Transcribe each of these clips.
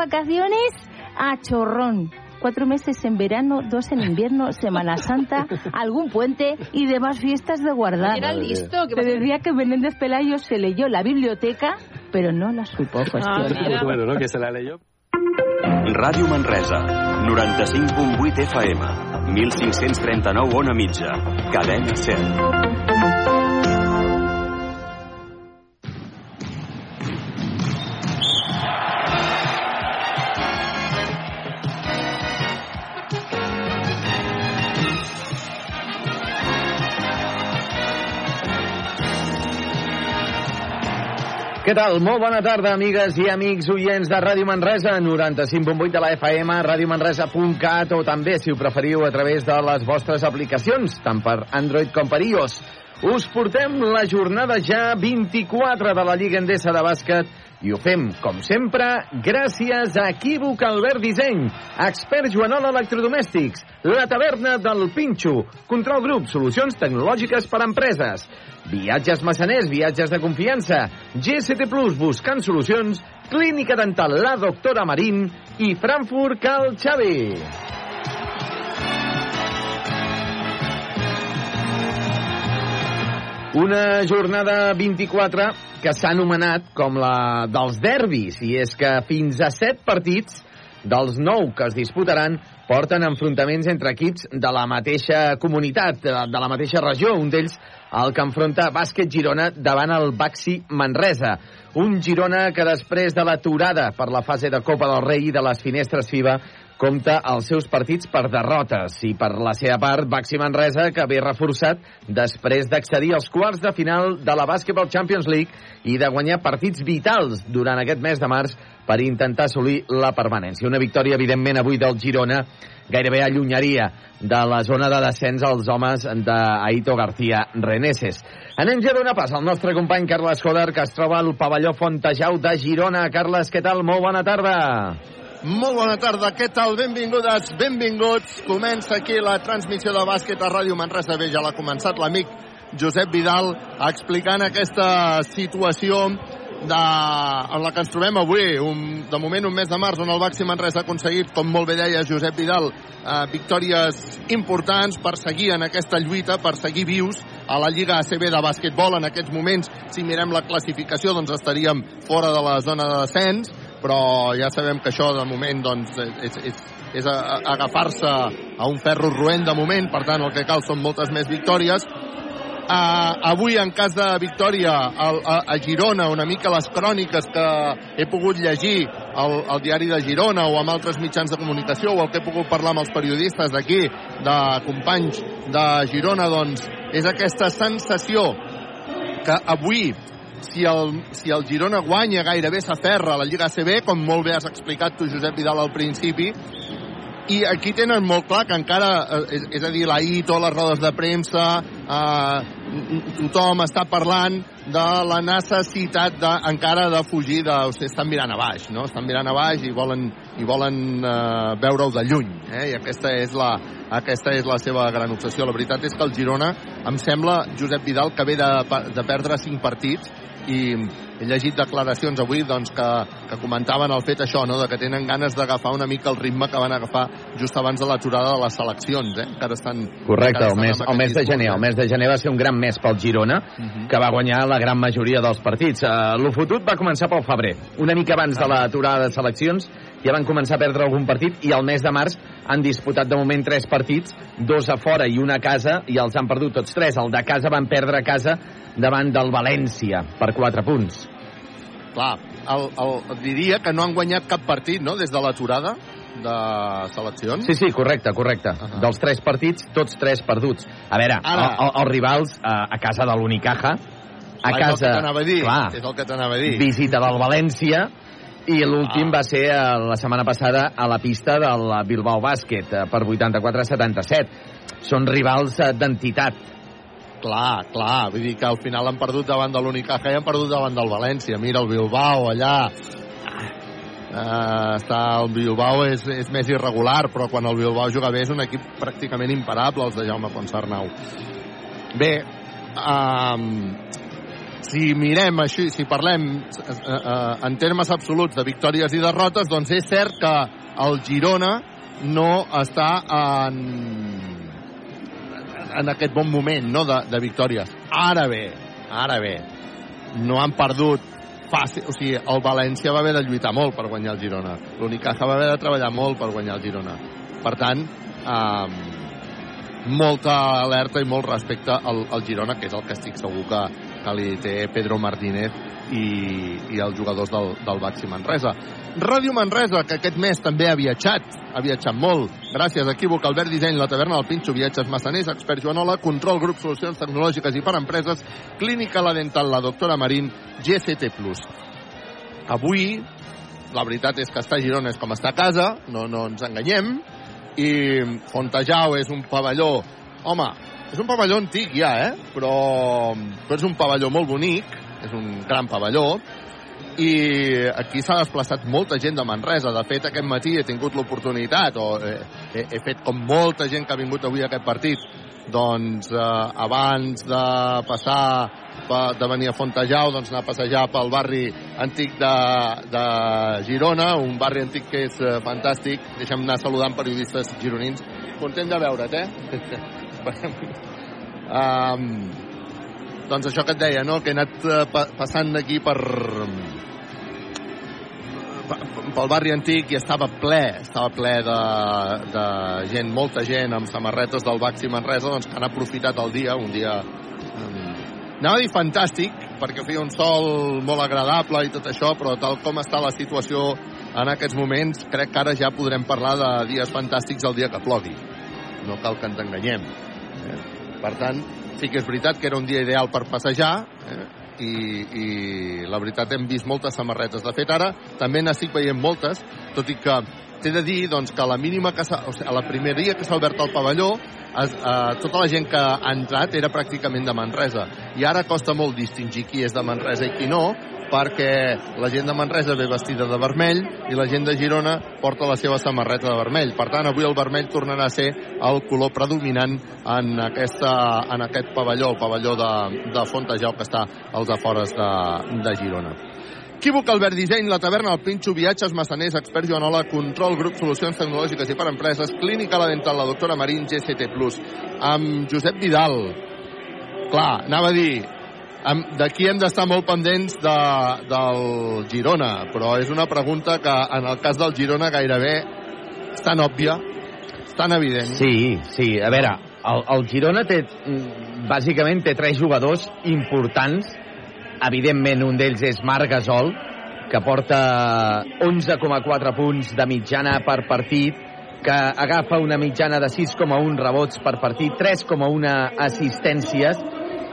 vacaciones a chorrón. Cuatro meses en verano, dos en invierno, Semana Santa, algún puente y demás fiestas de guardar. Era listo. Te decía que Menéndez Pelayo se leyó la biblioteca, pero no la supo gestionar. mira. Bueno, no, que se la leyó. Ràdio Manresa, 95.8 FM, 1539 on a mitja, cadena 100. Què tal? Molt bona tarda, amigues i amics oients de Ràdio Manresa, 95.8 de la FM, radiomanresa.cat o també, si ho preferiu, a través de les vostres aplicacions, tant per Android com per iOS. Us portem la jornada ja 24 de la Lliga Endesa de bàsquet i ho fem, com sempre, gràcies a Equívoc Albert Disseny, Expert Joanol Electrodomèstics, La Taverna del Pinxo, Control Grup, solucions tecnològiques per a empreses, Viatges Massaners, viatges de confiança, GST Plus, buscant solucions, Clínica Dental La Doctora Marín i Frankfurt Cal Xavi. Una jornada 24 que s'ha anomenat com la dels derbis, i és que fins a 7 partits dels 9 que es disputaran porten enfrontaments entre equips de la mateixa comunitat, de la mateixa regió. Un d'ells el que enfronta Bàsquet Girona davant el Baxi Manresa. Un Girona que després de l'aturada per la fase de Copa del Rei i de les finestres FIBA compta els seus partits per derrotes i per la seva part Baxi Manresa que ve reforçat després d'accedir als quarts de final de la Basketball Champions League i de guanyar partits vitals durant aquest mes de març per intentar assolir la permanència. Una victòria, evidentment, avui del Girona gairebé allunyaria de la zona de descens als homes d'Aito García Reneses. Anem ja a donar pas al nostre company Carles Joder, que es troba al pavelló Fontejau de Girona. Carles, què tal? Molt bona tarda. Molt bona tarda, què tal? Benvingudes, benvinguts. Comença aquí la transmissió de bàsquet a Ràdio Manresa. Bé, ja l'ha començat l'amic Josep Vidal explicant aquesta situació de, en la que ens trobem avui, un, de moment un mes de març on el Baxi Manresa ha aconseguit, com molt bé deia Josep Vidal, eh, victòries importants per seguir en aquesta lluita, per seguir vius a la Lliga ACB de bàsquetbol. En aquests moments, si mirem la classificació, doncs estaríem fora de la zona de descens, però ja sabem que això de moment doncs, és, és, és agafar-se a un ferro roent de moment, per tant el que cal són moltes més victòries. Uh, avui, en cas de victòria a, a, a Girona, una mica les cròniques que he pogut llegir al, al diari de Girona o amb altres mitjans de comunicació o el que he pogut parlar amb els periodistes d'aquí, de companys de Girona, doncs és aquesta sensació que avui si el, si el Girona guanya gairebé s'aferra a la Lliga ACB, com molt bé has explicat tu, Josep Vidal, al principi, i aquí tenen molt clar que encara, eh, és, és a dir, la ITO, les rodes de premsa, eh, tothom està parlant de la necessitat de, encara de fugir de... O sigui, estan mirant a baix, no? Estan mirant a baix i volen, i volen eh, veure-ho de lluny, eh? I aquesta és, la, aquesta és la seva gran obsessió. La veritat és que el Girona, em sembla, Josep Vidal, que ve de, de perdre cinc partits i he llegit declaracions avui doncs, que, que comentaven el fet això, no? de que tenen ganes d'agafar una mica el ritme que van agafar just abans de l'aturada de les seleccions, eh? encara estan... Correcte, encara el mes, estan el mes de gener. El mes de gener va ser un gran mes pel Girona, que va guanyar la gran majoria dels partits. Uh, Lo fotut va començar pel febrer. Una mica abans de l'aturada de seleccions ja van començar a perdre algun partit i al mes de març han disputat de moment tres partits, dos a fora i una a casa, i els han perdut tots tres. El de casa van perdre a casa davant del València per 4 punts. Clar, el, el, diria que no han guanyat cap partit, no?, des de l'aturada de seleccions. Sí, sí, correcte, correcte. Uh Ahà. -huh. Dels tres partits, tots tres perduts. A veure, Ara- el, el, els rivals a, a casa de l'Unicaja, a Ah, és el que casa... t'anava a dir, clar, és el que t'anava a dir. visita del València i l'últim Ah. va ser eh, la setmana passada a la pista del Bilbao Bàsquet eh, per 84-77. Són rivals eh, d'entitat. Clar, clar, vull dir que al final han perdut davant de l'Unicaja i han perdut davant del València. Mira el Bilbao allà. Uh, està, el Bilbao és, és més irregular, però quan el Bilbao juga bé és un equip pràcticament imparable, els de Jaume Ponsarnau. Bé, um, si mirem així, si parlem eh, eh, en termes absoluts de victòries i derrotes, doncs és cert que el Girona no està en, en aquest bon moment no? de, de victòries. Ara bé, ara bé, no han perdut fàcil, o sigui, el València va haver de lluitar molt per guanyar el Girona. L'Unicaja va haver de treballar molt per guanyar el Girona. Per tant, eh, molta alerta i molt respecte al, al Girona, que és el que estic segur que, que li té Pedro Martínez i, i els jugadors del, del Baxi Manresa. Ràdio Manresa, que aquest mes també ha viatjat, ha viatjat molt. Gràcies a Equívoc, Albert Disseny, la taverna del Pinxo, viatges massaners, expert Joanola, control, grup, solucions tecnològiques i per empreses, clínica la dental, la doctora Marín, GCT+. Avui, la veritat és que està a Girona és com està a casa, no, no ens enganyem, i Fontejau és un pavelló, home, és un pavelló antic ja, eh? Però, però és un pavelló molt bonic, és un gran pavelló, i aquí s'ha desplaçat molta gent de Manresa. De fet, aquest matí he tingut l'oportunitat, o he, he, he fet com molta gent que ha vingut avui a aquest partit, doncs eh, abans de passar de venir a Fontejau, doncs anar a passejar pel barri antic de, de Girona, un barri antic que és eh, fantàstic. Deixa'm anar saludant periodistes gironins. Content de veure't, eh? um, doncs això que et deia, no? que he anat uh, pa passant aquí per pel barri antic i estava ple, estava ple de, de gent, molta gent amb samarretes del Baxi Manresa, doncs que han aprofitat el dia, un dia um, anava a dir fantàstic, perquè feia un sol molt agradable i tot això, però tal com està la situació en aquests moments, crec que ara ja podrem parlar de dies fantàstics el dia que plogui. No cal que ens enganyem. Per tant, sí que és veritat que era un dia ideal per passejar, eh? i, i la veritat hem vist moltes samarretes. De fet, ara també n'estic veient moltes, tot i que t'he de dir doncs, que a la mínima que o sigui, a la primera dia que s'ha obert el pavelló es, eh, tota la gent que ha entrat era pràcticament de Manresa i ara costa molt distingir qui és de Manresa i qui no perquè la gent de Manresa ve vestida de vermell i la gent de Girona porta la seva samarreta de vermell. Per tant, avui el vermell tornarà a ser el color predominant en, aquesta, en aquest pavelló, el pavelló de, de Fontejau que està als afores de, de Girona. Equívoc, Albert Disseny, la taverna, el Pinxo, viatges, massaners, expert Joanola, control, grup, solucions tecnològiques i per empreses, clínica la dental, la doctora Marín, GCT+, amb Josep Vidal. Clar, anava a dir, D'aquí hem d'estar molt pendents de, del Girona, però és una pregunta que en el cas del Girona gairebé és tan òbvia, és tan evident. Sí, sí. A veure, el, el Girona té, bàsicament té tres jugadors importants. Evidentment, un d'ells és Marc Gasol, que porta 11,4 punts de mitjana per partit, que agafa una mitjana de 6,1 rebots per partit, 3,1 assistències,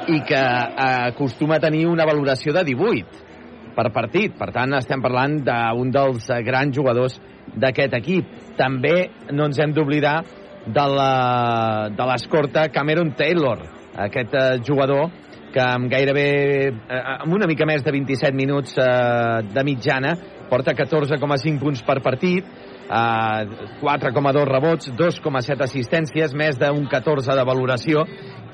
i que eh, acostuma a tenir una valoració de 18 per partit. Per tant, estem parlant d'un dels grans jugadors d'aquest equip. També no ens hem d'oblidar de l'escorta Cameron Taylor, aquest eh, jugador que amb gairebé, eh, amb una mica més de 27 minuts de mitjana, porta 14,5 punts per partit, eh, 4,2 rebots, 2,7 assistències, més d'un 14 de valoració,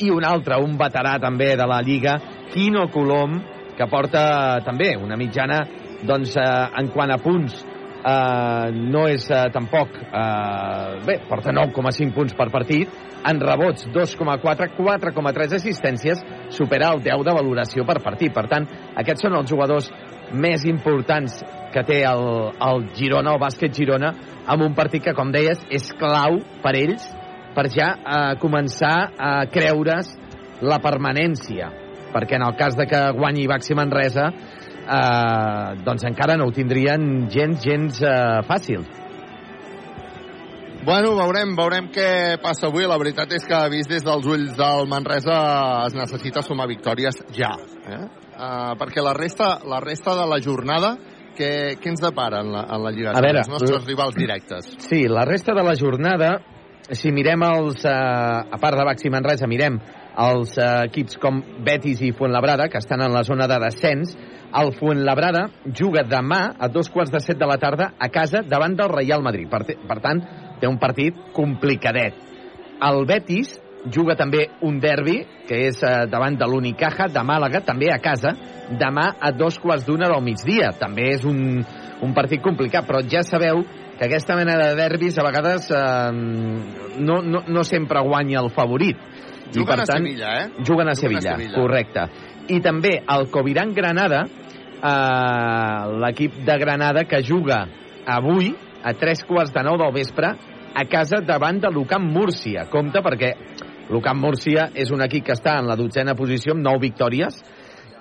i un altre, un veterà també de la Lliga, Quino Colom, que porta també una mitjana, doncs, eh, en quant a punts, eh, no és eh, tampoc... Eh, bé, porta 9,5 punts per partit, en rebots 2,4, 4,3 assistències, supera el 10 de valoració per partit. Per tant, aquests són els jugadors més importants que té el, el Girona, el bàsquet Girona, amb un partit que, com deies, és clau per ells per ja eh, començar a creure's la permanència, perquè en el cas de que guanyi Baxi Manresa, eh, doncs encara no ho tindrien gens, gens eh, fàcil. Bueno, veurem, veurem què passa avui. La veritat és que, vist des dels ulls del Manresa, es necessita sumar victòries ja. Eh? Uh, perquè la resta, la resta de la jornada què, què ens depara en la, en la Lliga? A veure, els nostres rivals directes. Sí, la resta de la jornada, si mirem els, eh, a part de Baxi Manresa, mirem els eh, equips com Betis i Fuenlabrada, que estan en la zona de descens, el Fuenlabrada juga demà a dos quarts de set de la tarda a casa davant del Real Madrid. Per, per tant, té un partit complicadet. El Betis juga també un derbi, que és eh, davant de l'Unicaja de Màlaga, també a casa, demà a dos quarts d'una del migdia. També és un, un partit complicat, però ja sabeu que aquesta mena de derbis a vegades eh, no, no, no sempre guanya el favorit. I, Juguen per a tant, Sevilla, eh? Juguen a Juguen a Sevilla, Sevilla. correcte. I també el Coviran Granada, eh, l'equip de Granada que juga avui a tres quarts de nou del vespre a casa davant de l'Ucamp Múrcia. Compte perquè l'Ucamp Múrcia és un equip que està en la dotzena posició amb nou victòries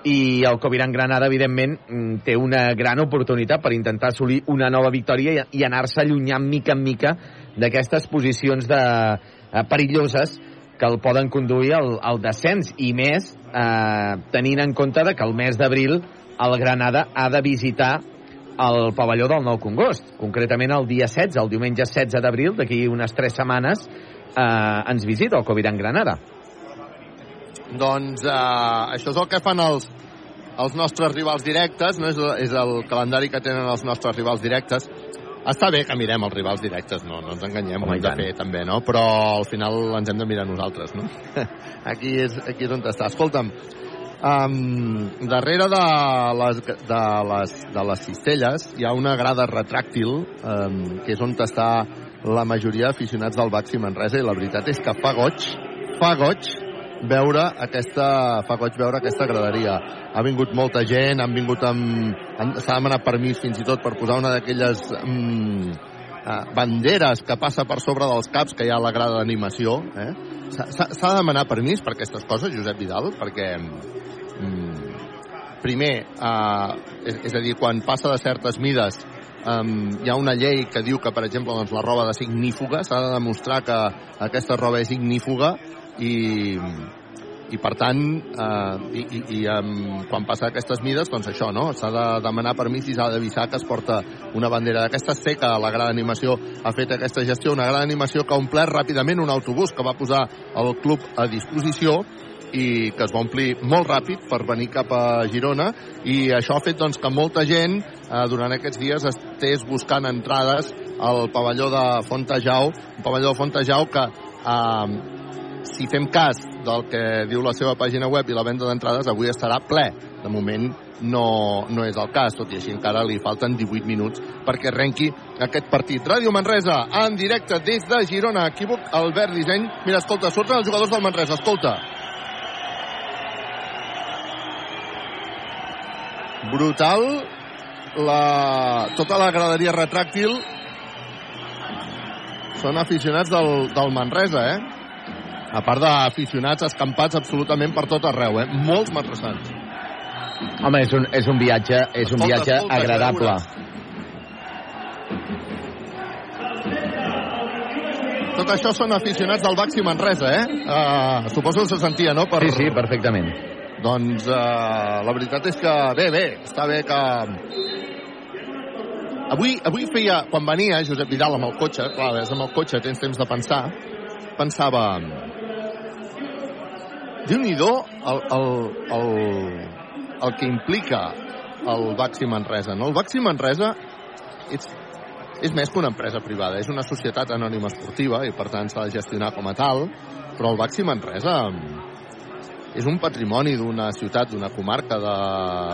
i el Coviran Granada, evidentment, mm, té una gran oportunitat per intentar assolir una nova victòria i, i anar-se allunyant mica en mica d'aquestes posicions de, eh, perilloses que el poden conduir al, al descens. I més eh, tenint en compte de que el mes d'abril el Granada ha de visitar el pavelló del Nou Congost, concretament el dia 16, el diumenge 16 d'abril, d'aquí unes 3 setmanes, eh, ens visita el Coviran Granada. Doncs eh, això és el que fan els, els nostres rivals directes, no? és, és el calendari que tenen els nostres rivals directes. Està bé que mirem els rivals directes, no, no ens enganyem, Home, ho hem de fer també, no? Però al final ens hem de mirar nosaltres, no? aquí, és, aquí és on està. Escolta'm, um, darrere de les, de, les, de les cistelles hi ha una grada retràctil um, que és on està la majoria d'aficionats del Baxi Manresa i la veritat és que fa goig, fa goig veure aquesta, fa goig veure aquesta graderia. Ha vingut molta gent, han vingut amb... S'ha demanat permís fins i tot per posar una d'aquelles mm, eh, banderes que passa per sobre dels caps que hi ha a la grada d'animació. Eh? S'ha de demanar permís per aquestes coses, Josep Vidal, perquè mm, primer, eh, és, és a dir, quan passa de certes mides um, hi ha una llei que diu que, per exemple, doncs, la roba de ignífuga, s'ha de demostrar que aquesta roba és ignífuga i, i per tant, eh, i, i, i um, quan passa aquestes mides, doncs això, no? S'ha de demanar permís i s'ha d'avisar que es porta una bandera d'aquesta. Sé que la gran animació ha fet aquesta gestió, una gran animació que ha omplert ràpidament un autobús que va posar el club a disposició i que es va omplir molt ràpid per venir cap a Girona i això ha fet doncs, que molta gent eh, durant aquests dies estés buscant entrades al pavelló de Fontejau, un pavelló de Fontejau que eh, si fem cas del que diu la seva pàgina web i la venda d'entrades, avui estarà ple. De moment no, no és el cas, tot i així encara li falten 18 minuts perquè arrenqui aquest partit. Ràdio Manresa, en directe des de Girona. Equívoc, Albert Disseny. Mira, escolta, surten els jugadors del Manresa, escolta. Brutal la, tota la graderia retràctil són aficionats del, del Manresa, eh? A part d'aficionats escampats absolutament per tot arreu, eh? Molts manresans. Home, és un, és un viatge, és un Escolta, viatge escolta, agradable. Tot això són aficionats del Baxi Manresa, eh? Uh, suposo que se sentia, no? Per... Sí, sí, perfectament. Doncs uh, la veritat és que bé, bé, està bé que... Avui, avui feia, quan venia Josep Vidal amb el cotxe, clar, és amb el cotxe, tens temps de pensar, pensava... Déu-n'hi-do el, el, el, el que implica el Baxi Manresa, no? El Baxi Manresa és, és més que una empresa privada, és una societat anònima esportiva i per tant s'ha de gestionar com a tal, però el Baxi Manresa és un patrimoni d'una ciutat, d'una comarca de,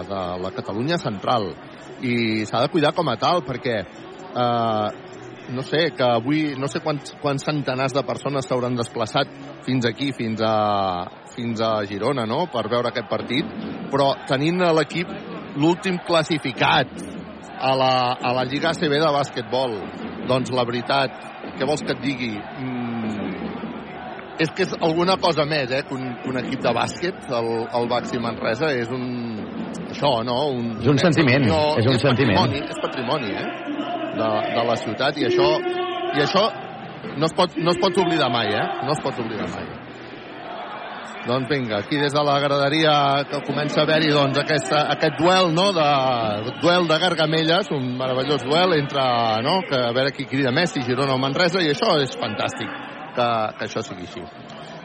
de la Catalunya central i s'ha de cuidar com a tal perquè eh, no sé, que avui no sé quants, quants centenars de persones s'hauran desplaçat fins aquí, fins a, fins a Girona, no?, per veure aquest partit, però tenint l'equip l'últim classificat a la, a la Lliga ACB de bàsquetbol, doncs la veritat, què vols que et digui? Mm, és que és alguna cosa més, eh, que un, que un equip de bàsquet, el, el Baxi Manresa, és un... Això, no? Un, És un sentiment, és un sentiment. Patrimoni, és patrimoni, eh? De, de la ciutat, i això, i això no es, pot, no es pot oblidar mai, eh? No es pot oblidar mai. Doncs vinga, aquí des de la graderia que comença a haver-hi doncs, aquesta, aquest duel, no?, de, duel de Gargamelles, un meravellós duel entre, no?, que a veure qui crida Messi, Girona o Manresa, i això és fantàstic que, que això sigui així.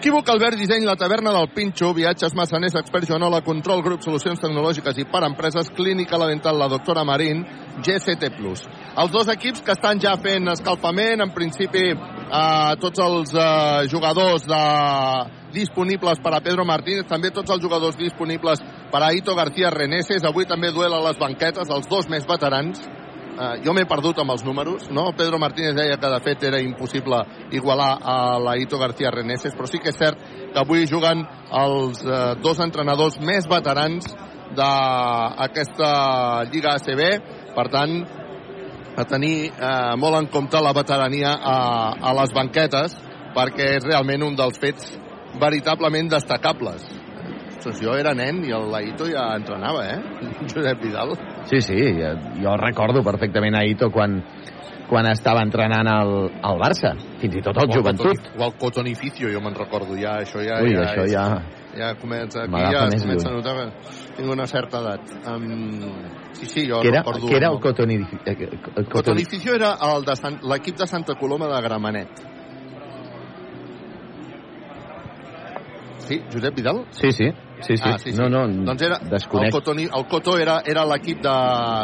Equívoc, Albert Disseny, la taverna del Pinxo, viatges massaners, expert Joanola, control grup, solucions tecnològiques i per empreses, clínica la dental, la doctora Marín, GCT+. Els dos equips que estan ja fent escalfament, en principi eh, tots els eh, jugadors de, disponibles per a Pedro Martínez, també tots els jugadors disponibles per a Ito García Reneses, avui també duel a les banquetes, els dos més veterans, eh, jo m'he perdut amb els números, no? Pedro Martínez deia que de fet era impossible igualar a la Ito García Reneses, però sí que és cert que avui juguen els eh, dos entrenadors més veterans d'aquesta Lliga ACB, per tant, a tenir eh, molt en compte la veterania a, a les banquetes, perquè és realment un dels fets veritablement destacables. Ostres, jo era nen i el Laito ja entrenava, eh? Josep Vidal. Sí, sí, jo, jo recordo perfectament a Ito quan, quan estava entrenant el, el Barça, fins i tot el joventut. O el Cotonificio, jo me'n recordo, ja, això ja... Ui, ja això és, ja... Ja comença, aquí ja es comença a notar que tinc una certa edat. Um, sí, sí, jo Què era, recordo... què era el. Cotonificio? El Cotoni- Cotonificio era el de l'equip de Santa Coloma de Gramenet. Sí, Josep Vidal? Sí, sí, sí, sí. Ah, sí, sí. No, no, doncs era, el, desconec. Cotoni, el Coto era, era l'equip de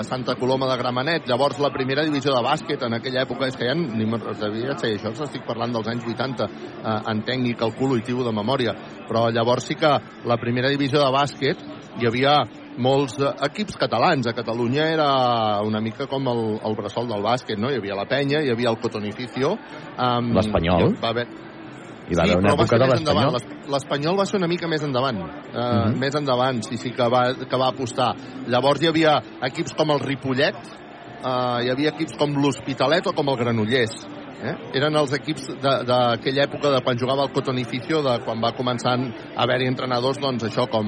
Santa Coloma de Gramenet, llavors la primera divisió de bàsquet en aquella època, és que ja ni me'n devia ser això, estic parlant dels anys 80, eh, entenc i calculo i tio de memòria, però llavors sí que la primera divisió de bàsquet hi havia molts eh, equips catalans. A Catalunya era una mica com el, el bressol del bàsquet, no? Hi havia la penya, hi havia el Cotonificio. Um, L'Espanyol. Va haver, Hi va sí, haver una època de l'Espanyol. L'Es- L'Espanyol va ser una mica més endavant. Uh, Mhm. Més endavant, sí, sí, que va, que va apostar. Llavors hi havia equips com el Ripollet, uh, hi havia equips com l'Hospitalet o com el Granollers. Eh? Eren els equips de- d'aquella època de quan jugava el Cotonificio, de quan va començar a haver-hi entrenadors, doncs això, com,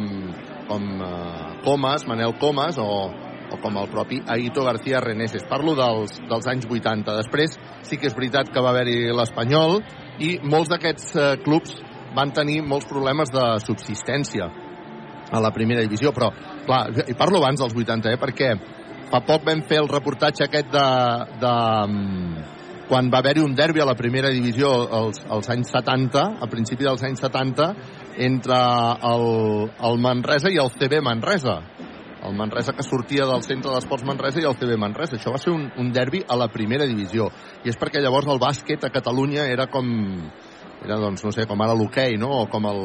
com uh, Comas, Manel Comas, o, o com el propi Aito García Reneses. Parlo dels, dels anys 80. Després sí que és veritat que va haver-hi l'Espanyol i molts d'aquests eh, clubs van tenir molts problemes de subsistència a la primera divisió, però clar, i parlo abans dels 80, eh, perquè fa poc vam fer el reportatge aquest de, de mm, quan va haver-hi un derbi a la primera divisió als, als anys 70, a principi dels anys 70, entre el, el Manresa i el CB Manresa. El Manresa que sortia del centre d'esports Manresa i el CB Manresa. Això va ser un, un derbi a la primera divisió. I és perquè llavors el bàsquet a Catalunya era com... Era, doncs, no sé, com ara l'hoquei, no? O com el,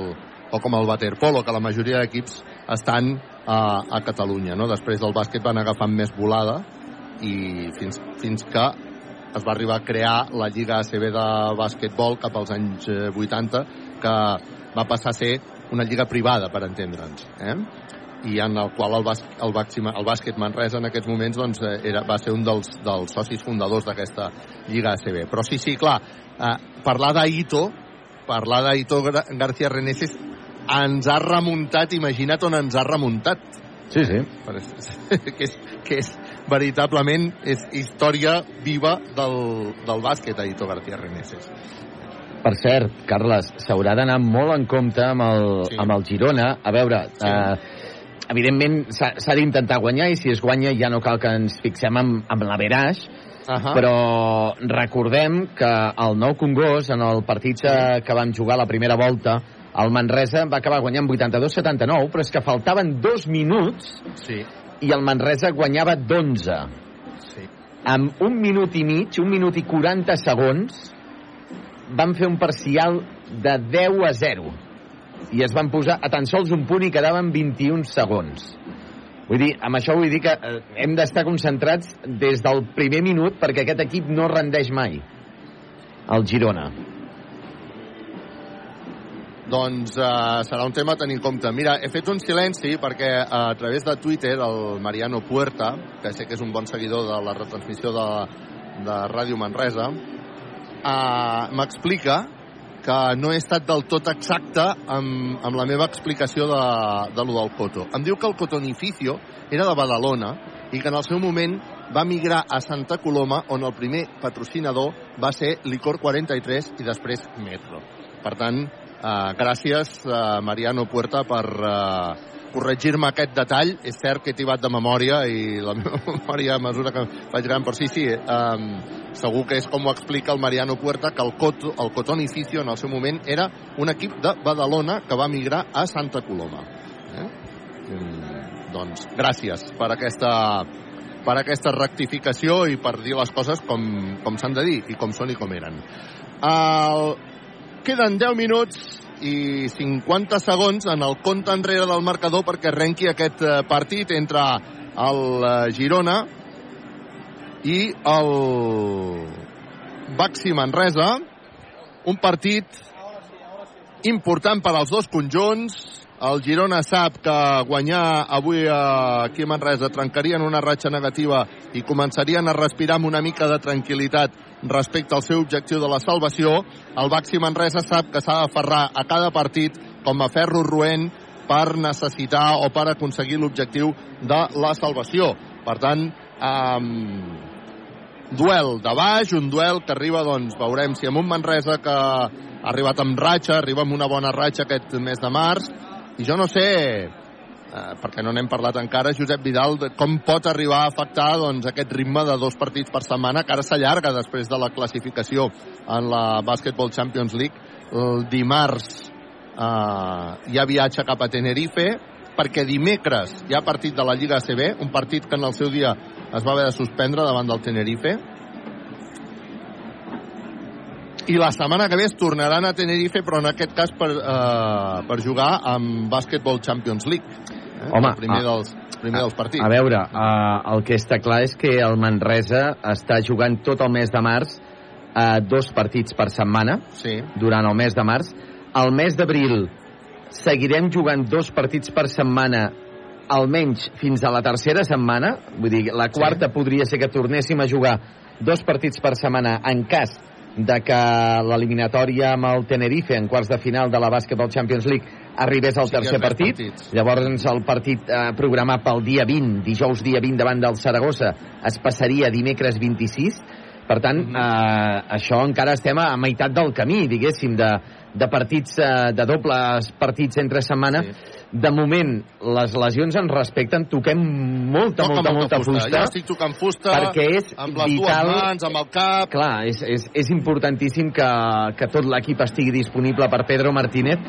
o com el waterpolo, que la majoria d'equips estan a, a Catalunya, no? Després del bàsquet van agafant més volada i fins, fins que es va arribar a crear la Lliga ACB de bàsquetbol cap als anys eh, 80, que va passar a ser una lliga privada, per entendre'ns. Eh? I en el qual el, bàs, el, bàsquet, el bàsquet Manresa en aquests moments doncs, eh, era, va ser un dels, dels socis fundadors d'aquesta Lliga ACB. Però sí, sí, clar, eh, parlar d'Aito, parlar d'Aito García Reneses ens ha remuntat, imagina't on ens ha remuntat. Sí, sí. Que, és, que és veritablement és història viva del, del bàsquet, Aito García Reneses. Per cert, Carles, s'haurà d'anar molt en compte amb el, Sí. amb el Girona. A veure, sí. eh, evidentment s'ha d'intentar guanyar i si es guanya ja no cal que ens fixem en, en l'averaix, Uh -huh. però recordem que el nou Congost, en el partit que vam jugar la primera volta, el Manresa va acabar guanyant 82-79, però és que faltaven dos minuts Sí, i el Manresa guanyava d'11. sí. Amb un minut i mig, un minut i 40 segons, van fer un parcial de 10 a 0 i es van posar a tan sols un punt i quedaven 21 segons. Vull dir, amb això vull dir que eh, hem d'estar concentrats des del primer minut perquè aquest equip no rendeix mai. El Girona. Doncs uh, serà un tema a tenir en compte. Mira, he fet un silenci perquè uh, a través de Twitter el Mariano Puerta, que sé que és un bon seguidor de la retransmissió de, de Ràdio Manresa, uh, m'explica que no he estat del tot exacte amb, amb la meva explicació de, de lo del Coto. Em diu que el Cotonificio era de Badalona i que en el seu moment va migrar a Santa Coloma, on el primer patrocinador va ser Licor 43 i després Metro. Per tant, Uh, gràcies, uh, Mariano Puerta, per uh, corregir-me aquest detall. És cert que he tibat de memòria i la meva memòria a mesura que vaig gran, però sí, sí, um, segur que és com ho explica el Mariano Puerta, que el, Coto, el Cotonificio en el seu moment era un equip de Badalona que va migrar a Santa Coloma. Eh? Mm, doncs gràcies per aquesta per aquesta rectificació i per dir les coses com, com s'han de dir i com són i com eren. El... Queden 10 minuts i 50 segons en el compte enrere del marcador perquè arrenqui aquest eh, partit entre el eh, Girona i el Baxi Manresa. Un partit important per als dos conjunts. El Girona sap que guanyar avui aquí a Manresa trencarien una ratxa negativa i començarien a respirar amb una mica de tranquil·litat respecte al seu objectiu de la salvació. El Baxi Manresa sap que s'ha d'aferrar a cada partit com a ferro roent per necessitar o per aconseguir l'objectiu de la salvació. Per tant, um, duel de baix, un duel que arriba, doncs, veurem si amb un Manresa que ha arribat amb ratxa, arriba amb una bona ratxa aquest mes de març, i jo no sé, eh, perquè no n'hem parlat encara, Josep Vidal, com pot arribar a afectar doncs, aquest ritme de dos partits per setmana, que ara s'allarga després de la classificació en la Basketball Champions League. El dimarts eh, hi ha viatge cap a Tenerife, perquè dimecres hi ha partit de la Lliga ACB, un partit que en el seu dia es va haver de suspendre davant del Tenerife, i la setmana que ve es tornaran a Tenerife, però en aquest cas per, eh, per jugar amb Basketball Champions League. Eh? Home, el primer, a- dels, primer dels partits. A veure, uh, el que està clar és que el Manresa està jugant tot el mes de març uh, dos partits per setmana Sí. durant el mes de març. El mes d'abril seguirem jugant dos partits per setmana almenys fins a la tercera setmana. Vull dir, la quarta sí. podria ser que tornéssim a jugar dos partits per setmana en cas de que l'eliminatòria amb el Tenerife en quarts de final de la Basketball Champions League arribés al Sigués tercer partit. partits. Llavors el partit eh, programat pel dia 20, dijous dia 20 davant del Saragossa, es passaria dimecres 26. Per tant, Mhm. eh, això encara estem a meitat del camí, diguéssim, de, de partits, eh, de dobles partits entre setmana. Sí. De moment, les lesions ens respecten, toquem molta, Toca molta, molta fusta. Jo estic tocant fusta perquè és amb les vital- dues mans, amb el cap. Clar, és, és, és importantíssim que, que tot l'equip estigui disponible per Pedro Martínez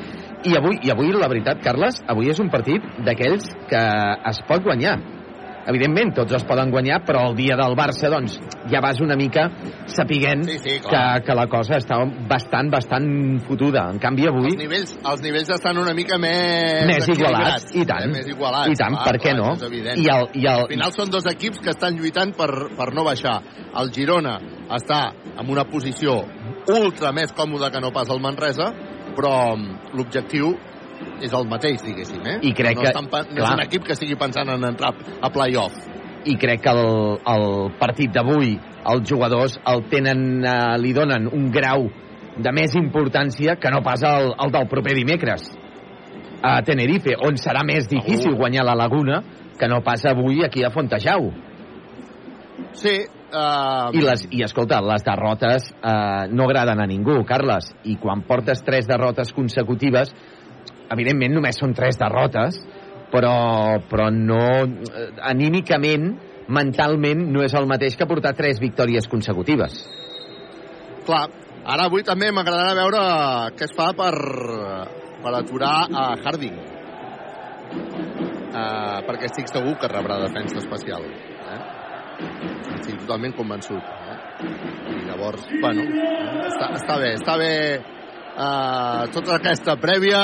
i avui, i avui la veritat, Carles, avui és un partit d'aquells que es pot guanyar. Evidentment, tots es poden guanyar, però el dia del Barça, doncs, ja vas una mica sapiguent Sí, sí, que, clar. que la cosa està bastant, bastant fotuda. En canvi, avui... Els nivells, els nivells estan una mica més... més igualats, i tant. Eh? Més igualats. I tant, clar, per què clar, no? I el, i el, Al final són dos equips que estan lluitant per, per no baixar. El Girona està en una posició ultra més còmoda que no pas el Manresa, però mm, l'objectiu és el mateix, diguéssim, eh? I crec no que- estan, no és un equip que estigui pensant en entrar a play-off. i crec que el, el partit d'avui els jugadors el tenen, eh, li donen un grau de més importància que no pas el, el del proper dimecres a Tenerife, on serà més difícil guanyar la Laguna que no pas avui aquí a Fontejau. Sí, uh, I, les, I escolta, les derrotes eh, no agraden a ningú, Carles, i quan portes tres derrotes consecutives, evidentment només són tres derrotes, però, però no, eh, anímicament, mentalment, no és el mateix que portar tres victòries consecutives. clar, ara avui també m'agradarà veure què es fa per, per aturar a Harding. Uh, perquè estic segur que rebrà defensa especial. Eh? Estic totalment convençut. Eh? I llavors, bueno, està, està bé, està bé uh, tota aquesta prèvia,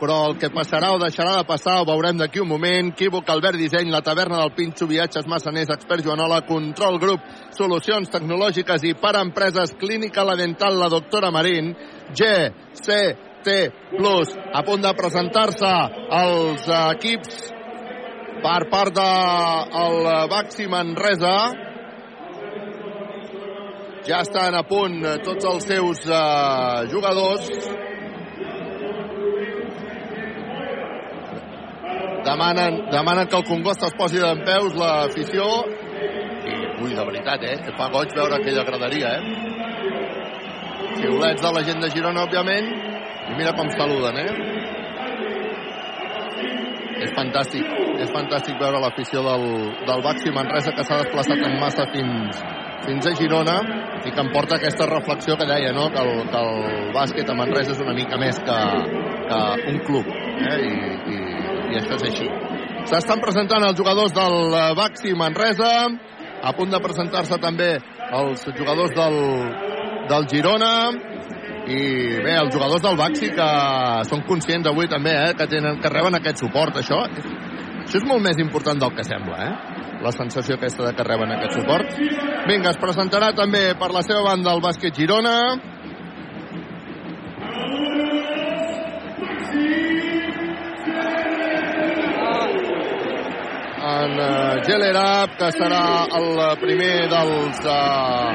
però el que passarà o deixarà de passar ho veurem d'aquí un moment. Equívoc, Albert Disseny, la taverna del Pinxo, viatges massaners, expert Joanola, control grup, solucions tecnològiques i per empreses, clínica la dental, la doctora Marín, GCT Plus, a punt de presentar-se els equips per part de Baxi Manresa. Ja estan a punt eh, tots els seus uh, jugadors. Demanen, demanen que el Congost es posi d'en peus l'afició. I, ui, de veritat, eh? Fa goig veure aquella graderia, eh? Xiulets de la gent de Girona, òbviament. I mira com saluden, eh? És fantàstic, és fantàstic veure l'afició del, del Baxi Manresa que s'ha desplaçat en massa fins, fins a Girona i que em porta aquesta reflexió que deia, no? que, el, que el bàsquet a Manresa és una mica més que, que un club, eh? I, i, i això és així. S'estan presentant els jugadors del eh, Baxi Manresa, a punt de presentar-se també els jugadors del, del Girona, i bé, els jugadors del Baxi que són conscients avui també, eh, que, tenen, que reben aquest suport, això, això és molt més important del que sembla, eh? la sensació aquesta de que reben aquest suport. Vinga, es presentarà també per la seva banda el bàsquet Girona. En uh, Gelerab, que serà el primer dels uh,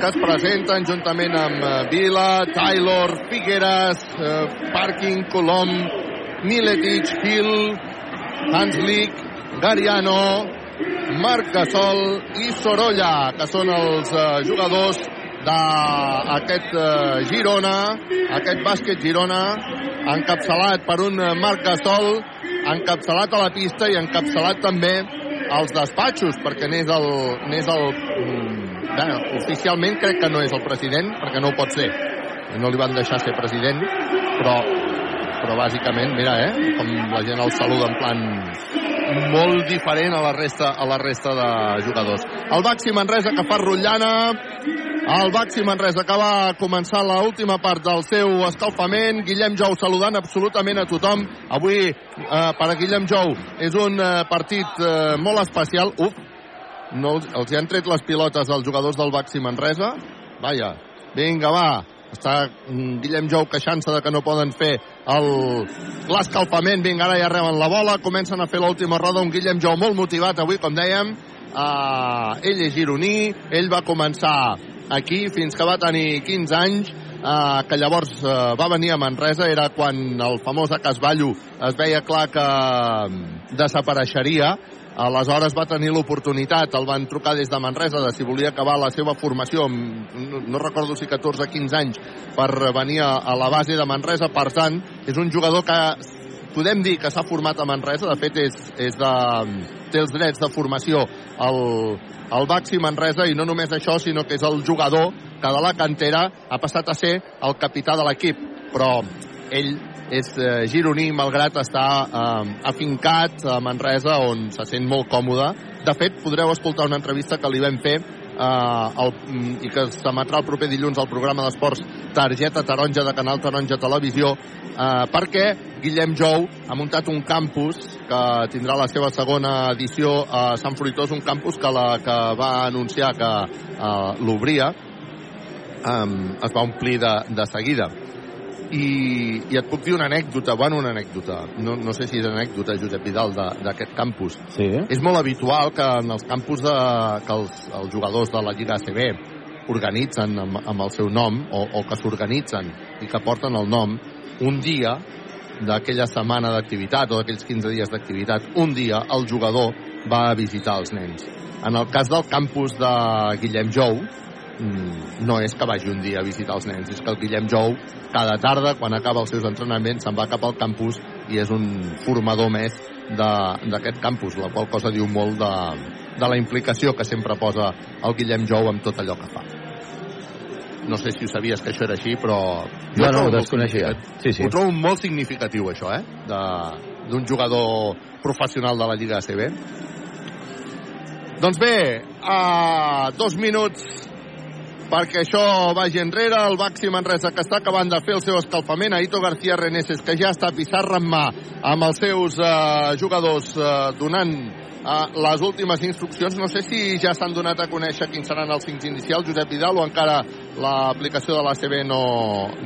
que es presenten juntament amb uh, Vila, Taylor, Figueres, uh, Parking, Colom, Miletic, Hill, Hanslik, Gariano, Marc Gasol i Sorolla, que són els uh, jugadors d'aquest uh, Girona, aquest bàsquet Girona, encapçalat per un Marc Gasol, encapçalat a la pista i encapçalat també als despatxos, perquè n'és el... N'és el bé, oficialment crec que no és el president, perquè no ho pot ser. No li van deixar ser president, però però bàsicament, mira, eh, com la gent el saluda en plan molt diferent a la resta, a la resta de jugadors. El Baxi Manresa que fa rotllana, el Baxi Manresa que va començar l última part del seu escalfament, Guillem Jou saludant absolutament a tothom. Avui, eh, per a Guillem Jou, és un eh, partit eh, molt especial. Uf, no, els hi han tret les pilotes als jugadors del Baxi Manresa. Vaja, vinga, va, està Guillem Jou queixant-se de que no poden fer l'escalfament. Vinga, ara ja reben la bola. Comencen a fer l'última roda. Un Guillem Jou molt motivat avui, com dèiem. Uh, ell és gironí. Ell va començar aquí fins que va tenir 15 anys. Uh, que llavors uh, va venir a Manresa, era quan el famós Acasballo es veia clar que desapareixeria Aleshores va tenir l'oportunitat, el van trucar des de Manresa de si volia acabar la seva formació, no, no recordo si 14 o 15 anys, per venir a, a la base de Manresa. Per tant, és un jugador que podem dir que s'ha format a Manresa, de fet és, és de, té els drets de formació al, al Baxi Manresa i no només això, sinó que és el jugador que de la cantera ha passat a ser el capità de l'equip, però ell és eh, gironí, malgrat estar eh, afincat a Manresa, on se sent molt còmode. De fet, podreu escoltar una entrevista que li vam fer eh, el, i que s'emetrà el proper dilluns al programa d'esports Targeta Taronja de Canal Taronja Televisió, eh, perquè Guillem Jou ha muntat un campus que tindrà la seva segona edició a Sant Fruitós, un campus que, la, que va anunciar que eh, l'obria, eh, es va omplir de, de seguida i, i et puc dir una anècdota, bueno, una anècdota, no, no sé si és anècdota, Josep Vidal, d'aquest campus. Sí. És molt habitual que en els campus de, que els, els jugadors de la Lliga ACB organitzen amb, amb el seu nom, o, o que s'organitzen i que porten el nom, un dia d'aquella setmana d'activitat o d'aquells 15 dies d'activitat, un dia el jugador va a visitar els nens. En el cas del campus de Guillem Jou, Mm, no és que vagi un dia a visitar els nens, és que el Guillem Jou cada tarda, quan acaba els seus entrenaments, se'n va cap al campus i és un formador més d'aquest campus, la qual cosa diu molt de, de la implicació que sempre posa el Guillem Jou amb tot allò que fa. No sé si ho sabies que això era així, però... Jo no, no ho desconeixia. Sí, sí. Ho trobo molt significatiu, això, eh? d'un jugador professional de la Lliga ACB. Doncs bé, a dos minuts perquè això vagi enrere. El Baxi Manresa que està acabant de fer el seu escalfament. Aito García Reneses que ja està pissarra en mà amb els seus eh, jugadors eh, donant eh, les últimes instruccions. No sé si ja s'han donat a conèixer quins seran els cinc inicials, Josep Vidal, o encara l'aplicació de l'ACB no,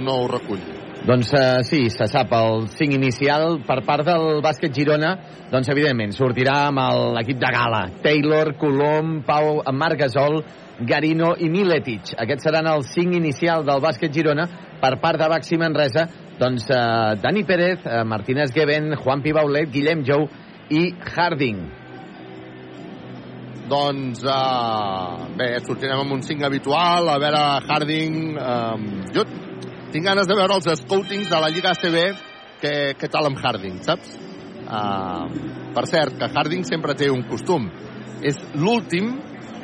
no ho recull. Doncs uh, sí, se sap el 5 inicial per part del bàsquet Girona, doncs evidentment sortirà amb l'equip de gala. Taylor, Colom, Pau, Marc Gasol, Garino i Miletic. Aquests seran els 5 inicial del bàsquet Girona per part de Baxi Manresa. Doncs uh, Dani Pérez, uh, Martínez Gueben, Juan Pibaulet, Guillem Jou i Harding. Doncs, uh, bé, sortirem amb un 5 habitual, a veure Harding... Um, jo tinc ganes de veure els scoutings de la Lliga ACB, què, què tal amb Harding, saps? Uh, per cert, que Harding sempre té un costum. És l'últim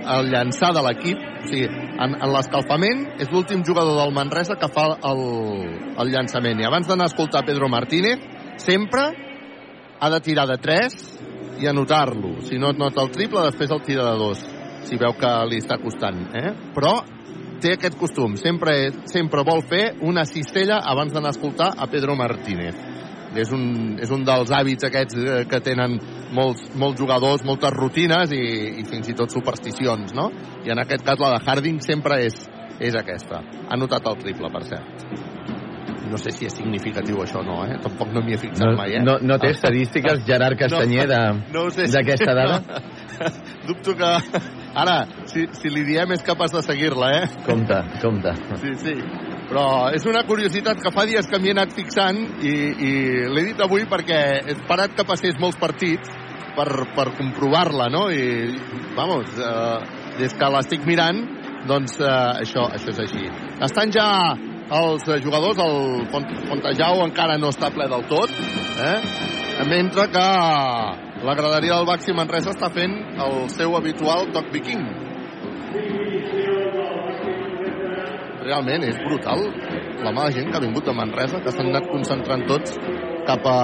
el llançar de l'equip, o sigui, en, en l'escalfament és l'últim jugador del Manresa que fa el, el llançament. I abans d'anar a escoltar Pedro Martínez, sempre ha de tirar de 3 i anotar-lo. Si no et nota el triple, després el tira de dos, si veu que li està costant. Eh? Però té aquest costum, sempre, sempre vol fer una cistella abans d'anar a escoltar a Pedro Martínez. És un, és un dels hàbits aquests eh, que tenen molts, molts jugadors, moltes rutines i, i fins i tot supersticions, no? I en aquest cas la de Harding sempre és, és aquesta. Ha notat el triple, per cert. No sé si és significatiu això o no, eh? Tampoc no m'hi he fixat No, mai, eh? no, no té estadístiques, Gerard Castanyer, no ho sé si- d'aquesta dada? Dubto que... Ara, si, si li diem és capaç de seguir-la, eh? Compte, compte. Sí, sí. Però és una curiositat que fa dies que m'hi he anat fixant i, i l'he dit avui perquè he esperat que passés molts partits per, per comprovar-la, no? I, vamos, eh, des que l'estic mirant, doncs eh, això, això és així. Estan ja els jugadors, el Font- Fontejau encara no està ple del tot, eh? mentre que la graderia del Baxi Manresa està fent el seu habitual toc viking. realment és brutal la mala gent que ha vingut de Manresa, que s'han anat concentrant tots cap a,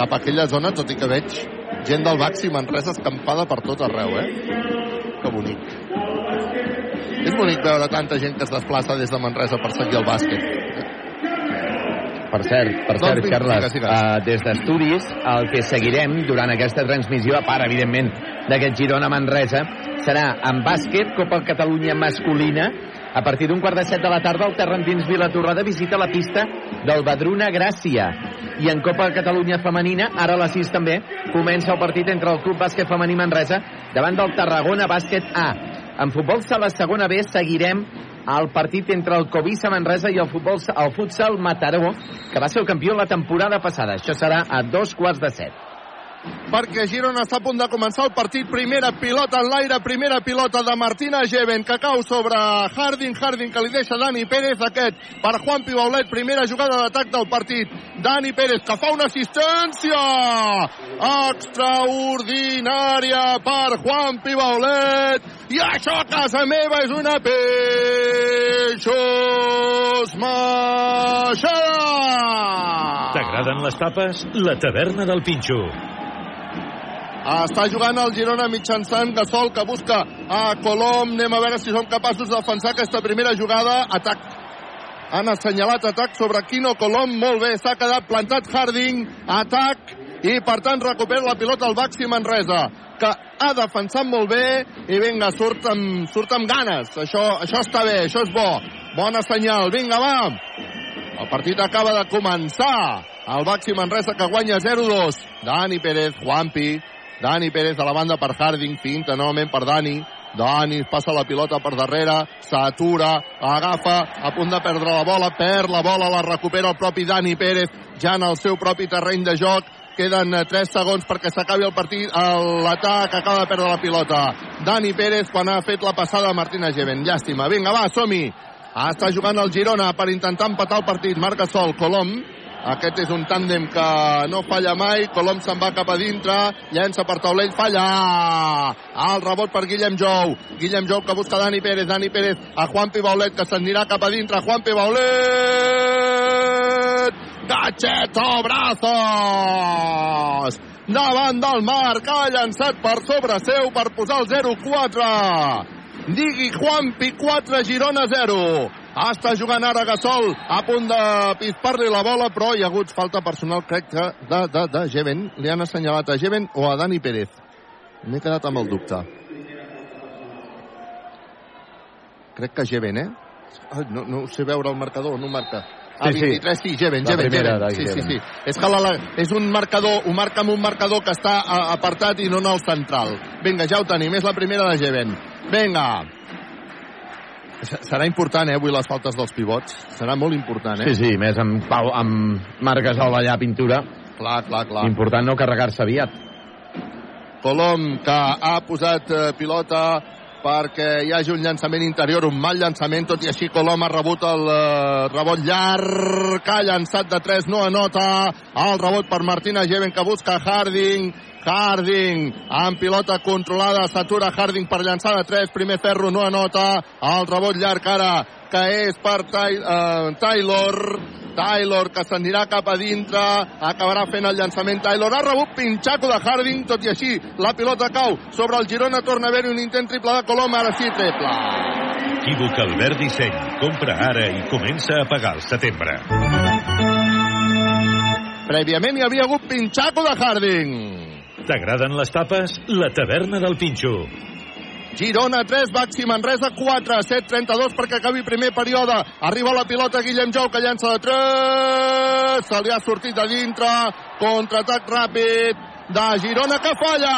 cap a aquella zona, tot i que veig gent del Baxi Manresa escampada per tot arreu, eh? Que bonic. És bonic veure tanta gent que es desplaça des de Manresa per seguir el bàsquet. Per cert, per Doncs cert, vinga, Carles, digues, digues. uh, des d'estudis, el que seguirem durant aquesta transmissió, a part, evidentment, d'aquest Girona-Manresa, serà en bàsquet, Copa Catalunya masculina, a partir d'un quart de set de la tarda, el terra endins Vilatorrada visita la pista del Badruna Gràcia. I en Copa Catalunya femenina, ara a les 6 també, comença el partit entre el Club Bàsquet Femení Manresa davant del Tarragona Bàsquet A. En futbol sala segona B seguirem el partit entre el Covisa Manresa i el, futbol, el futsal Mataró, que va ser el campió la temporada passada. Això serà a dos quarts de set. Perquè Girona està a punt de començar el partit. Primera pilota en l'aire, primera pilota de Martina Geven, que cau sobre Harding, Harding que li deixa Dani Pérez, aquest per Juan Pibaulet, primera jugada d'atac del partit. Dani Pérez, que fa una assistència extraordinària per Juan Pibaulet, i això a casa meva és una peixos maixada! T'agraden les tapes? La taverna del Pinxo. Està jugant el Girona mitjançant Gasol, que busca a Colom. Anem a veure si som capaços de defensar aquesta primera jugada. Atac. Han assenyalat atac sobre Quino Colom. Molt bé, s'ha quedat plantat Harding. Atac. I, per tant, recupera la pilota el Baxi Manresa, que ha defensat molt bé i vinga, surt amb, surt amb ganes. Això, això està bé, això és bo. Bona senyal. Vinga, va. El partit acaba de començar. El Baxi Manresa que guanya 0-2. Dani Pérez, Juanpi. Dani Pérez a la banda per Harding, finta novament per Dani. Dani passa la pilota per darrere, s'atura, agafa, a punt de perdre la bola, perd la bola, la recupera el propi Dani Pérez, ja en el seu propi terreny de joc. Queden 3 segons perquè s'acabi el partit. L'atac acaba de perdre la pilota. Dani Pérez quan ha fet la passada a Martina Geven. Llàstima. Vinga, va, som-hi. Està jugant el Girona per intentar empatar el partit. Marca sol, Colom. Aquest és un tàndem que no falla mai. Colom se'n va cap a dintre. Llença per taulell. Falla! El rebot per Guillem Jou. Guillem Jou que busca Dani Pérez. Dani Pérez a Juan Pibaulet que s'anirà cap a dintre. Juan Pibaulet! Gacheto Brazos! Davant del marc. Ha llançat per sobre seu per posar el 0-4. Digui Juanpi 4, Girona 0. Està jugant ara Gasol, a punt de pispar-li la bola, però hi ha hagut falta personal, crec que de, de, de Geven. Li han assenyalat a Geven o a Dani Pérez. M'he quedat amb el dubte. Crec que Geven, eh? Ai, no, no sé veure el marcador, no marca. Ah, Sí, sí. 23, sí, Geven, Geven, de Sí, sí, sí. És que la, la, és un marcador, ho marca amb un marcador que està apartat i no en el central. Vinga, ja ho tenim, és la primera de Geven. Vinga. Serà important, eh, avui les faltes dels pivots. Serà molt important, eh? Sí, sí, més amb, Pau, amb Marc Gasol allà a pintura. Clar, clar, clar. Important no carregar-se aviat. Colom, que ha posat eh, pilota perquè hi hagi un llançament interior, un mal llançament, tot i així Colom ha rebut el eh, rebot llarg, que ha llançat de 3, no anota, el rebot per Martina Geven que busca Harding, Harding, amb pilota controlada, s'atura Harding per llançar de 3, primer ferro no anota, el rebot llarg ara, que és per Ty, eh, Taylor, Taylor, que s'anirà cap a dintre, acabarà fent el llançament Taylor, ha rebut pinxaco de Harding, tot i així la pilota cau sobre el Girona, torna a haver-hi un intent triple de Colom, ara sí triple. Equívoc Albert Disseny. Compra ara i comença a pagar el setembre. Prèviament hi havia hagut pinxaco de Harding. T'agraden les tapes? La taverna del Pinxo. Girona 3, Baxi Manresa 4, 7, 32 perquè acabi primer període. Arriba la pilota Guillem Jou que llança de 3. Se li ha sortit a dintre. Contraatac ràpid de Girona que falla.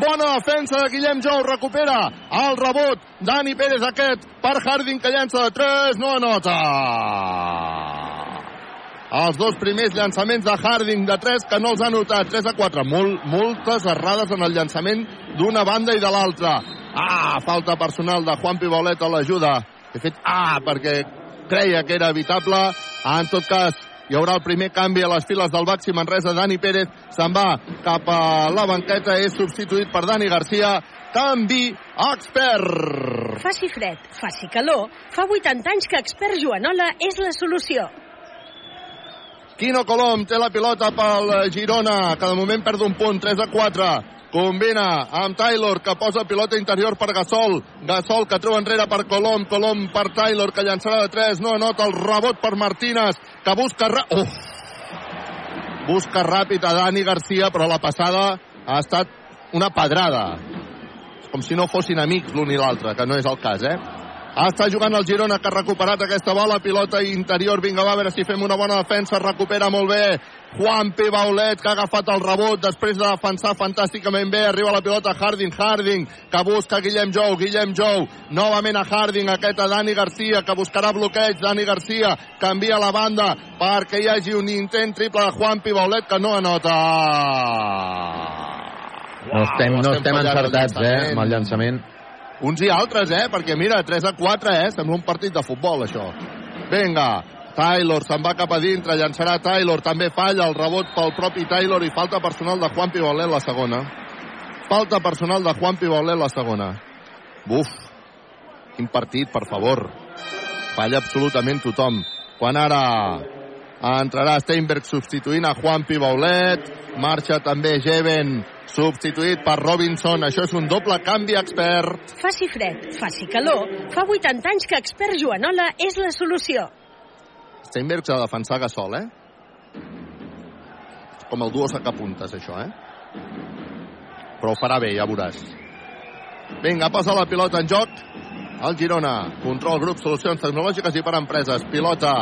Bona defensa de Guillem Jou. Recupera el rebot. Dani Pérez aquest per Harding que llança de 3. No anota. Els dos primers llançaments de Harding de 3 que no els ha notat. 3 a 4. Mol, moltes errades en el llançament d'una banda i de l'altra. Ah, falta personal de Juan Pibolet a l'ajuda. He fet ah, perquè creia que era evitable. En tot cas, hi haurà el primer canvi a les files del Baxi Manresa. Dani Pérez se'n va cap a la banqueta. És substituït per Dani Garcia. Canvi expert. Faci fred, faci calor, fa 80 anys que expert Joanola és la solució. Quino Colom té la pilota pel Girona, que de moment perd un punt, 3 a 4. Combina amb Taylor, que posa pilota interior per Gasol. Gasol, que treu enrere per Colom. Colom per Taylor, que llançarà de 3. No anota el rebot per Martínez, que busca... Uf! Busca ràpid a Dani Garcia, però la passada ha estat una pedrada. Com si no fossin amics l'un i l'altre, que no és el cas, eh? Està jugant el Girona, que ha recuperat aquesta bola, pilota interior, vinga, va a veure si fem una bona defensa, recupera molt bé Juan P. Baulet, que ha agafat el rebot després de defensar fantàsticament bé, arriba la pilota Harding, Harding, que busca Guillem Jou, Guillem Jou, novament a Harding, aquest a Dani Garcia, que buscarà bloqueig, Dani Garcia, canvia la banda perquè hi hagi un intent triple de Juan P. Baulet, que no anota. No estem, no estem el encertats, eh, amb el llançament. Uns i altres, eh? Perquè mira, 3 a 4, eh? Sembla un partit de futbol, això. Vinga, Taylor se'n va cap a dintre, llançarà Taylor, també falla el rebot pel propi Taylor i falta personal de Juan Pibolet la segona. Falta personal de Juan Pibolet la segona. Buf, quin partit, per favor. Falla absolutament tothom. Quan ara entrarà Steinberg substituint a Juan Pibaulet, marxa també Jeven substituït per Robinson. Això és un doble canvi expert. Faci fred, faci calor, fa 80 anys que expert Joanola és la solució. Steinberg s'ha de defensar Gasol, eh? Com el duo sacapuntes, això, eh? Però ho farà bé, ja veuràs. Vinga, posa la pilota en joc. El Girona, control grup, solucions tecnològiques i per empreses. Pilota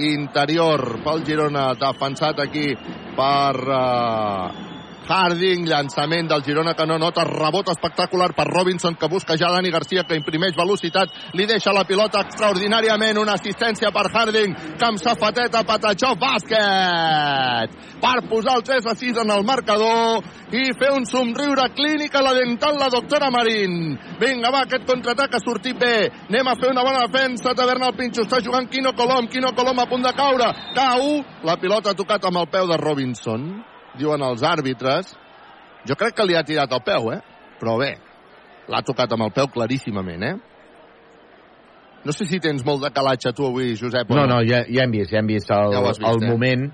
interior pel Girona, defensat aquí per uh, Harding, llançament del Girona que no nota, rebot espectacular per Robinson que busca ja Dani Garcia que imprimeix velocitat, li deixa la pilota extraordinàriament, una assistència per Harding que amb safateta Patachó bàsquet! Per posar el 3 a 6 en el marcador i fer un somriure clínic a la dental la doctora Marín. Vinga va, aquest contraatac ha sortit bé. Anem a fer una bona defensa, taverna el Pinxo està jugant Quino Colom, Quino Colom a punt de caure. Cau, la pilota ha tocat amb el peu de Robinson diuen els àrbitres. Jo crec que li ha tirat el peu, eh? Però bé, l'ha tocat amb el peu claríssimament, eh? No sé si tens molt de calatge tu avui, Josep. No, no, ja, ja hem vist, ja hem vist el, Ja vist, el eh? moment.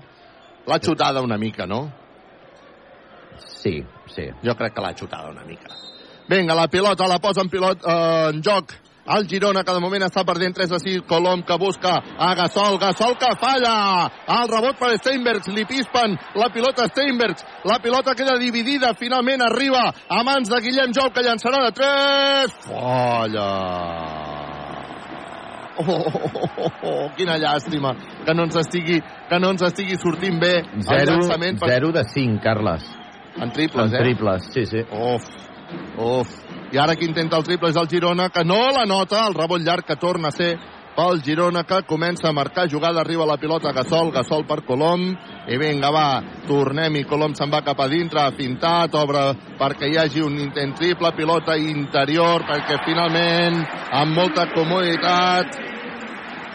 L'ha xutada una mica, no? Sí, sí. Jo crec que l'ha xutada una mica. Vinga, la pilota la posa en, pilot, eh, en joc el Girona, que de moment està perdent 3 a 6. Colom, que busca a Gasol. Gasol, que falla. El rebot per Steinbergs. Li pispen la pilota Steinbergs. La pilota queda dividida. Finalment arriba a mans de Guillem Jou, que llançarà de 3. Falla. Oh, oh, oh, oh, quina llàstima que no ens estigui, que no ens estigui sortint bé el 0, llançament per- 0 de 5, Carles. en triples, En eh? triples, sí, sí. Uf, uf. I ara qui intenta el triple és el Girona, que no la nota, el rebot llarg que torna a ser pel Girona, que comença a marcar jugada, arriba la pilota Gasol, Gasol per Colom, i vinga, va, tornem i Colom se'n va cap a dintre, ha obre perquè hi hagi un intent triple, pilota interior, perquè finalment, amb molta comoditat,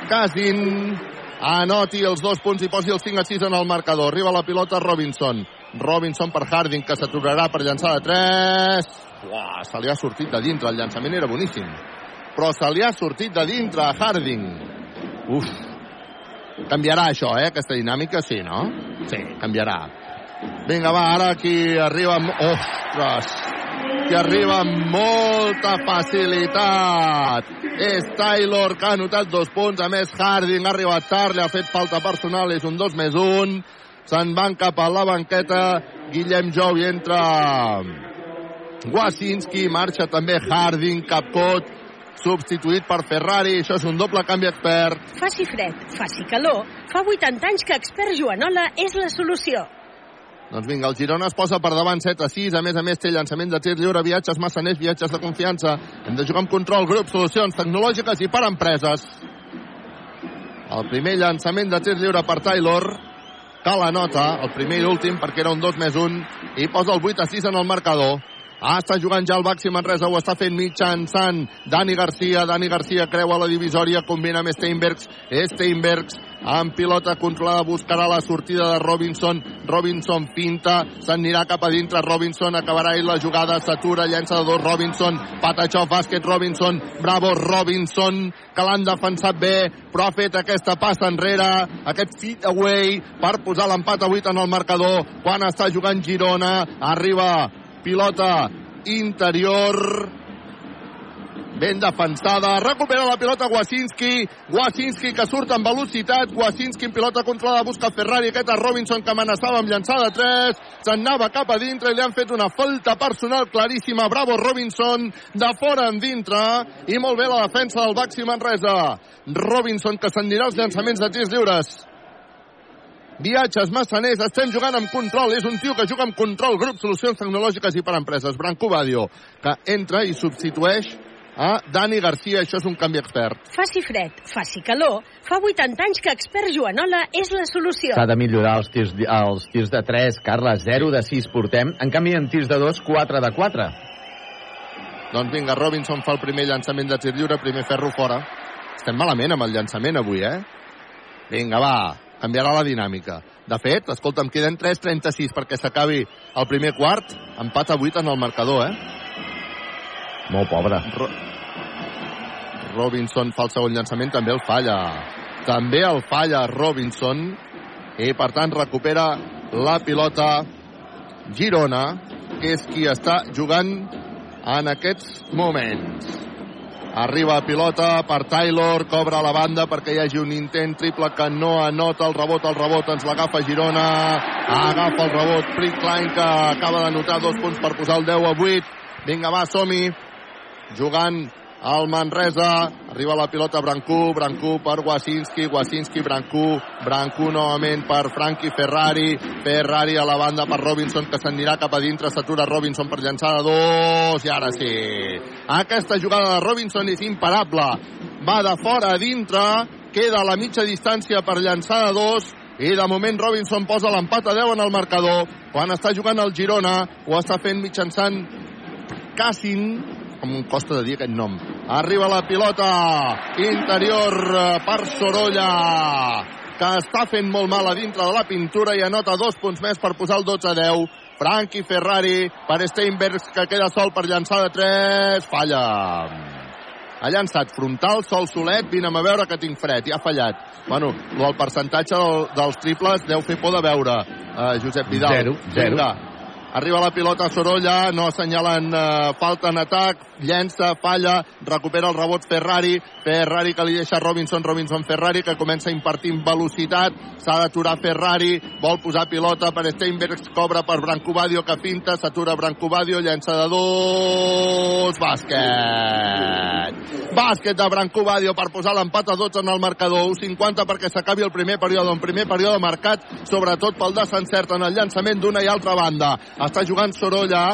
Casin anoti els dos punts i posi el 5 a 6 en el marcador. Arriba la pilota Robinson. Robinson per Harding, que s'aturarà per llançar de 3. Uah, se li ha sortit de dintre. El llançament era boníssim. Però se li ha sortit de dintre a Harding. Uf. Canviarà això, eh? Aquesta dinàmica, sí, no? Sí, canviarà. Vinga, va, ara aquí arriba... amb- Ostres! Que arriba amb molta facilitat. És Taylor, que ha anotat dos punts. A més, Harding ha arribat tard, li ha fet falta personal, és un 2 més 1. Se'n van cap a la banqueta. Guillem Jou i entra Wasinski, marxa també Harding, Capcot, substituït per Ferrari. Això és un doble canvi expert. Faci fred, faci calor, fa 80 anys que Expert Joanola és la solució. Doncs vinga, el Girona es posa per davant 7 a 6. A més a més, té llançament de tir lliure, viatges massaners, viatges de confiança. Hem de jugar amb control, grup, solucions tecnològiques i per empreses. El primer llançament de tir lliure per Taylor, que la nota, el primer i l'últim, perquè era un 2 més 1, i posa el 8 a 6 en el marcador. Ah, està jugant ja el Baxi Manresa, ho està fent mitjançant Dani Garcia. Dani Garcia creua la divisòria, combina amb Steinbergs. Steinbergs amb pilota controlada buscarà la sortida de Robinson. Robinson pinta, s'anirà cap a dintre. Robinson acabarà ell la jugada, s'atura, llença de dos Robinson. Patachó, bàsquet Robinson. Bravo Robinson, que l'han defensat bé, però ha fet aquesta passa enrere, aquest fit away per posar l'empat a 8 en el marcador. Quan està jugant Girona, arriba pilota interior. Ben defensada, recupera la pilota Wasinski, Wasinski que surt amb velocitat, Wasinski en pilota controlada, busca Ferrari, aquest a Robinson que amenaçava amb llançada 3, se'n anava cap a dintre i li han fet una falta personal claríssima, bravo Robinson, de fora en dintre, i molt bé la defensa del Baxi Manresa. Robinson que s'endirà als llançaments de tirs lliures. Viatges massaners, estem jugant amb control. És un tio que juga amb control. Grup Solucions Tecnològiques i per Empreses. Branco Badio, que entra i substitueix a Dani Garcia. Això és un canvi expert. Faci fred, faci calor, fa 80 anys que Expert Joanola és la solució. S'ha de millorar els tirs, els tirs de 3, Carles, 0 de 6 portem. En canvi, en tirs de 2, 4 de 4. Doncs vinga, Robinson fa el primer llançament de tir lliure, primer ferro fora. Estem malament amb el llançament avui, eh? Vinga, va, canviarà la dinàmica. De fet, escolta'm, queden 3.36 perquè s'acabi el primer quart. Empat a 8 en el marcador, eh? Molt pobre. Ro Robinson fa el segon llançament, també el falla. També el falla Robinson i per tant recupera la pilota Girona, que és qui està jugant en aquests moments. Arriba pilota per Taylor, cobra la banda perquè hi hagi un intent triple que no anota el rebot, el rebot ens l'agafa Girona, agafa el rebot Prickline que acaba de notar dos punts per posar el 10 a 8. Vinga, va, som-hi, jugant el Manresa, arriba la pilota Brancú, Brancú per Wasinski, Wasinski, Brancú, Brancú novament per Frankie Ferrari, Ferrari a la banda per Robinson que s'anirà cap a dintre, s'atura Robinson per llançar de dos, i ara sí. Aquesta jugada de Robinson és imparable, va de fora a dintre, queda a la mitja distància per llançar de dos, i de moment Robinson posa l'empat a 10 en el marcador, quan està jugant el Girona, ho està fent mitjançant Cassin, com em costa de dir aquest nom. Arriba la pilota interior eh, per Sorolla, que està fent molt mal a dintre de la pintura i anota dos punts més per posar el 12 a 10. Frankie Ferrari per Steinbergs, que queda sol per llançar de 3. Falla. Ha llançat frontal, sol solet, vine'm a veure que tinc fred, i ha fallat. Bueno, el percentatge del, dels triples deu fer por de veure, uh, Josep Vidal. Zero, zero. Vinga, Arriba la pilota Sorolla, no assenyalen eh, falta en atac, llença, falla, recupera el rebot Ferrari, Ferrari que li deixa Robinson, Robinson Ferrari que comença a impartir velocitat, s'ha d'aturar Ferrari, vol posar pilota per Steinbergs, cobra per Brancobadio que pinta, s'atura Brancobadio, llença de dos, bàsquet! Bàsquet de Brancobadio per posar l'empat a 12 en el marcador, 1.50 perquè s'acabi el primer període, un primer període marcat sobretot pel desencert en el llançament d'una i altra banda. Està jugant Sorolla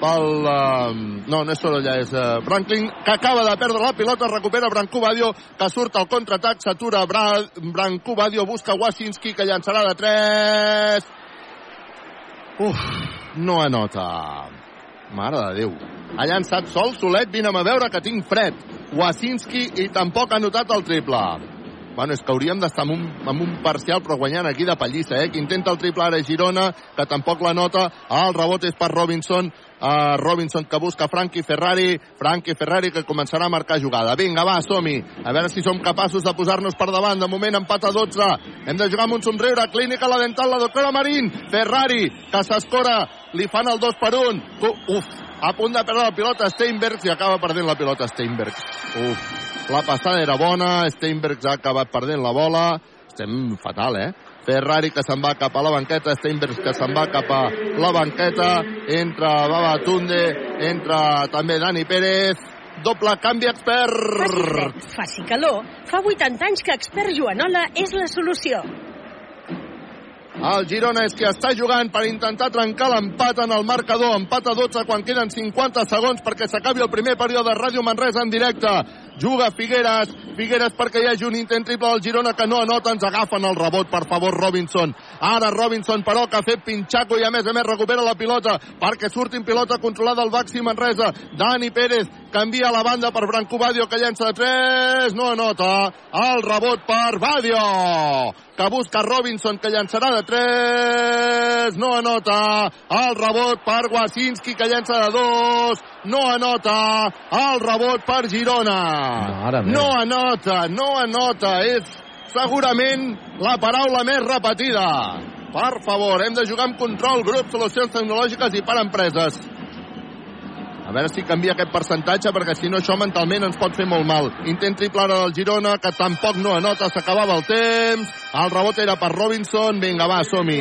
pel... Uh, no, no és Sorolla, és uh, Franklin, que acaba de perdre la pilota, recupera Brancobadio, que surt al contraatac, s'atura Bra Brancobadio, busca Wasinski, que llançarà de 3. Uf, no anota. Mare de Déu. Ha llançat sol, solet, vine'm a veure que tinc fred. Wasinski i tampoc ha notat el triple. Bueno, és que hauríem d'estar amb, un, amb un parcial, però guanyant aquí de pallissa, eh? Que intenta el triple ara Girona, que tampoc la nota. El rebot és per Robinson. a Robinson que busca Frankie Ferrari, Frankie Ferrari que començarà a marcar jugada. Vinga, va, som-hi. A veure si som capaços de posar-nos per davant. De moment empat a 12. Hem de jugar amb un somriure. Clínica la dental, la doctora Marín. Ferrari, que s'escora. Li fan el 2 per 1. Uf, a punt de perdre la pilota Steinbergs i acaba perdent la pilota Steinbergs. Uf, la passada era bona, Steinbergs ha acabat perdent la bola. Estem fatal, eh? Ferrari que se'n va cap a la banqueta, Steinbergs que se'n va cap a la banqueta, entra Babatunde, entra també Dani Pérez, doble canvi expert. Faci fred, faci calor. Fa 80 anys que expert Joanola és la solució. El Girona és que està jugant per intentar trencar l'empat en el marcador. Empat a 12 quan queden 50 segons perquè s'acabi el primer període de Ràdio Manresa en directe. Juga Figueres, Figueres perquè hi hagi un intent triple del Girona que no anota, ens agafen el rebot, per favor, Robinson. Ara Robinson, però, que ha fet pinxaco i a més a més recupera la pilota perquè surtin pilota controlada al Baxi Manresa. Dani Pérez canvia la banda per Branco Badio que llença de 3, no anota. El rebot per Badio que busca Robinson, que llançarà de 3, no anota. El rebot per Wasinski, que llença de 2, no anota. El rebot per Girona. No anota, no anota. És segurament la paraula més repetida. Per favor, hem de jugar amb control, grup, solucions tecnològiques i per empreses. Veure si canvia aquest percentatge, perquè si no això mentalment ens pot fer molt mal. Intent triple ara del Girona, que tampoc no anota, s'acabava el temps. El rebot era per Robinson. Vinga, va, som-hi.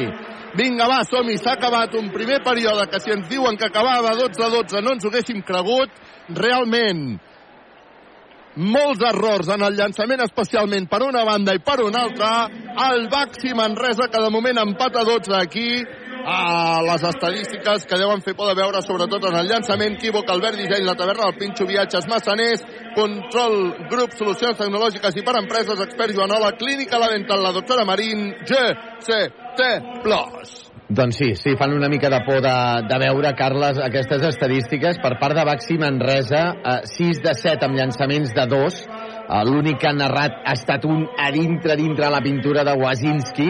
Vinga, va, som-hi. S'ha acabat un primer període que si ens diuen que acabava 12-12 no ens ho haguéssim cregut. Realment, molts errors en el llançament, especialment per una banda i per una altra. El Baxi Manresa, que de moment empata 12 aquí. A les estadístiques que deuen fer poder veure sobretot en el llançament Equívoc, Albert Disseny, la taverna del Pinxo, Viatges, Massaners, Control, Grup, Solucions Tecnològiques i per Empreses, Expert Joanola, Clínica La Dental, la doctora Marín, GCT+. Doncs sí, sí, fan una mica de por de, de veure, Carles, aquestes estadístiques. Per part de Baxi Manresa, eh, 6 de 7 amb llançaments de 2. Eh, L'únic que ha narrat ha estat un a dintre, dintre la pintura de Wazinski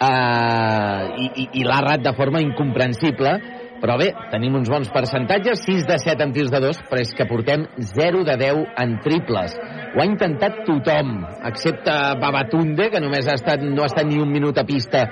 eh, i, i, i l'ha errat de forma incomprensible. Però bé, tenim uns bons percentatges, 6 de 7 en tirs de 2, però és que portem 0 de 10 en triples. Ho ha intentat tothom, excepte Babatunde, que només ha estat, no ha estat ni un minut a pista,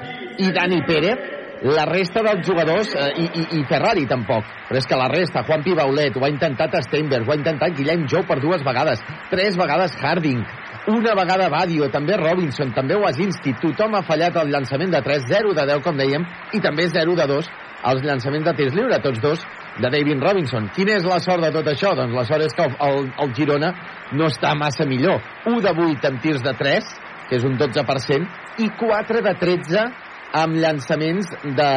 i Dani Pérez, la resta dels jugadors, eh, i, i, i Ferrari tampoc, però és que la resta, Juan Pibaulet, ho ha intentat Steinberg, ho ha intentat Guillem Jou per dues vegades, tres vegades Harding, una vegada Badio, també Robinson, també Wazinski, tothom ha fallat el llançament de 3, 0 de 10, com dèiem, i també 0 de 2 els llançaments de tirs lliure, tots dos de David Robinson. Quina és la sort de tot això? Doncs la sort és que el, el, Girona no està massa millor. 1 de 8 en tirs de 3, que és un 12%, i 4 de 13 amb llançaments de,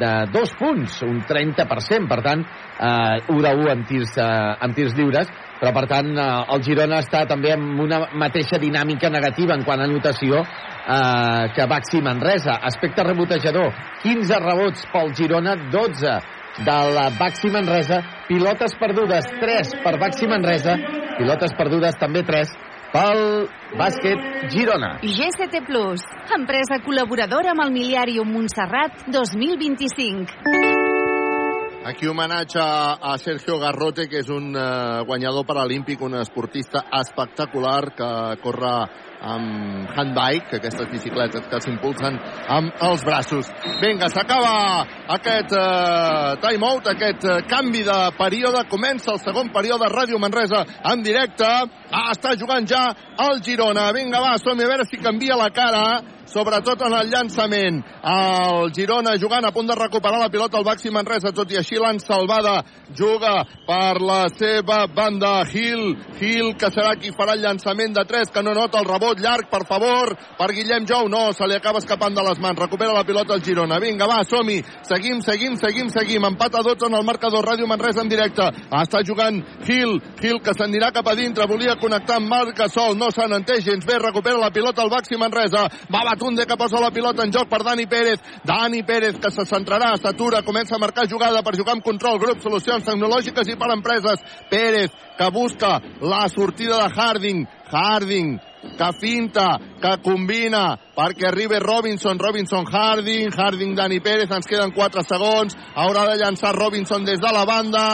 de dos punts, un 30%, per tant, eh, 1 de 1 en tirs, eh, en tirs lliures, però per tant eh, el Girona està també amb una mateixa dinàmica negativa en quant a anotació eh, que Baxi Manresa. Aspecte rebotejador, 15 rebots pel Girona, 12 de la Baxi Manresa, pilotes perdudes 3 per Baxi Manresa, pilotes perdudes també 3 pel bàsquet Girona. GCT Plus, empresa col·laboradora amb el Miliàrium Montserrat 2025. Aquí homenatge a Sergio Garrote, que és un eh, guanyador paralímpic, un esportista espectacular que corre amb handbike, aquestes bicicletes que s'impulsen amb els braços. Vinga, s'acaba aquest eh, timeout, aquest eh, canvi de període. Comença el segon període Ràdio Manresa en directe. Ah, està jugant ja el Girona. Vinga, va, som a veure si canvia la cara sobretot en el llançament. El Girona jugant a punt de recuperar la pilota al Baxi Manresa, tot i així l'han salvada. Juga per la seva banda Gil. Gil, que serà qui farà el llançament de 3, que no nota el rebot llarg, per favor, per Guillem Jou. No, se li acaba escapant de les mans. Recupera la pilota el Girona. Vinga, va, som-hi. Seguim, seguim, seguim, seguim. Empat a 12 en el marcador. Ràdio Manresa en directe. Està jugant Gil. Gil, que s'anirà cap a dintre. Volia connectar amb Marc Gasol. No se n'entén gens bé. Recupera la pilota al Baxi Manresa. Va Batunde que posa la pilota en joc per Dani Pérez. Dani Pérez que se centrarà, s'atura, comença a marcar jugada per jugar amb control, grup, solucions tecnològiques i per empreses. Pérez que busca la sortida de Harding. Harding que finta, que combina perquè arribi Robinson, Robinson Harding, Harding Dani Pérez, ens queden 4 segons, haurà de llançar Robinson des de la banda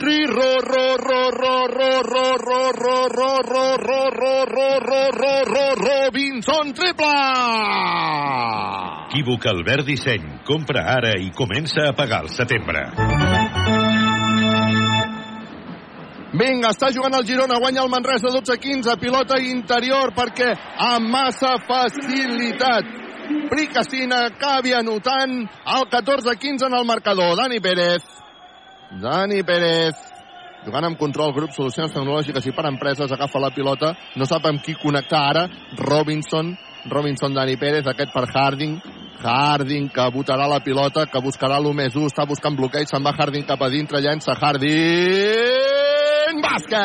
Tri, ro, ro, ro, ro, ro, ro, ro, ro, ro, ro, ro, ro, ro, ro, ro, ro, Robinson, triple! Equívoc Albert Disseny. Compra ara i comença a pagar al setembre. Vinga, està jugant el Girona, guanya el Manresa 12-15, pilota interior perquè amb massa facilitat. Pricacina acabi anotant el 14-15 en el marcador. Dani Pérez. Dani Pérez. Jugant amb control grup, solucions tecnològiques i per empreses, agafa la pilota. No sap amb qui connectar ara. Robinson. Robinson, Dani Pérez, aquest per Harding. Harding, que botarà la pilota, que buscarà l'1 més 1, està buscant bloqueig, se'n va Harding cap a dintre, llença Harding, bàsquet!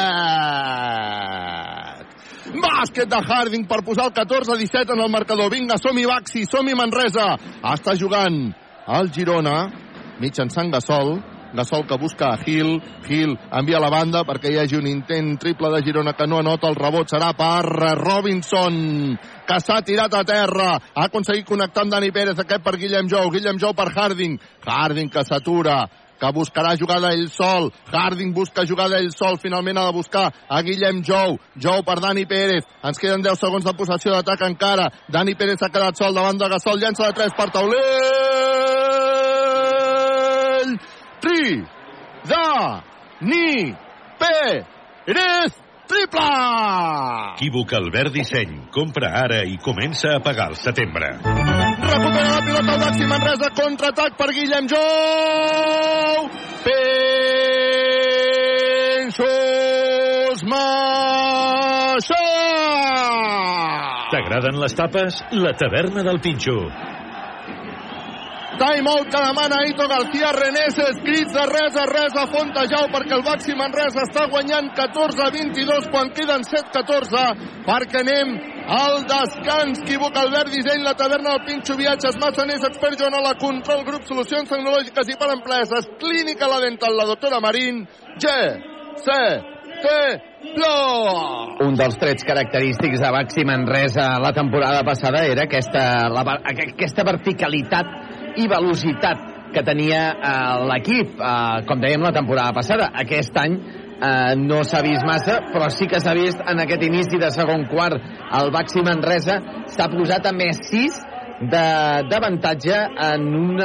Bàsquet de Harding per posar el 14-17 en el marcador. Vinga, som-hi Baxi, som-hi Manresa. Està jugant el Girona, mitjançant Gasol, Gasol que busca a Gil, Gil envia la banda perquè hi hagi un intent triple de Girona que no anota, el rebot serà per Robinson, que s'ha tirat a terra, ha aconseguit connectar amb Dani Pérez, aquest per Guillem Jou, Guillem Jou per Harding, Harding que s'atura, que buscarà jugada ell sol. Harding busca jugada ell sol. Finalment ha de buscar a Guillem Jou. Jou per Dani Pérez. Ens queden 10 segons de possessió d'atac encara. Dani Pérez s'ha quedat sol davant de Gasol. Llença de 3 per taulell. Tri. Da. Ni. Pérez. Triple! Equívoc Albert Disseny. Compra ara i comença a pagar al setembre. Recupera la pilota al Baxi Manresa, contraatac per Guillem Jou. Pensos Maixà. T'agraden les tapes? La taverna del Pinxo. Timeout que demana Aito García Renés, escrits de res a res a Fontejau perquè el Baxi Manresa està guanyant 14-22 quan queden 7-14 perquè anem al descans. Equivoca Albert Disseny, la taverna del Pinxo Viatges, Massaners, Expert Joanola, Control Grup, Solucions Tecnològiques i per Empreses, Clínica La Dental, la doctora Marín, G, C, T, Plor. Un dels trets característics de Baxi Manresa la temporada passada era aquesta, la, aquesta verticalitat i velocitat que tenia eh, l'equip, eh, com dèiem la temporada passada. Aquest any eh, no s'ha vist massa, però sí que s'ha vist en aquest inici de segon quart. El Baxi Manresa s'ha posat a més 6 d'avantatge en un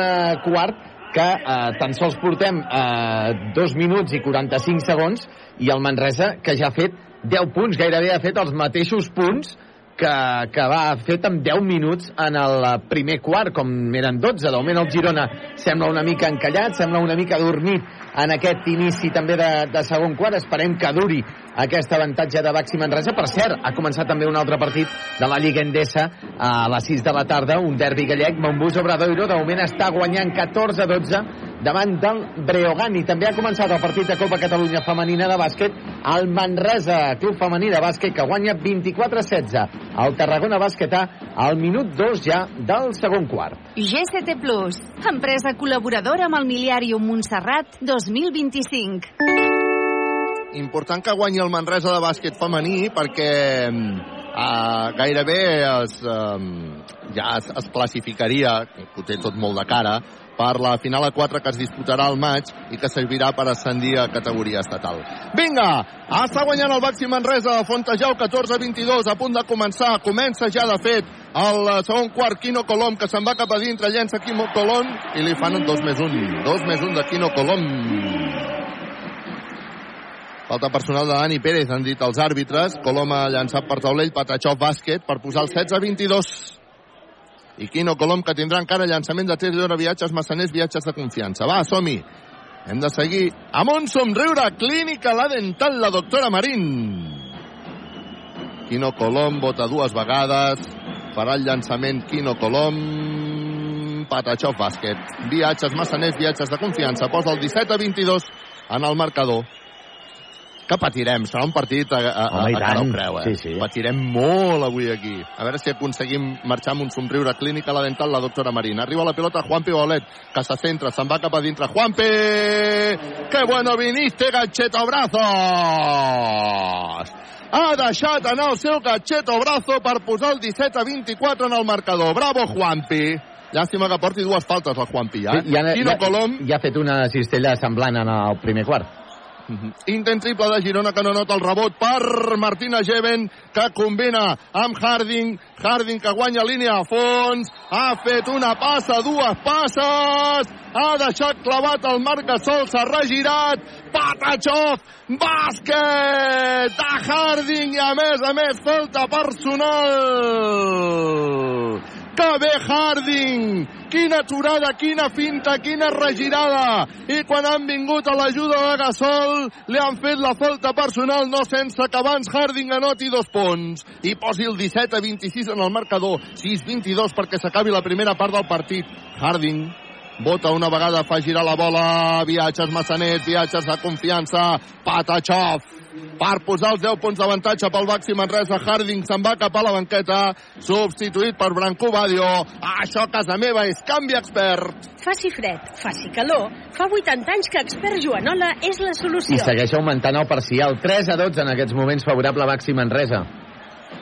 quart que eh, tan sols portem eh, 2 minuts i 45 segons i el Manresa que ja ha fet 10 punts, gairebé ha fet els mateixos punts que, que va fet amb 10 minuts en el primer quart, com eren 12. De moment el Girona sembla una mica encallat, sembla una mica dormit en aquest inici també de, de segon quart. Esperem que duri aquest avantatge de Baxi Manresa. Per cert, ha començat també un altre partit de la Lliga Endesa a les 6 de la tarda, un derbi gallec. Montbus Obradoiro de moment està guanyant 14-12 davant del Breogán i també ha començat el partit de Copa Catalunya femenina de bàsquet el Manresa, club femení de bàsquet que guanya 24-16 el Tarragona Bàsquetà al minut 2 ja del segon quart. GCT Plus, empresa col·laboradora amb el miliàrium Montserrat 2025. Important que guanyi el Manresa de bàsquet femení perquè uh, gairebé es, uh, ja es, es classificaria, que ho té tot molt de cara, per la final a 4 que es disputarà al maig i que servirà per ascendir a categoria estatal. Vinga, està guanyant el Baxi Manresa de Fontejau 14-22, a punt de començar, comença ja de fet el segon quart Quino Colom que se'n va cap a dintre, llença Quino Colom i li fan dos més un, dos més un de Quino Colom. Falta personal de Dani Pérez, han dit els àrbitres. Colom ha llançat per taulell, Patachov bàsquet per posar el 16-22 i Quino Colom, que tindrà encara llançament de 3 d'hora viatges, massaners, viatges de confiança. Va, som-hi! Hem de seguir amb un somriure. Clínica La Dental, la doctora Marín. Quino Colom vota dues vegades. Farà el llançament Quino Colom. Patachov bàsquet. Viatges, massaners, viatges de confiança. Posa el 17 a 22 en el marcador. Que patirem, serà un partit a, a, a, Home, i a cara creu, eh? Sí, sí. Patirem molt avui aquí. A veure si aconseguim marxar amb un somriure clínic a la dental la doctora Marina. Arriba la pelota Juanpi Bolet, que se centra, se'n va cap a dintre. Juanpi! Que bueno viniste, Gacheto Brazos! Ha deixat anar el seu Gacheto Brazo per posar el 17 a 24 en el marcador. Bravo, Juanpi! Llàstima que porti dues faltes, el Juanpi, ja. Sí, ja, Quino ja, Colom ja ha fet una cistella semblant en el primer quart. Intent triple de Girona que no nota el rebot per Martina Geven que combina amb Harding. Harding que guanya línia a fons. Ha fet una passa, dues passes. Ha deixat clavat el Marcasol s'ha regirat. Patachov bàsquet de Harding i a més a més falta personal que bé Harding! Quina aturada, quina finta, quina regirada! I quan han vingut a l'ajuda de Gasol, li han fet la falta personal, no sense que abans Harding anoti dos punts. I posi el 17 a 26 en el marcador, 6-22 perquè s'acabi la primera part del partit. Harding Bota una vegada, fa girar la bola, viatges Massanet, viatges de confiança, Patachov, per posar els 10 punts d'avantatge pel Baxi Manresa, Harding se'n va cap a la banqueta, substituït per Branco Badio. Això, a casa meva, és canvi expert. Faci fred, faci calor, fa 80 anys que Expert Joanola és la I solució. segueix augmentant el parcial. 3 a 12 en aquests moments favorable a Baxi Manresa.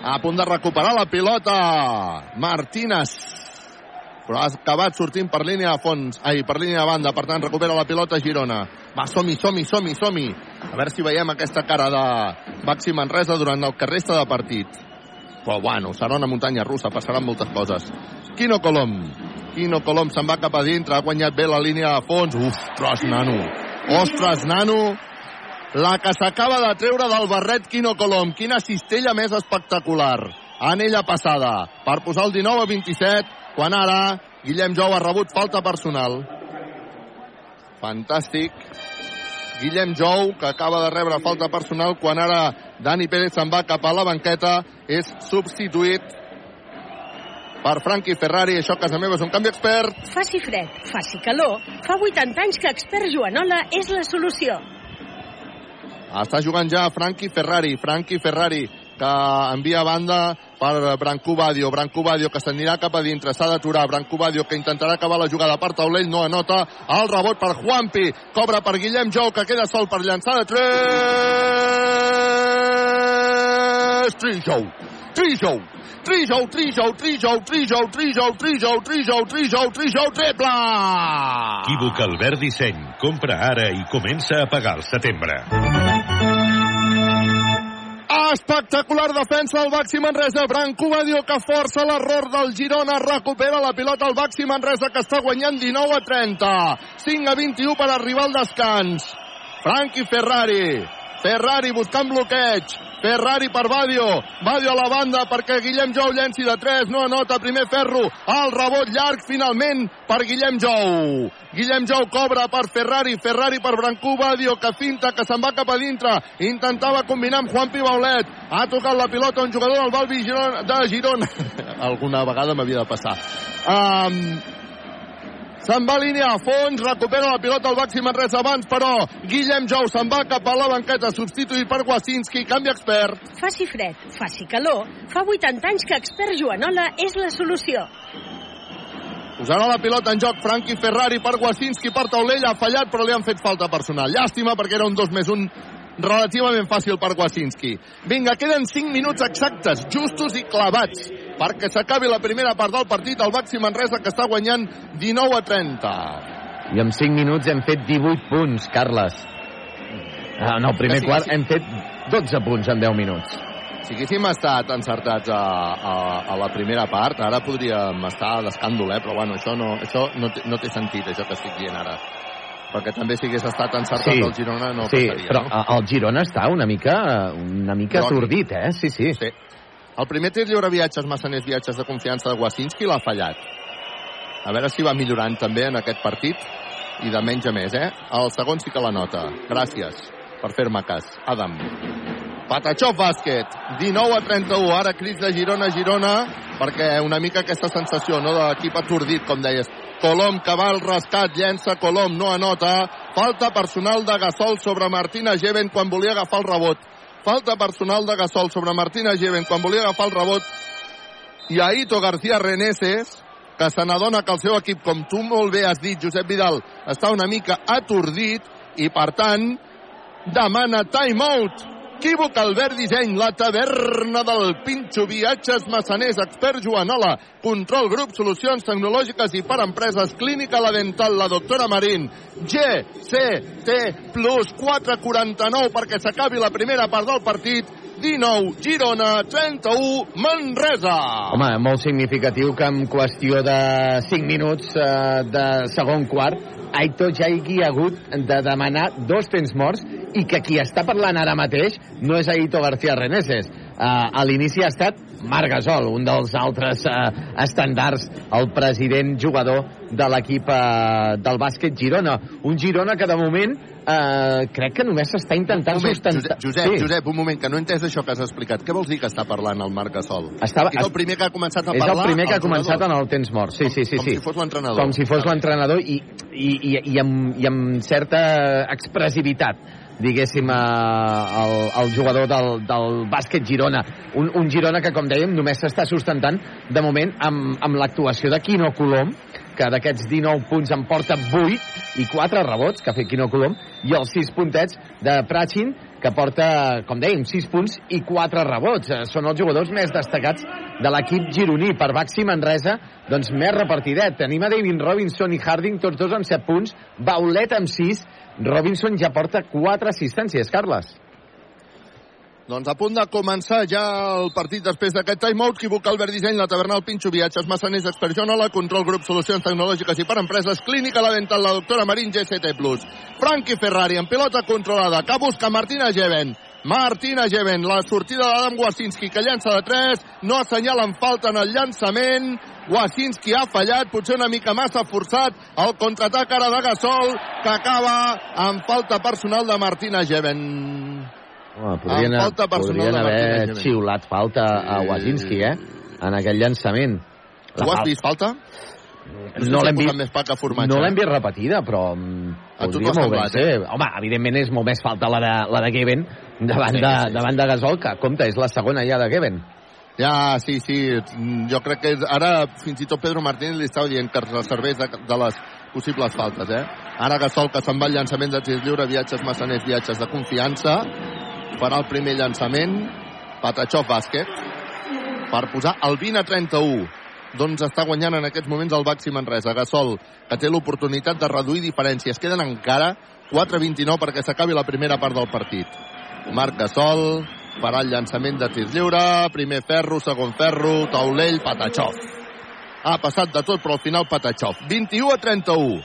A punt de recuperar la pilota, Martínez. Però ha acabat sortint per línia de fons, ai, per línia de banda, per tant recupera la pilota Girona. Va, som-hi, som-hi, som-hi, som-hi. A veure si veiem aquesta cara de Baxi Manresa durant el que resta de partit. Però bueno, serà una muntanya russa, passaran moltes coses. Quino Colom. Quino Colom se'n va cap a dintre, ha guanyat bé la línia de fons. Ostres, nano. Ostres, nano. La que s'acaba de treure del barret Quino Colom. Quina cistella més espectacular. Anella passada per posar el 19 a 27, quan ara Guillem Jou ha rebut falta personal. Fantàstic. Guillem Jou, que acaba de rebre falta personal, quan ara Dani Pérez se'n va cap a la banqueta, és substituït per Frankie Ferrari. Això a casa meva és un canvi expert. Faci fred, faci calor, fa 80 anys que Expert Joanola és la solució. Està jugant ja Frankie Ferrari. Frankie Ferrari que envia a banda per Branco Badio. Branco Badio que s'anirà cap a dintre. S'ha d'aturar. Branco Badio que intentarà acabar la jugada per taulell. No anota. El rebot per Juanpi. Cobra per Guillem Jou que queda sol per llançar de 3. Trijou. Trijou. Trijou, Trijou, Trijou, Trijou, Trijou, Trijou, Trijou, Trijou, Trijou, triple! Equívoc Albert Disseny. Compra ara i comença a pagar al setembre. Espectacular defensa del Baxi Manresa. Branco Badio que força l'error del Girona. Recupera la pilota el Baxi Manresa que està guanyant 19 a 30. 5 a 21 per arribar al descans. Frankie Ferrari. Ferrari buscant bloqueig. Ferrari per Badio. Badio a la banda perquè Guillem Jou llenci de 3. No anota primer Ferro. El rebot llarg finalment per Guillem Jou. Guillem Jou cobra per Ferrari. Ferrari per Brancú Badio que finta que se'n va cap a dintre. Intentava combinar amb Juan Pibaulet. Ha tocat la pilota un jugador del Balbi de Girona. Alguna vegada m'havia de passar. Um, Se'n va a línia a fons, recupera la pilota el Baxi Manresa abans, però Guillem Jou se'n va cap a la banqueta, substituït per Wasinski, canvi expert. Faci fred, faci calor, fa 80 anys que Expert Joanola és la solució. Posarà la pilota en joc Frankie Ferrari per Wasinski, per Taulell, ha fallat, però li han fet falta personal. Llàstima, perquè era un 2 més 1 relativament fàcil per Wasinski. Vinga, queden 5 minuts exactes, justos i clavats, perquè s'acabi la primera part del partit, el Baxi Manresa que està guanyant 19 a 30. I en 5 minuts hem fet 18 punts, Carles. En el primer Sí, quart sí. hem fet 12 punts en 10 minuts. Si haguéssim estat encertats a, a, a la primera part, ara podríem estar d'escàndol, eh? però bueno, això, no, això no, té, no té sentit, això que estic dient ara. Perquè també si hagués estat encertat Sí, el Girona no sí, passaria, però no? el Girona està una mica, una mica atordit, eh? Sí, sí. Sí. El primer tir lliure viatges, massaners viatges de confiança de Wasinski l'ha fallat. A veure si va millorant també en aquest partit i de menys a més, eh? El segon sí que la nota. Gràcies per fer-me cas. Adam. Patachov bàsquet, 19 a 31, ara crits de Girona Girona, perquè una mica aquesta sensació, no?, de l'equip atordit, com deies. Colom que va al rescat, llença Colom, no anota, Falta personal de Gasol sobre Martina Geven quan volia agafar el rebot. Falta personal de Gasol sobre Martina Geven quan volia agafar el rebot. I Aito García Reneses, que se n'adona que el seu equip, com tu molt bé has dit, Josep Vidal, està una mica atordit i, per tant, demana time-out. Equívoc Albert Disseny, la taverna del Pinxo, viatges massaners, expert Joanola, control grup, solucions tecnològiques i per empreses, clínica la dental, la doctora Marín, GCT plus 449 perquè s'acabi la primera part del partit, 19, Girona, 31, Manresa. Home, molt significatiu que en qüestió de 5 minuts eh, de segon quart Aito ja hi ha hagut de demanar dos temps morts i que qui està parlant ara mateix no és Aito García Reneses. Uh, a l'inici ha estat Marc Gasol, un dels altres uh, estandards, el president jugador de l'equip uh, del bàsquet Girona. Un Girona que de moment uh, crec que només s'està intentant moment, sustentar... Josep, Josep, sí. Josep, un moment, que no he entès això que has explicat. Què vols dir que està parlant el Marc Gasol? Estava, és el primer que ha començat a és parlar? el primer que ha començat en el temps mort, sí, sí, sí. Com sí. si fos l'entrenador. Com si fos l'entrenador i, i, i, i, amb, i amb certa expressivitat diguéssim, el, el jugador del, del bàsquet Girona. Un, un Girona que, com dèiem, només s'està sustentant de moment amb, amb l'actuació de Quino Colom, que d'aquests 19 punts en porta 8 i 4 rebots que ha fet Quino Colom, i els 6 puntets de Prachin, que porta, com dèiem, 6 punts i 4 rebots. Eh, Són els jugadors més destacats de l'equip gironí. Per Baxi Manresa, doncs més repartidet. Tenim a David Robinson i Harding, tots dos amb 7 punts. Baulet amb 6. Robinson ja porta 4 assistències, Carles. Doncs a punt de començar ja el partit després d'aquest timeout. Qui busca Albert Disseny, la taverna El Pinxo, viatges massaners, Jonola, control grup, solucions tecnològiques i per empreses, clínica la dental, la doctora Marín, GCT+. Frankie Ferrari, en pilota controlada, que busca Martina Geven. Martina Geven, la sortida d'Adam Wasinski, que llança de 3, no assenyalen falta en el llançament, Wasinski ha fallat, potser una mica massa forçat, el contraatac ara de Gasol, que acaba amb falta personal de Martina Geven. Home, podrien, Amb falta podrien haver xiulat falta a Wazinski, eh? En aquell llançament. La Tu has vist falta? No l'hem vist, més formatge. no l'hem vist repetida, però mm, A tu t'ho semblat, ser. Home, evidentment és molt més falta la de, la de Geben davant, Sí, de, sí, sí. davant de Gasol, que, compte, és la segona ja de Geben. Ja, sí, sí. Jo crec que ara fins i tot Pedro Martínez li estava dient que es serveix de, de les possibles faltes, eh? Ara Gasol, que se'n va al llançament de tir lliure, viatges massaners, viatges de confiança, farà el primer llançament, Patachov bàsquet, per posar el 20 a 31. Doncs està guanyant en aquests moments el Baxi Manresa. Gasol, que té l'oportunitat de reduir diferències. Queden encara 4-29 perquè s'acabi la primera part del partit. Marc Gasol farà el llançament de tir lliure, primer ferro, segon ferro, taulell, Patachov. Ha passat de tot, però al final Patachov. 21 a 31.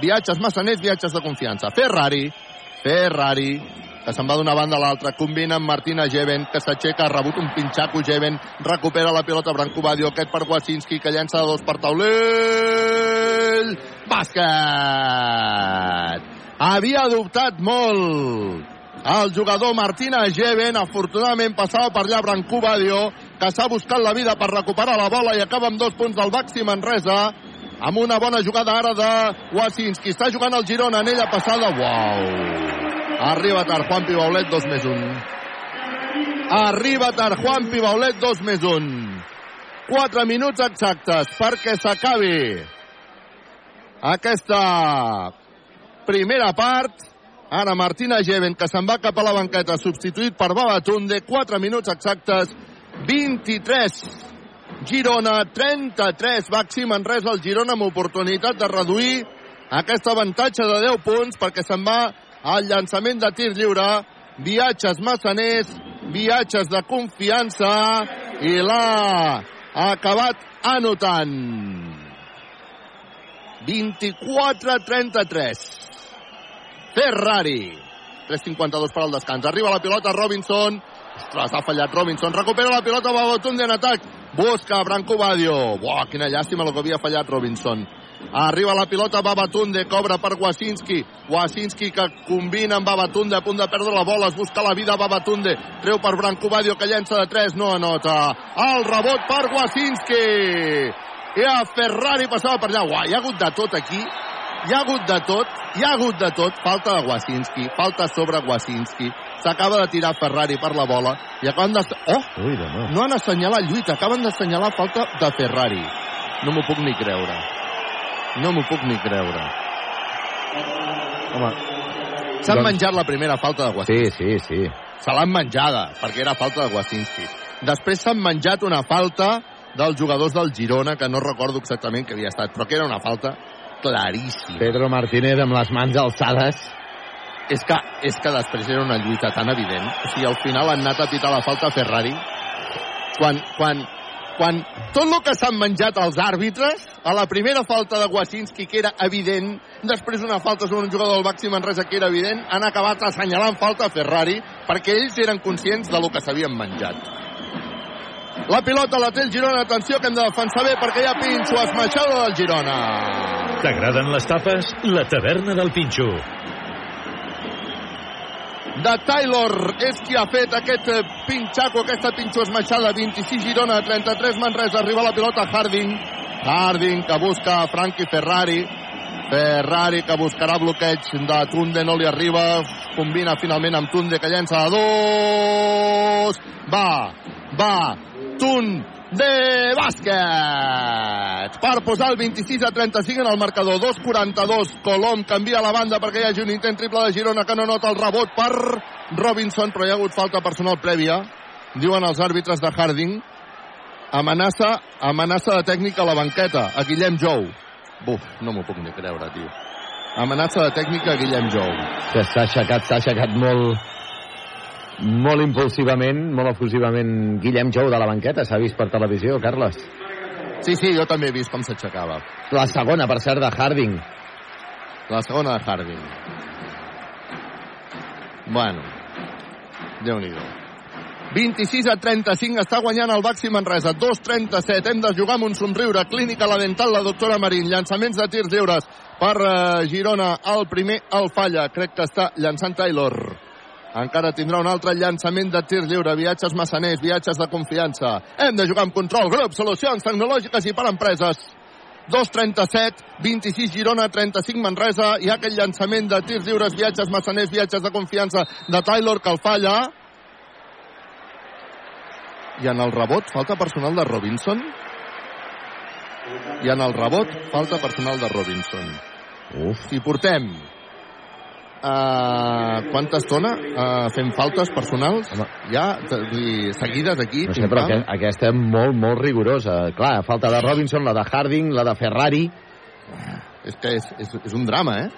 Viatges massaners, viatges de confiança. Ferrari, Ferrari, que se'n va d'una banda a l'altra, combina amb Martina Geven, que s'aixeca, ha rebut un pinxaco Geven, recupera la pilota Branco Badio, aquest per Wasinski, que llença de dos per taulell. Bàsquet! Havia dubtat molt el jugador Martina Geven, afortunadament passava per allà Branco Badio, que s'ha buscat la vida per recuperar la bola i acaba amb dos punts del Baxi Manresa, amb una bona jugada ara de Wasinski. Està jugant el Girona, en ella passada. Uau! Arriba tard Juan Pibaulet, 2 més 1. Arriba tard Juan Pibaulet, 2 més 1. 4 minuts exactes perquè s'acabi aquesta primera part. Ara Martina Geven, que se'n va cap a la banqueta, substituït per Babatunde. 4 minuts exactes, 23. Girona, 33. Baxi Manresa, el Girona amb oportunitat de reduir aquest avantatge de 10 punts perquè se'n va al llançament de tir lliure. Viatges massaners, viatges de confiança i l'ha acabat anotant. 24-33. Ferrari. 3.52 per al descans. Arriba la pilota Robinson. Ostres, ha fallat Robinson. Recupera la pilota Babatunde en atac. Busca Branco Badio. Buah, quina llàstima el que havia fallat Robinson. Arriba la pilota Babatunde, cobra per Wasinski. Wasinski que combina amb Babatunde, a punt de perdre la bola, es busca la vida Babatunde. Treu per Branco Badio que llença de 3, no anota. El rebot per Wasinski. I a Ferrari passava per allà. Uah, hi ha hagut de tot aquí. hi ha hagut de tot, hi ha hagut de tot, falta de Wasinski, falta sobre Wasinski, s'acaba de tirar Ferrari per la bola i acaben de... Oh! Ui, no. No han assenyalat lluita, acaben d'assenyalar falta de Ferrari. No m'ho puc ni creure. No m'ho puc ni creure. Home, S'han Doncs- menjat la primera falta de Wasinski. sí, sí, sí. Se l'han menjada, perquè era falta de Wasinski. Després s'han menjat una falta dels jugadors del Girona, que no recordo exactament què havia estat, però que era una falta claríssima. Pedro Martínez amb les mans alçades. És que, és que després era una lluita tan evident. O sigui, al final han anat a pitar la falta a Ferrari. Quan, quan, quan tot el que s'han menjat els àrbitres, a la primera falta de Wasinski, que era evident, després una falta sobre un jugador del Baxi Manresa, que era evident, han acabat assenyalant falta a Ferrari, perquè ells eren conscients de lo que s'havien menjat. La pilota la té el Girona, atenció que hem de defensar bé perquè hi ha Pinxo, esmaixada del Girona. T'agraden les tapes? La taverna del Pinxo. De Taylor. És qui ha fet aquest eh, pinxaco, aquesta pinxo esmaixada 26 Girona, 33 Manresa. Arriba la pilota Harding. Harding que busca Frankie Ferrari. Ferrari que buscarà bloqueig de Tunde, no li arriba. Combina finalment amb Tunde que llença a dos. Va, va. Tunde bàsquet. Per posar el 26 a 35 en el marcador. 2'42 Colom canvia la banda perquè hi hagi un intent triple de Girona que no nota el rebot per Robinson però hi ha hagut falta personal prèvia diuen els àrbitres de Harding. Amenaça, amenaça de tècnica a la banqueta a Guillem Jou. Buf, no m'ho puc ni creure tio. Amenaça de tècnica a Guillem Jou. S'ha aixecat, s'ha aixecat molt molt impulsivament, molt efusivament Guillem Jou de la banqueta, s'ha vist per televisió, Carles. sí, sí, jo també he vist com s'aixecava La segona, per cert, de Harding. La segona de Harding. Bueno, déu nhi 26 a 35 està guanyant el Baxi Manresa. 2-37. Hem de jugar amb un somriure. Clínica la dental, la doctora Marín. Llançaments de tirs lliures per uh, Girona. El primer el falla. Crec que està llançant Taylor. Encara tindrà un altre llançament de tir lliure. Viatges massaners, viatges de confiança. Hem de jugar amb control. Grup, solucions tecnològiques i per empreses. 2'37, 26 Girona, 35 Manresa. Hi ha aquell llançament de tirs lliures, viatges massaners, viatges de confiança de Taylor que el falla. I en el rebot, falta personal de Robinson. I en el rebot, falta personal de Robinson. Uf, Si portem Uh, quanta estona uh, fem faltes personals? Home. Ja, dir, seguides aquí? no sé, però que, aquesta és molt, molt rigorosa. Clar, falta de Robinson, la de Harding, la de Ferrari. És que és, és, és un drama, eh?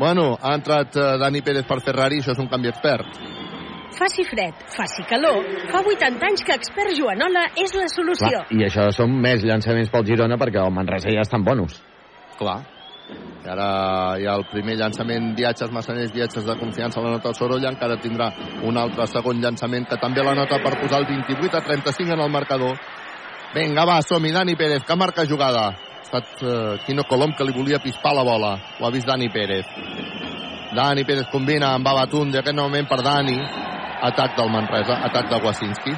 Bueno, ha entrat uh, Dani Pérez per Ferrari, això és un canvi expert. Faci fred, faci calor, fa 80 anys que expert Joanola és la solució. Clar, I això són més llançaments pel Girona perquè el Manresa ja està en bonus. Clar. I ara hi ha el primer llançament, viatges massaners, viatges de confiança la nota Sorolla, encara tindrà un altre segon llançament que també la nota per posar el 28 a 35 en el marcador. Vinga, va, som-hi, Dani Pérez, que marca jugada. Ha estat uh, Quino Colom que li volia pispar la bola. Ho ha vist Dani Pérez. Dani Pérez combina amb Babatun d'aquest moment per Dani. Atac del Manresa, atac de Wasinski.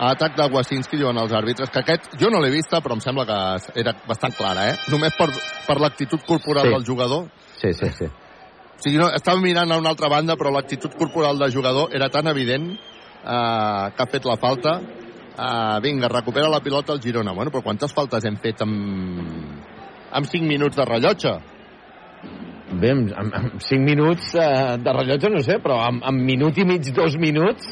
Atac de Wasinski, diuen els àrbitres, que aquest jo no l'he vista, però em sembla que era bastant clara, eh? Només per, per l'actitud corporal Sí. del jugador. Sí, sí, sí. O sigui, no, estava mirant a una altra banda, però l'actitud corporal del jugador era tan evident eh, que ha fet la falta. Eh, vinga, recupera la pilota el Girona. Bueno, però quantes faltes hem fet amb, amb 5 minuts de rellotge? Bé, amb, amb, amb 5 minuts eh, de rellotge no sé, però amb, amb minut i mig, dos minuts,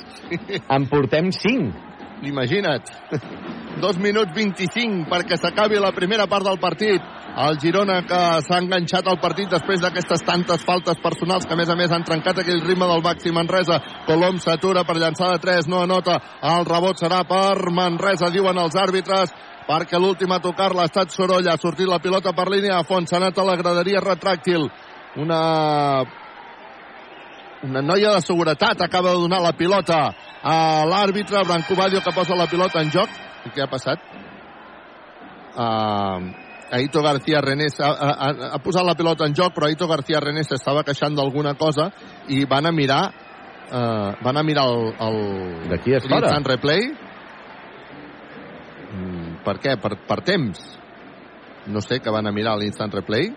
en portem 5. Imagina't. 2 minuts 25 perquè s'acabi la primera part del partit. El Girona que s'ha enganxat al partit després d'aquestes tantes faltes personals que a més a més han trencat aquell ritme del Baxi Manresa. Colom s'atura per llançar de 3, no anota. El rebot serà per Manresa, diuen els àrbitres perquè l'últim a tocar-la ha estat Sorolla. Ha sortit la pilota per línia a fons. S'ha anat a la graderia retràctil. Una una noia de seguretat acaba de donar la pilota a l'àrbitre Branco Badio que posa la pilota en joc i què ha passat? Uh, Aito García Renés ha, ha, ha posat la pilota en joc però Aito García Renés s'estava queixant d'alguna cosa i van a mirar uh, van a mirar el, el De qui és fora? replay mm, per què? Per, per temps no sé que van a mirar l'instant replay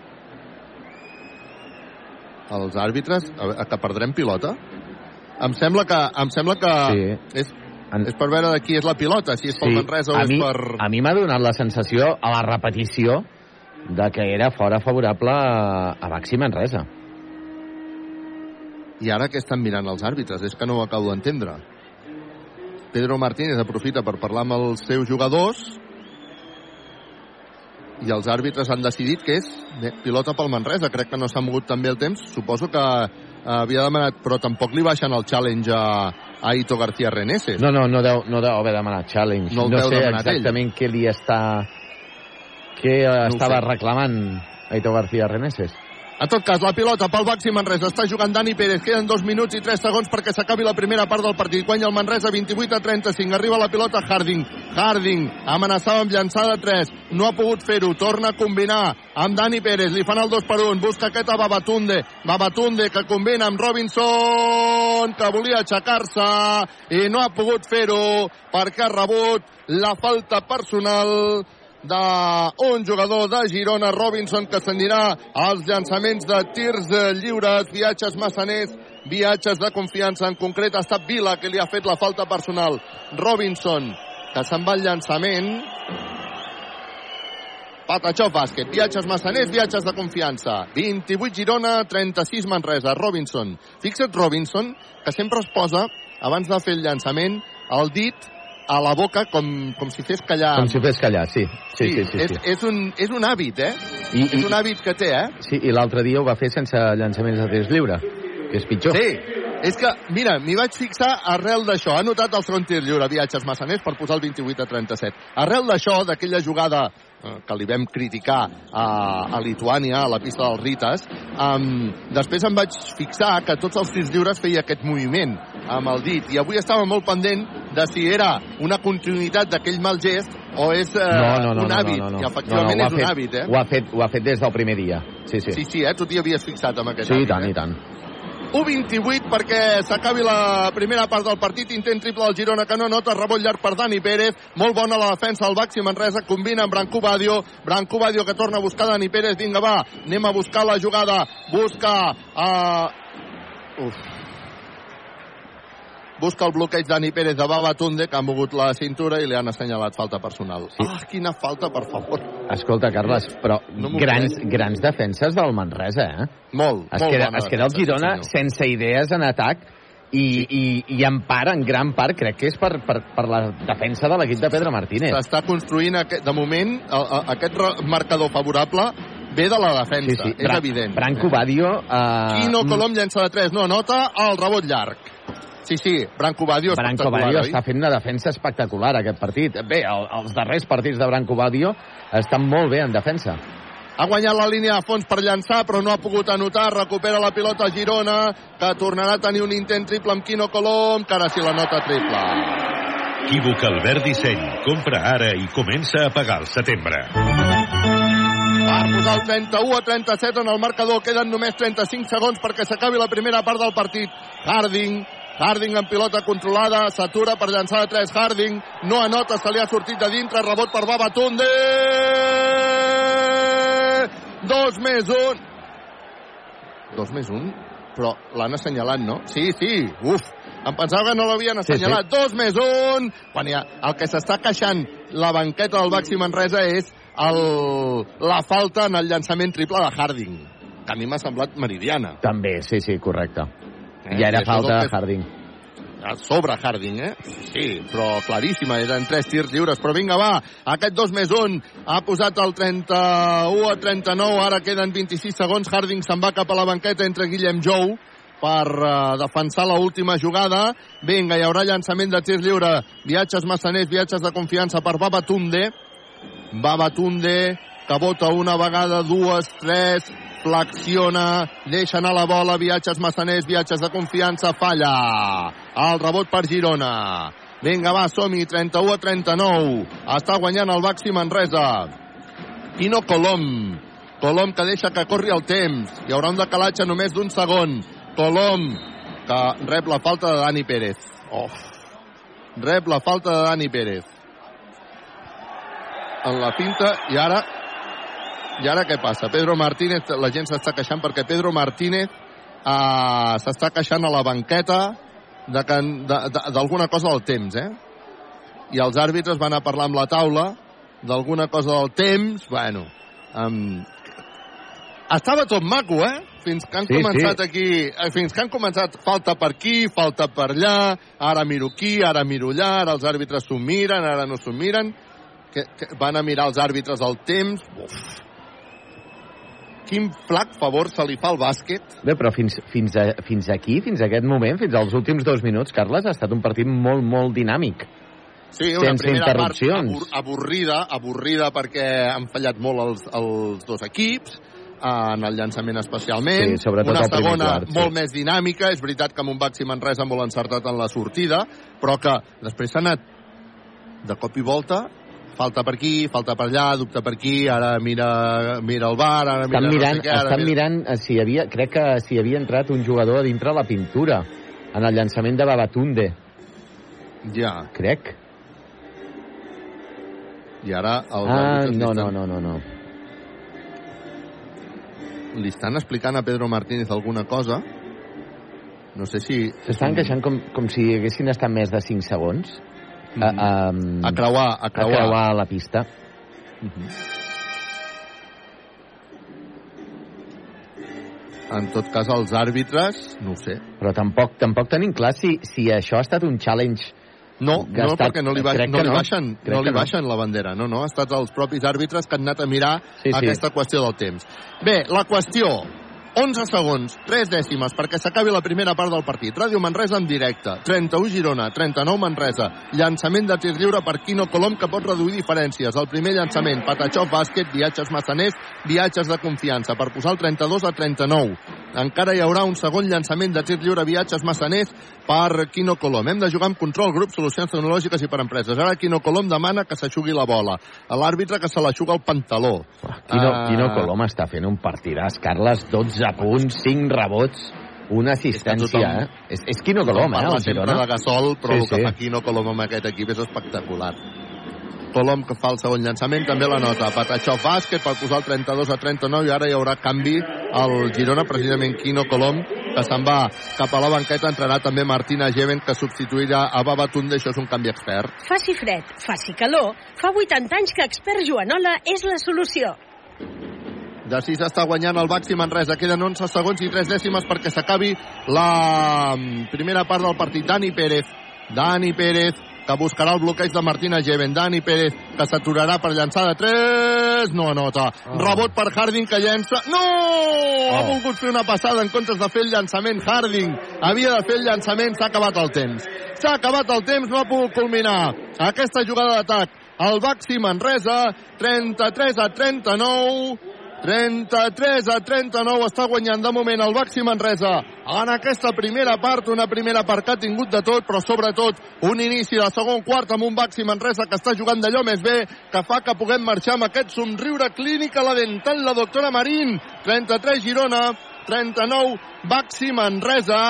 els àrbitres, a, a que perdrem pilota? Em sembla que, em sembla que Sí. és, En- és per veure de qui és la pilota, si és pel Manresa o a és mi, per... a mi m'ha donat la sensació, a la repetició, de que era fora favorable a, a Baxi Manresa. I ara què estan mirant els àrbitres? És que no ho acabo d'entendre. Pedro Martínez aprofita per parlar amb els seus jugadors i els àrbitres han decidit que és bé, pilota pel Manresa. Crec que no s'ha mogut també el temps. Suposo que eh, havia demanat, però tampoc li baixen el challenge a, a Ito García Reneses. No, no, no deu, no deu haver demanat challenge. No no sé demanat ell. exactament què li està... què ho estava sé. reclamant Aito García Reneses. En tot cas, la pilota pel Baxi Manresa. Està jugant Dani Pérez. Queden dos minuts i tres segons perquè s'acabi la primera part del partit. Guanya el Manresa 28 a 35. Arriba la pilota Harding. Harding amenaçava amb llançada 3. No ha pogut fer-ho. Torna a combinar amb Dani Pérez. Li fan el 2 per 1. Busca aquest a Babatunde. Babatunde que combina amb Robinson que volia aixecar-se i no ha pogut fer-ho perquè ha rebut la falta personal d'un jugador de Girona, Robinson, que s'anirà als llançaments de tirs eh, lliures, viatges massaners, viatges de confiança. En concret ha estat Vila que li ha fet la falta personal. Robinson, que se'n va al llançament. Patachó bàsquet, viatges massaners, viatges de confiança. 28 Girona, 36 Manresa. Robinson. Fixa't Robinson, que sempre es posa, abans de fer el llançament, el dit a la boca com, com si fes callar. Com si fes callar, sí. Sí, sí, sí. és, sí. és, un, és un hàbit, eh? I, És i, un hàbit que té, eh? sí, i l'altre dia ho va fer sense llançaments de tirs lliure, que és pitjor. Sí, és que, mira, m'hi vaig fixar arrel d'això. Ha notat el segon tir lliure, viatges massaners, per posar el 28 a 37. Arrel d'això, d'aquella jugada eh, que li vam criticar a, a Lituània, a la pista dels Rites, um, després em vaig fixar que tots els tirs lliures feia aquest moviment amb el dit, i avui estava molt pendent de si era una continuïtat d'aquell mal gest o és eh, no, no, no, un no, hàbit, no, no, no. i efectivament no, no, ho és un fet, hàbit, eh? Ho ha, fet, ho ha fet des del primer dia. Sí, sí. Sí, sí, eh? Tu t'hi havies fixat amb aquest Sí, hàbit, tant, eh? i tant. 1-28 perquè s'acabi la primera part del partit. Intent triple del Girona que no nota. Rebot llarg per Dani Pérez. Molt bona la defensa del Baxi Manresa. Combina amb Branco Badio. Branco Badio que torna a buscar Dani Pérez. Vinga, va. Anem a buscar la jugada. Busca... Uh... Uf. Busca el bloqueig Dani Pérez de Babatunde, que ha mogut la cintura i li han assenyalat falta personal. Sí. Ah, quina falta, per favor. Escolta, Carles, però No grans, crec. grans defenses del Manresa, eh? Molt, Es molt queda, bona es queda el Girona sí, sense idees en atac i, i, i en part, en gran part, crec que és per, per, per la defensa de l'equip de Pedro Martínez. s'està construint, aquest, de moment, el, el, aquest marcador favorable ve de la defensa, és Bra- evident. Branco Badio... Eh, Quino Colom llença de 3, no nota el rebot llarg. Sí, sí, Branco Badio Branco espectacular, Badio oi? està fent una defensa espectacular aquest partit. Bé, el, els darrers partits de Branco Badio estan molt bé en defensa. Ha guanyat la línia de fons per llançar, però no ha pogut anotar. Recupera la pilota Girona, que tornarà a tenir un intent triple amb Quino Colom, que ara sí la nota triple. Equívoc Albert Disseny. Compra ara i comença a pagar al setembre. Per posar el 31 a 37 en el marcador. Queden només 35 segons perquè s'acabi la primera part del partit. Harding, Harding en pilota controlada, s'atura per llançar de 3 Harding, no anota, se li ha sortit de dintre, rebot per Babatunde! Dos més un. Dos més un? Però l'han assenyalat, no? Sí, sí, uf, em pensava que no l'havien Sí, sí. assenyalat. Dos més un! Quan hi ha, el que s'està queixant la banqueta del Baxi Manresa és el, la falta en el llançament triple de Harding, que a mi m'ha semblat meridiana. També, sí, sí, correcte. Eh? Ja era falta de Harding. a sobre Harding, eh? Sí, però claríssima, eren tres tirs lliures. Però vinga, va, aquest 2 més 1 ha posat el 31 a 39, ara queden 26 segons. Harding se'n va cap a la banqueta entre Guillem Jou per uh, defensar la última jugada. Vinga, hi haurà llançament de tirs lliure. Viatges massaners, viatges de confiança per Babatunde. Babatunde, que vota una vegada, dues, tres, flexiona, deixa anar la bola, viatges massaners, viatges de confiança, falla. El rebot per Girona. Vinga, va, som-hi, 31 a 39. Està guanyant el Baxi Manresa. Quino Colom. Colom que deixa que corri el temps. Hi haurà un decalatge només d'un segon. Colom que rep la falta de Dani Pérez. Oh. Rep la falta de Dani Pérez. En la finta i ara i ara què passa? Pedro Martínez, la gent s'està queixant perquè Pedro Martínez uh, s'està queixant a la banqueta de que, de- de- d'alguna cosa del temps, eh? I els àrbitres van a parlar amb la taula d'alguna cosa del temps, bueno, um, estava tot maco, eh? Fins que han Sí, començat sí. aquí, eh, fins que han començat falta per aquí, falta per allà, ara miro aquí, ara miro allà, ara els àrbitres s'ho miren, ara no s'ho miren, que, que van a mirar els àrbitres el temps, uf. Quin flac favor se li fa al bàsquet. Bé, però fins, fins, a, fins aquí, fins a aquest moment, fins als últims dos minuts, Carles, ha estat un partit molt, molt dinàmic. Sí, una Sense primera part abur avorrida, avorrida perquè han fallat molt els, els dos equips, en el llançament especialment. Sí, sobretot una segona quart, sí. molt més dinàmica. És veritat que amb un Baxi Manresa molt encertat en la sortida, però que després s'ha anat de cop i volta falta per aquí, falta per allà, dubta per aquí, ara mira, mira el bar, ara mira Estan mirant, no sé què, ara estan mira... mirant eh, si havia, crec que si havia entrat un jugador a dintre la pintura en el llançament de Babatunde, Ja, crec. i ara els Ah, no, estan- no, no, no, no. li estan explicant a Pedro Martínez alguna cosa. No sé si... S'estan queixant com, com si haguessin estat més de 5 segons a, a, Mm. A creuar, a a creuar. creuar la pista. En tot cas, els àrbitres, no sé. Però tampoc, tampoc tenim clar si, si això ha estat un challenge No, no, estat- perquè no li, ba crec no li no. baixen, Crec no li que no. baixen la bandera. No, no, ha estat els propis àrbitres que han anat a mirar Sí, sí. aquesta qüestió del temps. Bé, la qüestió, 11 segons, 3 dècimes perquè s'acabi la primera part del partit. Ràdio Manresa en directe, 31 Girona, 39 Manresa. Llançament de tir lliure per Quino Colom que pot reduir diferències. El primer llançament, Patachó bàsquet, viatges massaners, viatges de confiança per posar el 32 a 39. Encara hi haurà un segon llançament de tir lliure viatges massaners per Quino Colom. Hem de jugar amb control, grup, solucions tecnològiques i per empreses. Ara Quino Colom demana que s'aixugui la bola. A l'àrbitre que se l'aixuga el pantaló. Quino, Ah. Quino Colom està fent un partidàs, Carles, 12 punts, 5 rebots, una assistència, tothom- eh? És, és Quino Colom, eh, Parla sempre de Gasol, però Sí, el que sí. fa Quino Colom amb aquest equip és espectacular. Colom que fa el segon llançament també la nota. Patachó bàsquet per posar el 32 a 39 i ara hi haurà canvi al Girona, precisament Quino Colom, que se'n va cap a la banqueta. Entrarà també Martina Geven, que substituirà a Babatunde. Això és un canvi expert. Faci fred, faci calor, fa 80 anys que Expert Joanola és la solució. De 6 està guanyant el Baxi Manresa. Queden 11 segons i 3 dècimes perquè s'acabi la mm, primera part del partit. Dani Pérez. Dani Pérez que buscarà el bloqueig de Martina Geven. Dani Pérez que s'aturarà per llançar de 3. No anota. Oh. Rebot per Harding que llença. No! Oh. Ha volgut fer una passada en comptes de fer el llançament. Harding havia de fer el llançament. S'ha acabat el temps. S'ha acabat el temps. No ha pogut culminar aquesta jugada d'atac. El Baxi Manresa, 33 a 39. 33 a 39 està guanyant de moment el Baxi Manresa. En aquesta primera part, una primera part que ha tingut de tot, però sobretot un inici de segon quart amb un Baxi Manresa que està jugant d'allò més bé, que fa que puguem marxar amb aquest somriure clínic a la dental la doctora Marín, 33 Girona. 39 Baxi Manresa.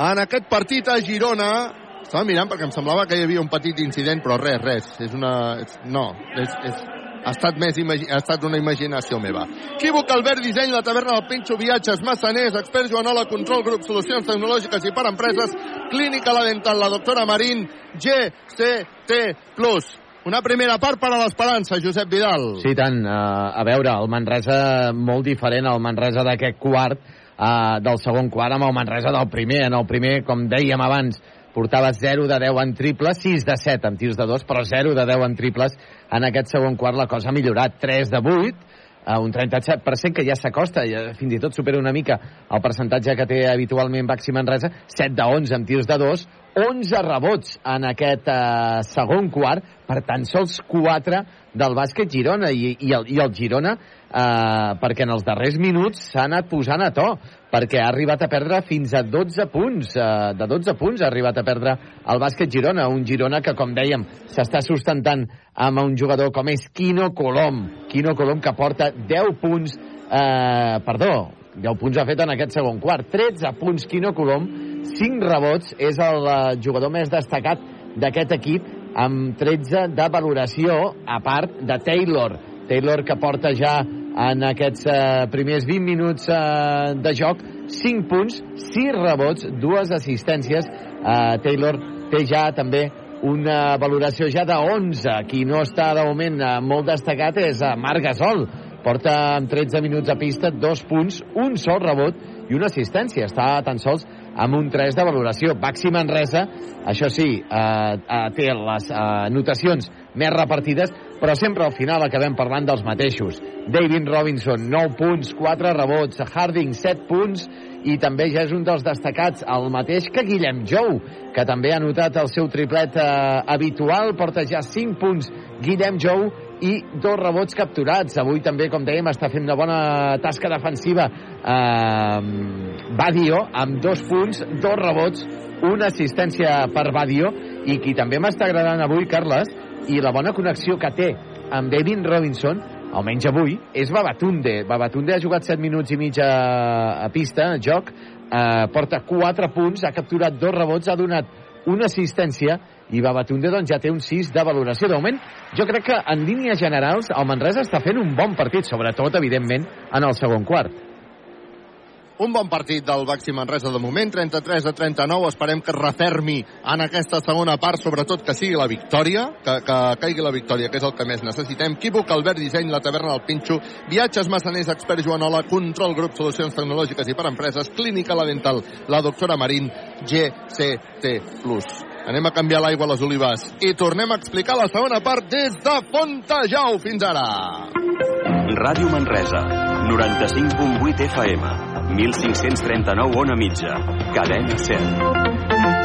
En aquest partit a Girona estava mirant perquè em semblava que hi havia un petit incident, però res, res. És una... És, no, és, és, ha estat, més imagi... ha estat una imaginació meva. Equívoc, Albert Disseny, la taverna del Pinxo, viatges, massaners, expert Joanola, control, grup, solucions tecnològiques i per empreses, clínica la dental, la doctora Marín, GCT+. Una primera part per a l'esperança, Josep Vidal. Sí, tant. Uh, a veure, el Manresa molt diferent al Manresa d'aquest quart, uh, del segon quart amb el Manresa del primer. En el primer, com dèiem abans, portava 0 de 10 en triples, 6 de 7 en tirs de 2, però 0 de 10 en triples. En aquest segon quart la cosa ha millorat, 3 de 8, a un 37% que ja s'acosta, ja fins i tot supera una mica el percentatge que té habitualment Baxi Manresa, 7 de 11 en tirs de 2, 11 rebots en aquest eh, segon quart, per tan sols 4 del bàsquet Girona, i, i, el, i el Girona, eh, perquè en els darrers minuts s'ha anat posant a to, perquè ha arribat a perdre fins a 12 punts, eh, de 12 punts ha arribat a perdre el bàsquet Girona, un Girona que, com dèiem, s'està sustentant amb un jugador com és Quino Colom, Quino Colom que porta 10 punts, eh, perdó, 10 punts ha fet en aquest segon quart, 13 punts Quino Colom, 5 rebots, és el eh, jugador més destacat d'aquest equip, amb 13 de valoració, a part de Taylor. Taylor que porta ja en aquests eh, primers 20 minuts eh, de joc, 5 punts, 6 rebots, dues assistències. Eh, Taylor té ja també una valoració ja de 11. Qui no està de moment eh, molt destacat és eh, Marc Gasol. Porta amb 13 minuts a pista, dos punts, un sol rebot i una assistència. Està tan sols amb un 3 de valoració. Baxi Manresa, això sí, eh, eh, té les eh, notacions més repartides, però sempre al final acabem parlant dels mateixos. David Robinson, 9 punts, 4 rebots, Harding, 7 punts, i també ja és un dels destacats, el mateix que Guillem Jou, que també ha notat el seu triplet eh, habitual, porta ja 5 punts Guillem Jou i dos rebots capturats. Avui també, com dèiem, està fent una bona tasca defensiva eh, Badio, amb dos punts, dos rebots, una assistència per Badio, i qui també m'està agradant avui, Carles, i la bona connexió que té amb David Robinson, almenys avui, és Babatunde. Babatunde ha jugat 7 minuts i mig a, a pista, a joc, eh, porta 4 punts, ha capturat dos rebots, ha donat una assistència i Babatunde doncs, ja té un 6 de valoració. De moment, jo crec que en línies generals el Manresa està fent un bon partit, sobretot, evidentment, en el segon quart. Un bon partit del Baxi Manresa de moment, 33 a 39. Esperem que es refermi en aquesta segona part, sobretot que sigui la victòria, que, que caigui la victòria, que és el que més necessitem. Quívoc, Albert Disseny, la taverna del Pinxo, Viatges Massaners, Expert Joanola, Control Grup, Solucions Tecnològiques i per Empreses, Clínica La Dental, la doctora Marín, GCT+. Anem a canviar l'aigua a les olives i tornem a explicar la segona part des de Fontejau. Fins ara. Ràdio Manresa, 95.8 FM, 1539 on a mitja, cadena 100.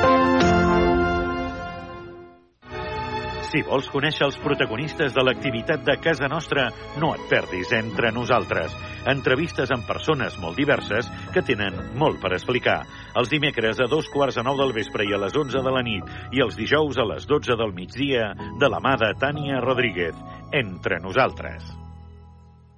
Si vols conèixer els protagonistes de l'activitat de casa nostra, no et perdis entre nosaltres. Entrevistes amb persones molt diverses que tenen molt per explicar. Els dimecres a dos quarts de nou del vespre i a les 11 de la nit i els dijous a les 12 del migdia de la mà de Tània Rodríguez. Entre nosaltres.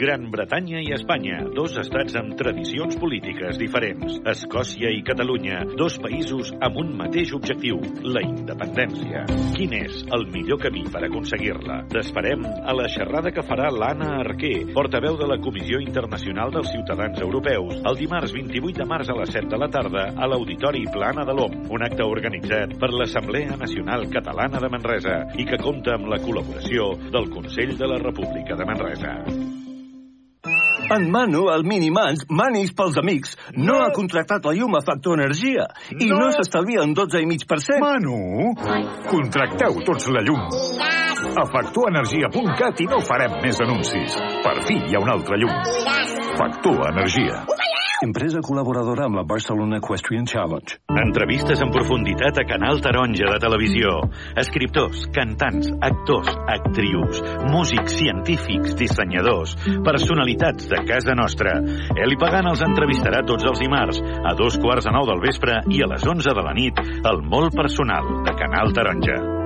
Gran Bretanya i Espanya, dos estats amb tradicions polítiques diferents. Escòcia i Catalunya, dos països amb un mateix objectiu, la independència. Quin és el millor camí per aconseguir-la? T'esperem a la xerrada que farà l'Anna Arquer, portaveu de la Comissió Internacional dels Ciutadans Europeus, el dimarts 28 de març a les 7 de la tarda a l'Auditori Plana de l'OM, un acte organitzat per l'Assemblea Nacional Catalana de Manresa i que compta amb la col·laboració del Consell de la República de Manresa. En Manu, el Minimans, Manis pels amics, no, ha contractat la llum a Factor Energia i no, no s'estalvia un 12,5%. Manu, contracteu tots la llum. A factorenergia.cat i no farem més anuncis. Per fi hi ha una altra llum. Factor Energia. Empresa col·laboradora amb la Barcelona Equestrian Challenge. Entrevistes en profunditat a Canal Taronja de Televisió. Escriptors, cantants, actors, actrius, músics, científics, dissenyadors, personalitats de casa nostra. Eli Pagan els entrevistarà tots els dimarts, a dos quarts de nou del vespre i a les 11 de la nit, al Molt Personal de Canal Taronja.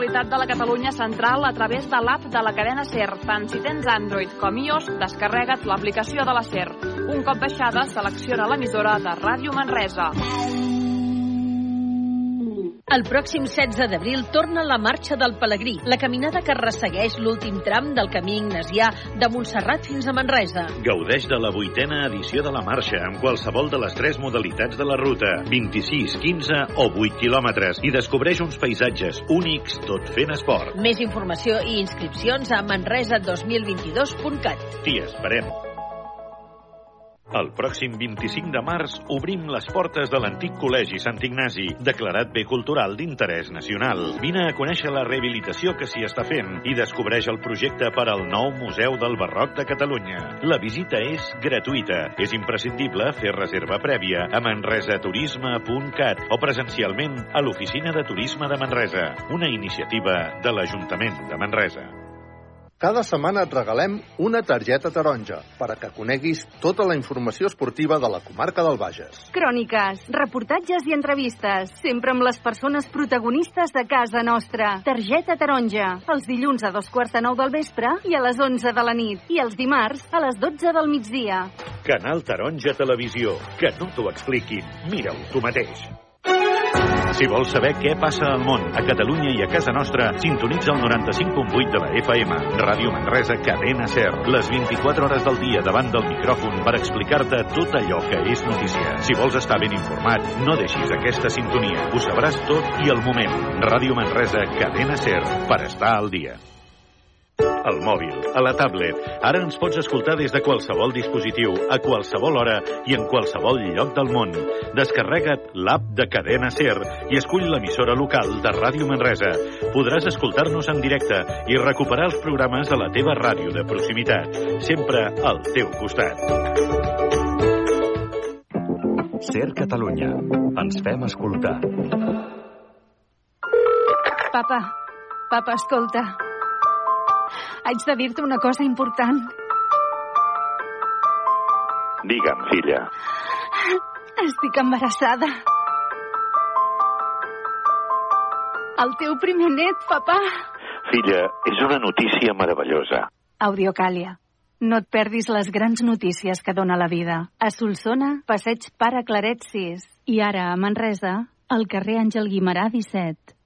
L'actualitat de la Catalunya Central a través de l'app de la cadena SER. Tant si tens Android com iOS, descarrega't l'aplicació de la SER. Un cop baixada, selecciona l'emissora de Ràdio Manresa. El pròxim 16 d'abril torna la Marxa del Pelegrí, la caminada que ressegueix l'últim tram del camí ignasià de Montserrat fins a Manresa. Gaudeix de la vuitena edició de la marxa amb qualsevol de les tres modalitats de la ruta, 26, 15 o 8 quilòmetres, i descobreix uns paisatges únics tot fent esport. Més informació i inscripcions a manresa2022.cat. T'hi esperem. El pròxim 25 de març obrim les portes de l'antic Col·legi Sant Ignasi, declarat bé cultural d'interès nacional. Vine a conèixer la rehabilitació que s'hi està fent i descobreix el projecte per al nou Museu del Barroc de Catalunya. La visita és gratuïta. És imprescindible fer reserva prèvia a manresaturisme.cat o presencialment a l'Oficina de Turisme de Manresa, una iniciativa de l'Ajuntament de Manresa. Cada setmana et regalem una targeta taronja per a que coneguis tota la informació esportiva de la comarca del Bages. Cròniques, reportatges i entrevistes, sempre amb les persones protagonistes de casa nostra. Targeta taronja, els dilluns a dos quarts de nou del vespre i a les 11 de la nit. I els dimarts a les 12 del migdia. Canal Taronja Televisió. Que no t'ho expliquin. Mira-ho tu mateix. Si vols saber què passa al món, a Catalunya i a casa nostra, sintonitza el 95.8 de la FM. Ràdio Manresa, cadena SER. Les 24 hores del dia davant del micròfon per explicar-te tot allò que és notícia. Si vols estar ben informat, no deixis aquesta sintonia. Ho sabràs tot i al moment. Ràdio Manresa, cadena SER, per estar al dia al mòbil, a la tablet. Ara ens pots escoltar des de qualsevol dispositiu, a qualsevol hora i en qualsevol lloc del món. Descarrega't l'app de Cadena Ser i escull l'emissora local de Ràdio Manresa. Podràs escoltar-nos en directe i recuperar els programes de la teva ràdio de proximitat. Sempre al teu costat. Ser Catalunya. Ens fem escoltar. Papa, papa, escolta. Haig de dir-te una cosa important. Digue'm, filla. Estic embarassada. El teu primer net, papà. Filla, és una notícia meravellosa. Audiocàlia. No et perdis les grans notícies que dona la vida. A Solsona, passeig Pare Claret 6. I ara, a Manresa, al carrer Àngel Guimarà 17.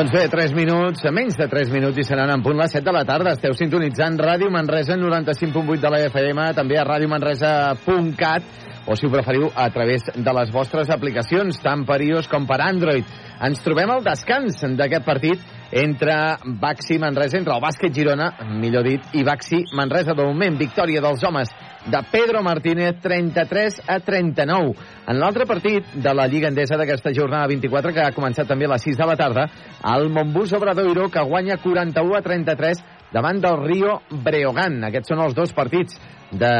Doncs bé, 3 minuts, menys de 3 minuts i seran en punt les 7 de la tarda. Esteu sintonitzant Ràdio Manresa 95.8 de la FM, també a radiomanresa.cat o si ho preferiu a través de les vostres aplicacions, tant per iOS com per Android. Ens trobem al descans d'aquest partit entre Baxi Manresa, entre el bàsquet Girona, millor dit, i Baxi Manresa. De moment, victòria dels homes de Pedro Martínez, 33 a 39. En l'altre partit de la Lliga Endesa d'aquesta jornada 24, que ha començat també a les 6 de la tarda, el Montbus Obradoiro, que guanya 41 a 33 davant del Rio Breogán. Aquests són els dos partits de...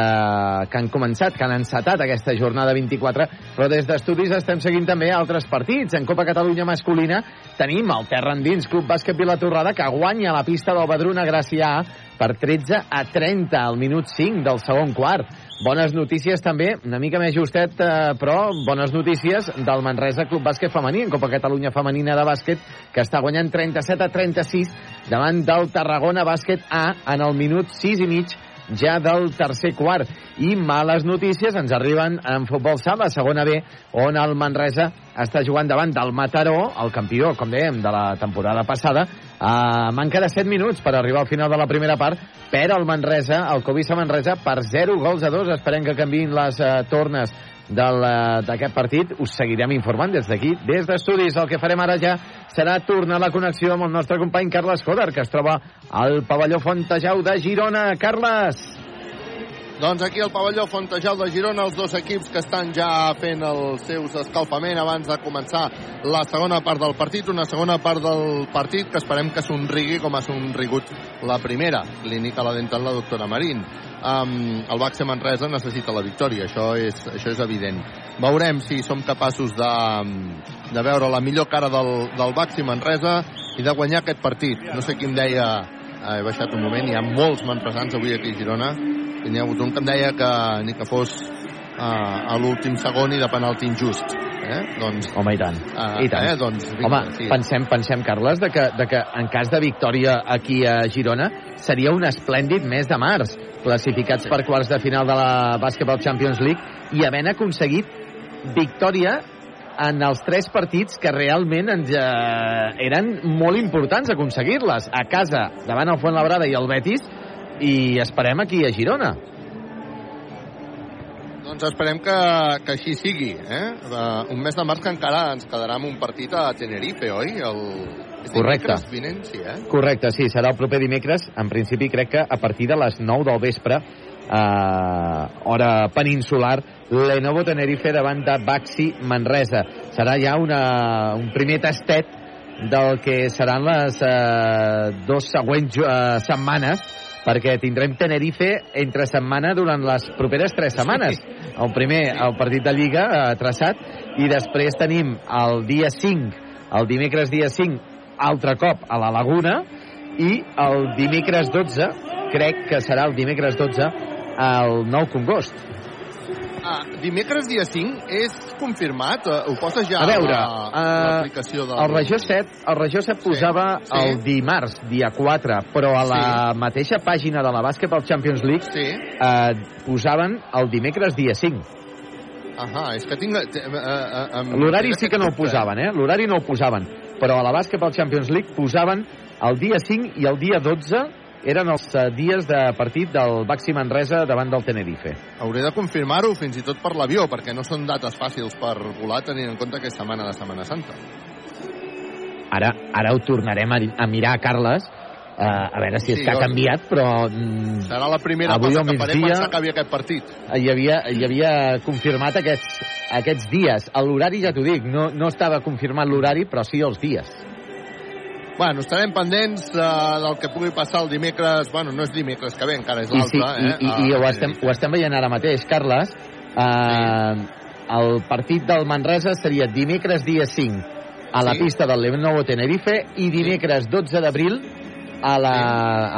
que han començat, que han encetat aquesta jornada 24, però des d'estudis estem seguint també altres partits. En Copa Catalunya masculina tenim el Terra Endins Club Bàsquet Vilatorrada, que guanya la pista del Badruna Gràcia A per 13 a 30 al minut 5 del segon quart. Bones notícies també, una mica més justet, eh, però bones notícies del Manresa Club Bàsquet Femení, en Copa Catalunya Femenina de Bàsquet, que està guanyant 37 a 36 davant del Tarragona Bàsquet A en el minut 6 i mig ja del tercer quart. I males notícies ens arriben en futbol sala, segona B, on el Manresa està jugant davant del Mataró, el campió, com dèiem, de la temporada passada, a manca de 7 minuts per arribar al final de la primera part, per el Manresa, el Covisa Manresa, per 0 gols a 2. Esperem que canviïn les uh, tornes d'aquest partit. Us seguirem informant des d'aquí, des d'estudis. El que farem ara ja serà tornar la connexió amb el nostre company Carles Coder, que es troba al pavelló Fontejau de Girona. Carles! Doncs aquí al pavelló Fontejau de Girona, els dos equips que estan ja fent els seus escalfament abans de començar la segona part del partit, una segona part del partit que esperem que somrigui com ha somrigut la primera, clínica la dental la doctora Marín. Um, el Baxi Manresa necessita la victòria, això és, això és evident. Veurem si som capaços de, de veure la millor cara del, del Baxi Manresa i de guanyar aquest partit. No sé qui em deia, eh, he baixat un moment, hi ha molts manresans avui aquí a Girona, n'hi ha hagut un que em deia que ni que fos uh, a l'últim segon i de penalti injust. Eh? Doncs, Home, i tant. Uh, I tant. Eh? Doncs, vinga, Home, sí. pensem, pensem, Carles, de que, de que en cas de victòria aquí a Girona seria un esplèndid mes de març, classificats per quarts de final de la Basketball Champions League i havent aconseguit victòria en els tres partits que realment ens, eh, eren molt importants aconseguir-les. A casa, davant el Fuenlabrada i el Betis, i esperem aquí a Girona. Doncs esperem que, que així sigui. Eh? Uh, un mes de març que encara ens quedarà amb un partit a Tenerife, oi? El... Correcte. Vinent, sí, eh? Correcte, sí, serà el proper dimecres. En principi crec que a partir de les 9 del vespre, eh, hora peninsular, Lenovo Tenerife davant de Baxi Manresa. Serà ja una, un primer tastet del que seran les eh, dos següents eh, setmanes perquè tindrem Tenerife entre setmana durant les properes tres setmanes. El primer, el partit de Lliga eh, traçat, i després tenim el dia 5, el dimecres dia 5, altre cop a la Laguna, i el dimecres 12, crec que serà el dimecres 12, al Nou Congost. Ah, dimecres dia 5 és confirmat? Eh, Ho poses ja A veure, la- eh, l'aplicació del... El Regió 7, el Regió 7 posava sí. el dimarts, dia 4, però a la mateixa pàgina de la Basketball Champions League sí. eh, posaven el dimecres dia 5. Ahà, és que tinc... eh, L'horari sí que no ho posaven, eh? L'horari no ho posaven. Però a la Basketball Champions League posaven el dia 5 i el dia 12 eren els eh, dies de partit del Baxi Manresa davant del Tenerife. Hauré de confirmar-ho fins i tot per l'avió, perquè no són dates fàcils per volar tenint en compte que és setmana de Setmana Santa. Ara, ara ho tornarem a, a mirar, Carles, eh, a veure si Sí, és que ha canviat, però mm, Serà la primera Avui cosa que faré quan migdia- s'acabi aquest partit. hi havia, hi havia confirmat aquests, aquests dies. L'horari, ja t'ho dic, no, no estava confirmat l'horari, però sí els dies. Bueno, estarem pendents eh, del que pugui passar el dimecres... Bueno, no és dimecres que ve, encara és I, sí, l'altre, i, eh? i, i ho, estem, ho estem veient ara mateix, Carles. Eh, El partit del Manresa seria dimecres dia 5 a la Sí. pista del Lenovo Tenerife i dimecres 12 d'abril a la,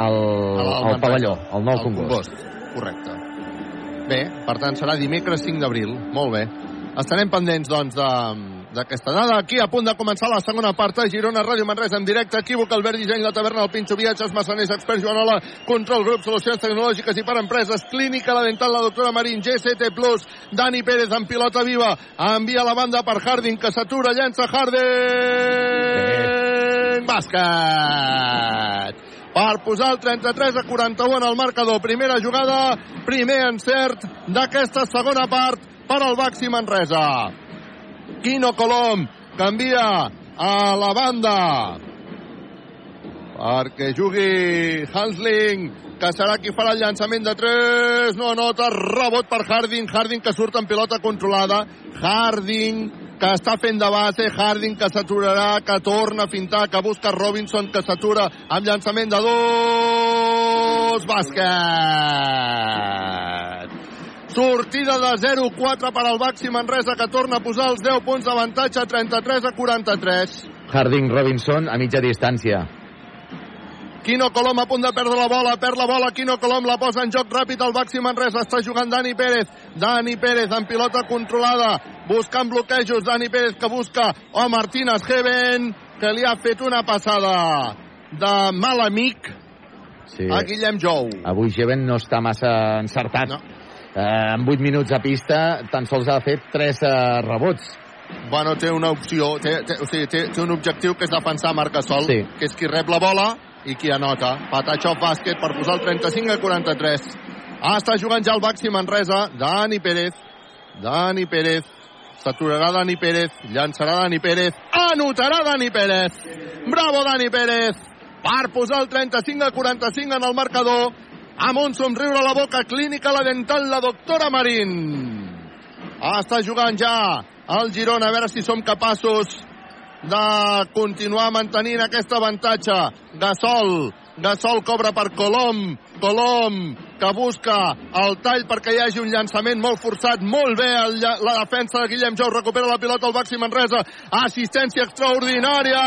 al, Al- al al Manresa. pavelló, al nou Al Congost. Correcte. Bé, per tant, serà dimecres 5 d'abril. Molt bé. Estarem pendents, doncs, de- d'aquesta dada. Aquí, a punt de començar la segona part a Girona, Ràdio Manresa en directe. Equívoc, Albert Disseny, la taverna, el Pinxo Viatges, Massaners, Experts, Joanola, Control Grup, Solucions Tecnològiques i per Empreses, Clínica, la Dental, la doctora Marín, GCT+, Dani Pérez en pilota viva, envia la banda per Harding, que s'atura, llença Harding, bàsquet per posar el 33 a 41 en el marcador. Primera jugada, primer encert d'aquesta segona part per al Baxi Manresa. Quino Colom. Canvia a la banda. Perquè jugui Hansling, que serà qui farà el llançament de 3, no anota, rebot per Harding, Harding que surt en pilota controlada, Harding que està fent de base, Harding que s'aturarà, que torna a fintar, que busca Robinson, que s'atura amb llançament de dos, bàsquet! Sortida de 0-4 per al Baxi Manresa, que torna a posar els 10 punts d'avantatge, 33 a 43. Harding Robinson a mitja distància. Quino Colom a punt de perdre la bola, perd la bola, Quino Colom la posa en joc ràpid al Baxi Manresa, està jugant Dani Pérez, Dani Pérez en pilota controlada, buscant bloquejos, Dani Pérez que busca a Martínez Heaven, que li ha fet una passada de mal amic Sí. a Guillem Jou. Avui Jeven no està massa encertat. No. Eh, en 8 minuts a pista tan sols ha fet 3 eh, rebots. Bueno, té una opció, té, té, o sigui, té, té un objectiu que és defensar Marcasol, Sí. que és qui rep la bola i qui anota. Patachov bàsquet per posar el 35 a 43. Ah, està jugant ja el Baxi Manresa, Dani Pérez. Dani Pérez. S'aturarà Dani Pérez, llançarà Dani Pérez, anotarà Dani Pérez. Bravo, Dani Pérez! Per posar el 35 a 45 en el marcador. Amb un somriure a la boca, clínica la dental, la doctora Marín. Està jugant ja el Girona, a veure si som capaços de continuar mantenint aquest avantatge. Gasol, Gasol cobra per Colom, Colom que busca el tall perquè hi hagi un llançament molt forçat, molt bé el, la defensa de Guillem Jou, recupera la pilota al Baxi Manresa, assistència extraordinària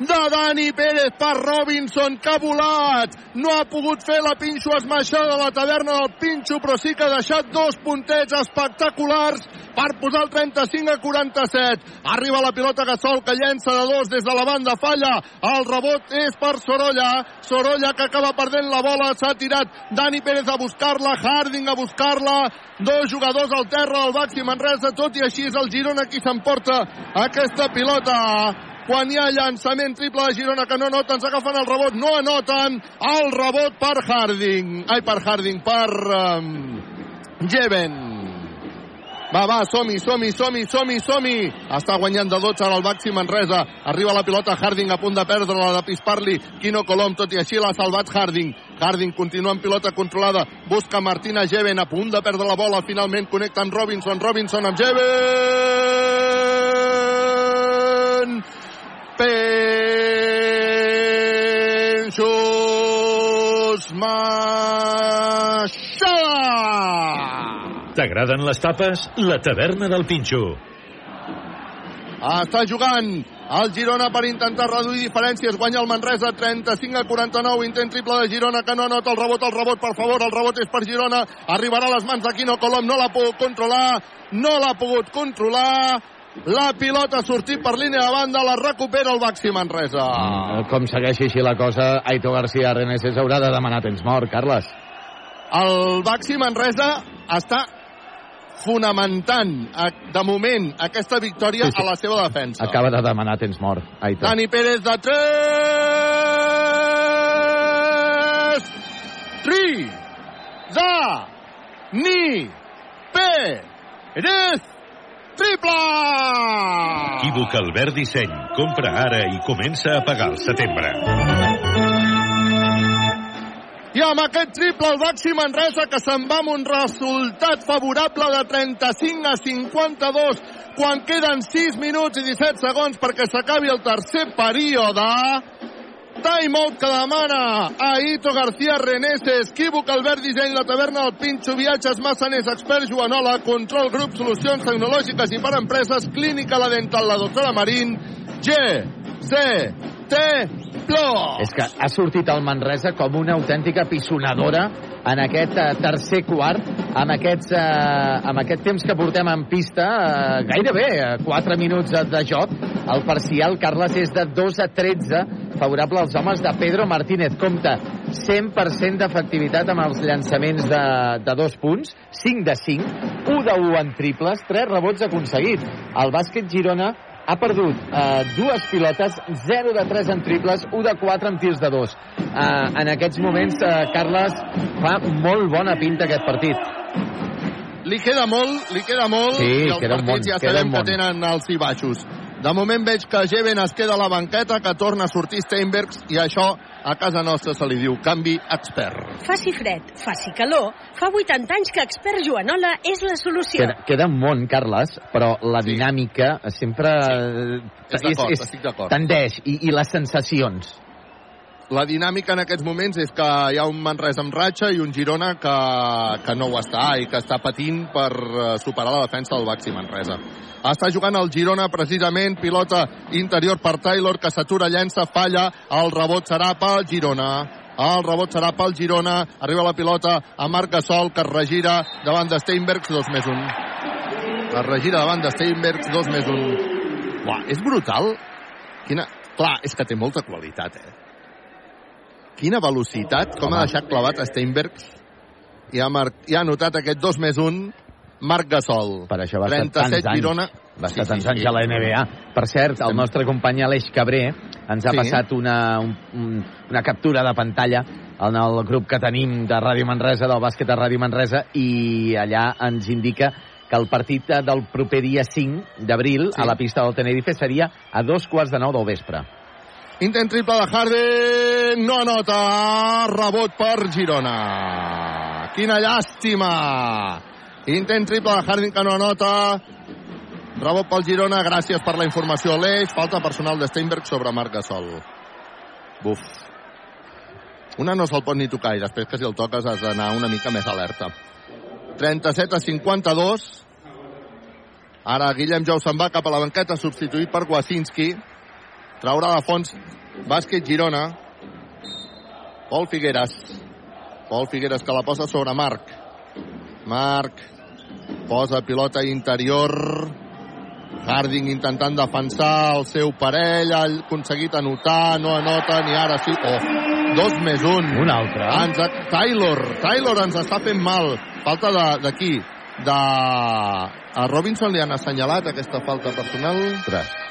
de Dani Pérez per Robinson, que ha volat. No ha pogut fer la pinxo esmaixada de la taverna del Pinxo, però sí que ha deixat dos puntets espectaculars per posar el 35 a 47. Arriba la pilota Gasol, que llença de dos des de la banda, falla. El rebot és per Sorolla. Sorolla que acaba perdent la bola, s'ha tirat Dani Pérez a buscar-la, Harding a buscar-la. Dos jugadors al terra, el Baxi Manresa, tot i així és el Girona qui s'emporta aquesta pilota quan hi ha llançament triple de Girona que no noten, s'agafen el rebot, no anoten el rebot per Harding ai, per Harding, per um, Jeven va, va, som-hi, som-hi, som-hi, som-hi, som-hi. Està guanyant de 12 ara el Baxi Manresa. Arriba la pilota Harding a punt de perdre-la de Pisparli. Quino Colom, tot i així l'ha salvat Harding. Harding continua amb pilota controlada. Busca Martina Jeven a punt de perdre la bola. Finalment connecta amb Robinson. Robinson amb Jeven. Penxos Maixada. T'agraden les tapes? La taverna del Pinxo. Està jugant el Girona per intentar reduir diferències. Guanya el Manresa 35 a 49. Intent triple de Girona que no anota el rebot. El rebot, per favor, el rebot és per Girona. Arribarà a les mans d'Aquino Colom. No l'ha pogut controlar. No l'ha pogut controlar. La pilota ha sortit per línia de banda, la recupera el Baxi Manresa. Mm, Com segueixi així la cosa, Aito García Reneses haurà de demanar temps mort, Carles. El Baxi Manresa està fonamentant de moment aquesta victòria Sí, sí. a la seva defensa. Acaba de demanar temps mort, Aito. Dani Pérez de 3 Tri Da Ni Pérez Triple! Equívoc Albert Disseny. Compra ara i comença a pagar al setembre. I amb aquest triple el Baxi Manresa que se'n va amb un resultat favorable de 35 a 52 quan queden 6 minuts i 17 segons perquè s'acabi el tercer període. Timeout que demana Aito García Reneses, Equívoc Albert Disseny, la taverna del Pinxo, viatges Massaners, expert Joanola, control grup, solucions tecnològiques i per empreses, clínica la dental, la doctora Marín, G, C, T, Plus. És que ha sortit el Manresa com una autèntica pisonadora en aquest eh, tercer quart, amb, aquests, eh, amb aquest temps que portem en pista, eh, gairebé eh, 4 minuts de joc. El parcial, Carles, és de 2 a 13, favorable als homes de Pedro Martínez. Compte, 100% d'efectivitat amb els llançaments de, de dos punts, 5 de 5, 1 de 1 en triples, 3 rebots aconseguits. El bàsquet Girona ha perdut eh, dues pilotes, 0 de 3 en triples, 1 de 4 en tirs de 2. Eh, en aquests moments, eh, Carles, fa molt bona pinta aquest partit. Li queda molt, li queda molt, Sí, i els partits món, ja sabem que tenen alts i baixos. De moment veig que Jeven es queda a la banqueta, que torna a sortir Steinbergs, i això a casa nostra se li diu canvi expert. Faci fred, faci calor, fa 80 anys que Expert Joanola és la solució. Queda, queda un món, Carles, però la dinàmica sempre sí. d'acord, estic d'acord. tendeix, i, i les sensacions. La dinàmica en aquests moments és que hi ha un Manresa amb ratxa i un Girona que, que no ho està i que està patint per eh, superar la defensa del Baxi Manresa. Està jugant el Girona precisament, pilota interior per Taylor, que s'atura, llença, falla, el rebot serà pel Girona. El rebot serà pel Girona, arriba la pilota a Marc Gasol, que es regira davant de Steinbergs, dos més un. Es regira davant de Steinbergs, dos més un. Uah, és brutal. Quina... Clar, és que té molta qualitat, eh? Quina velocitat, com ha deixat clavat a Steinbergs i ha, mar... i ha anotat aquest 2 més 1 Marc Gasol. Per això va estar 37 tants anys. Girona. Va estar tants anys a la NBA. Per cert, el nostre company Aleix Cabré ens ha Sí. passat una, un, un, una captura de pantalla en el grup que tenim de Ràdio Manresa, del bàsquet de Ràdio Manresa, i allà ens indica que el partit del proper dia 5 d'abril Sí. a la pista del Tenerife seria a dos quarts de nou del vespre. Intent triple de Harden, no anota, rebot per Girona. Quina llàstima! Intent triple de Harden que no anota, rebot pel Girona, gràcies per la informació a l'eix, falta personal de Steinberg sobre Marc Gasol. Buf. Una no se'l pot ni tocar i després que si el toques has d'anar una mica més alerta. 37 a 52. Ara Guillem Jou se'n va cap a la banqueta substituït per Wasinski. Traurà de fons bàsquet Girona. Pol Figueres. Pol Figueres que la posa sobre Marc. Marc posa pilota interior. Harding intentant defensar el seu parell, ha aconseguit anotar, no anota, ni ara sí. Oh, dos més un. Un altre. Ens, Taylor, Taylor ens està fent mal. Falta d'aquí, de, de... A Robinson li han assenyalat aquesta falta personal. Tres.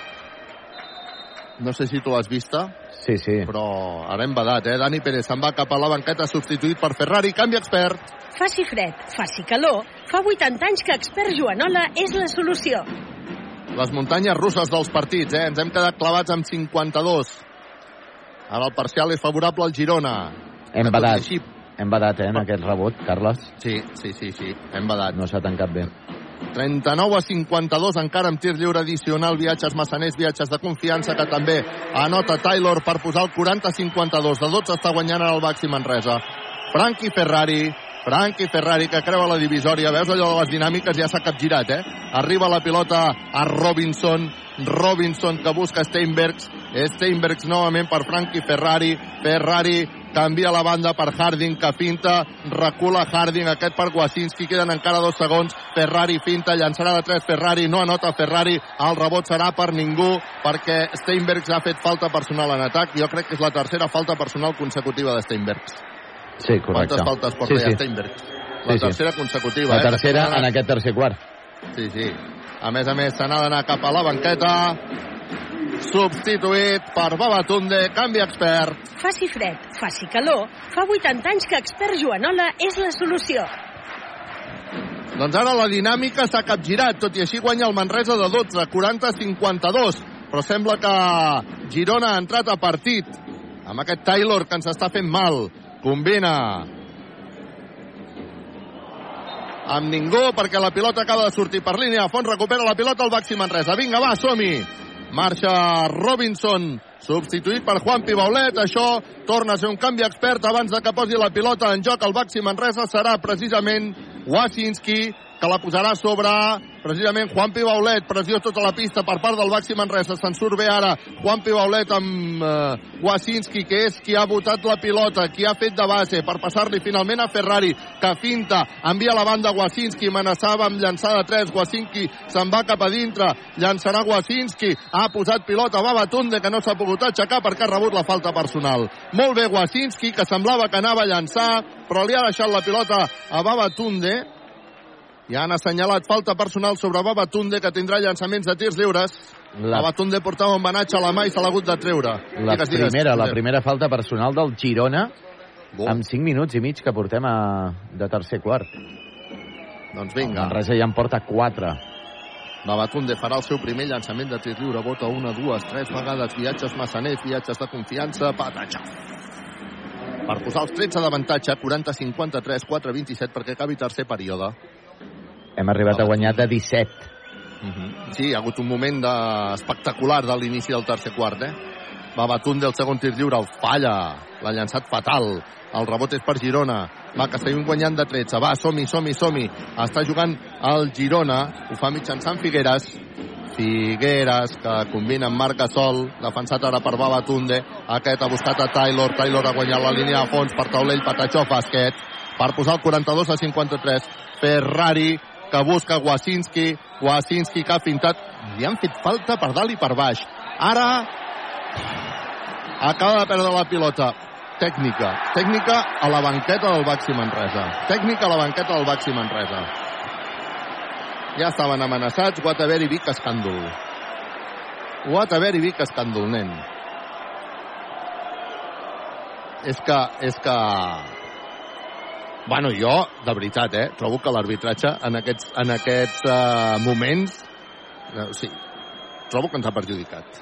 No sé si tu l'has vista. Sí, sí. Però ara hem badat, eh? Dani Pérez se'n va cap a la banqueta substituït per Ferrari. Canvi expert. Faci fred, faci calor. Fa 80 anys que expert Joanola és la solució. Les muntanyes russes dels partits, eh? Ens hem quedat clavats amb 52. Ara el parcial és favorable al Girona. Hem badat. així- Hem badat, eh, en aquest rebot, Carles. Sí, sí, sí, sí. Hem badat. No s'ha tancat bé. 39 a 52, encara amb tir lliure addicional, viatges massaners, viatges de confiança, que també anota Taylor per posar el 40 a 52. De 12 està guanyant ara el Baxi Manresa. Frankie Ferrari, Frankie Ferrari que creua la divisòria. Veus allò de les dinàmiques? Ja s'ha capgirat, eh? Arriba la pilota a Robinson. Robinson que busca Steinbergs. Steinbergs novament per Frankie Ferrari. Ferrari canvia la banda per Harding que finta, recula Harding, aquest per Wasinski, queden encara dos segons, Ferrari finta, llançarà de tres Ferrari, no anota Ferrari, el rebot serà per ningú, perquè Steinbergs ha fet falta personal en atac, jo crec que és la tercera falta personal consecutiva de Steinbergs. Sí, correcte. Quantes faltes porta sí, sí. Steinbergs? La Sí, sí. tercera consecutiva, La eh? tercera en aquest tercer quart. Sí, sí. A més a més, se n'ha d'anar cap a la banqueta. Substituït per Babatunde, canvi expert. Faci fred, faci calor. Fa 80 anys que expert Joanola és la solució. Doncs ara la dinàmica s'ha capgirat, tot i així guanya el Manresa de 12, 40-52. Però sembla que Girona ha entrat a partit amb aquest Taylor que ens està fent mal. Combina amb ningú perquè la pilota acaba de sortir per línia. Font recupera la pilota al Baxi Manresa. Vinga, va, som-hi! Marxa Robinson, substituït per Juan Pibaulet. Això torna a ser un canvi expert abans de que posi la pilota en joc. El Baxi Manresa serà precisament Wasinski, que la posarà sobre precisament Juan Pibaulet. Pressió tota la pista per part del Baxi Manresa. Se'n surt bé ara Juan Pibaulet amb eh, Wasinski, que és qui ha votat la pilota, qui ha fet de base per passar-li finalment a Ferrari, que finta, envia la banda Wasinski, amenaçava amb llançar de 3, Wasinski se'n va cap a dintre, llançarà Wasinski, ha posat pilota a Babatunde, que no s'ha pogut aixecar perquè ha rebut la falta personal. Molt bé Wasinski, que semblava que anava a llançar, però li ha deixat la pilota a Babatunde, i han assenyalat falta personal sobre Babatunde, que tindrà llançaments de tirs lliures. La- Babatunde portava un banatge a la mà i se l'ha hagut de treure. La Digues, digues, primera, la Josep. primera falta personal del Girona Bo. amb 5 minuts i mig que portem a, de tercer quart. Doncs El vinga. Manresa ja en porta 4. Babatunde farà el seu primer llançament de tir lliure. Vota una, dues, tres vegades. Viatges massaners, viatges de confiança. Patatxa. Per posar els 13 d'avantatge, 40-53, 4-27, perquè acabi tercer període. Hem arribat a guanyar de 17. Mhm. Sí, hi ha hagut un moment de... espectacular de l'inici del tercer quart, eh? Babatunde, el segon tir lliure, el falla. L'ha llançat fatal. El rebot és per Girona. Va, estem guanyant de 13. Va, som-hi, som-hi, som-hi. Està jugant el Girona. Ho fa mitjançant Figueres. Figueres, que combina amb Marc Gasol, defensat ara per Babatunde. Aquest ha buscat a Taylor. Taylor ha guanyat la línia de fons per taulell, Patachó, bàsquet. Per posar el 42 a 53. Ferrari, que busca Wasinski. Wasinski que ha fintat. Li han fet falta per dalt i per baix. Ara acaba de perdre la pilota. Tècnica. Tècnica a la banqueta del Baxi Manresa. Tècnica a la banqueta del Baxi Manresa. Ja estaven amenaçats. Guataver i Vic escàndol. Guataver i Vic escàndol, nen. És que, és que... Bueno, jo, de veritat, eh, trobo que l'arbitratge en aquests, en aquests uh, moments, eh, sí, trobo que ens ha perjudicat.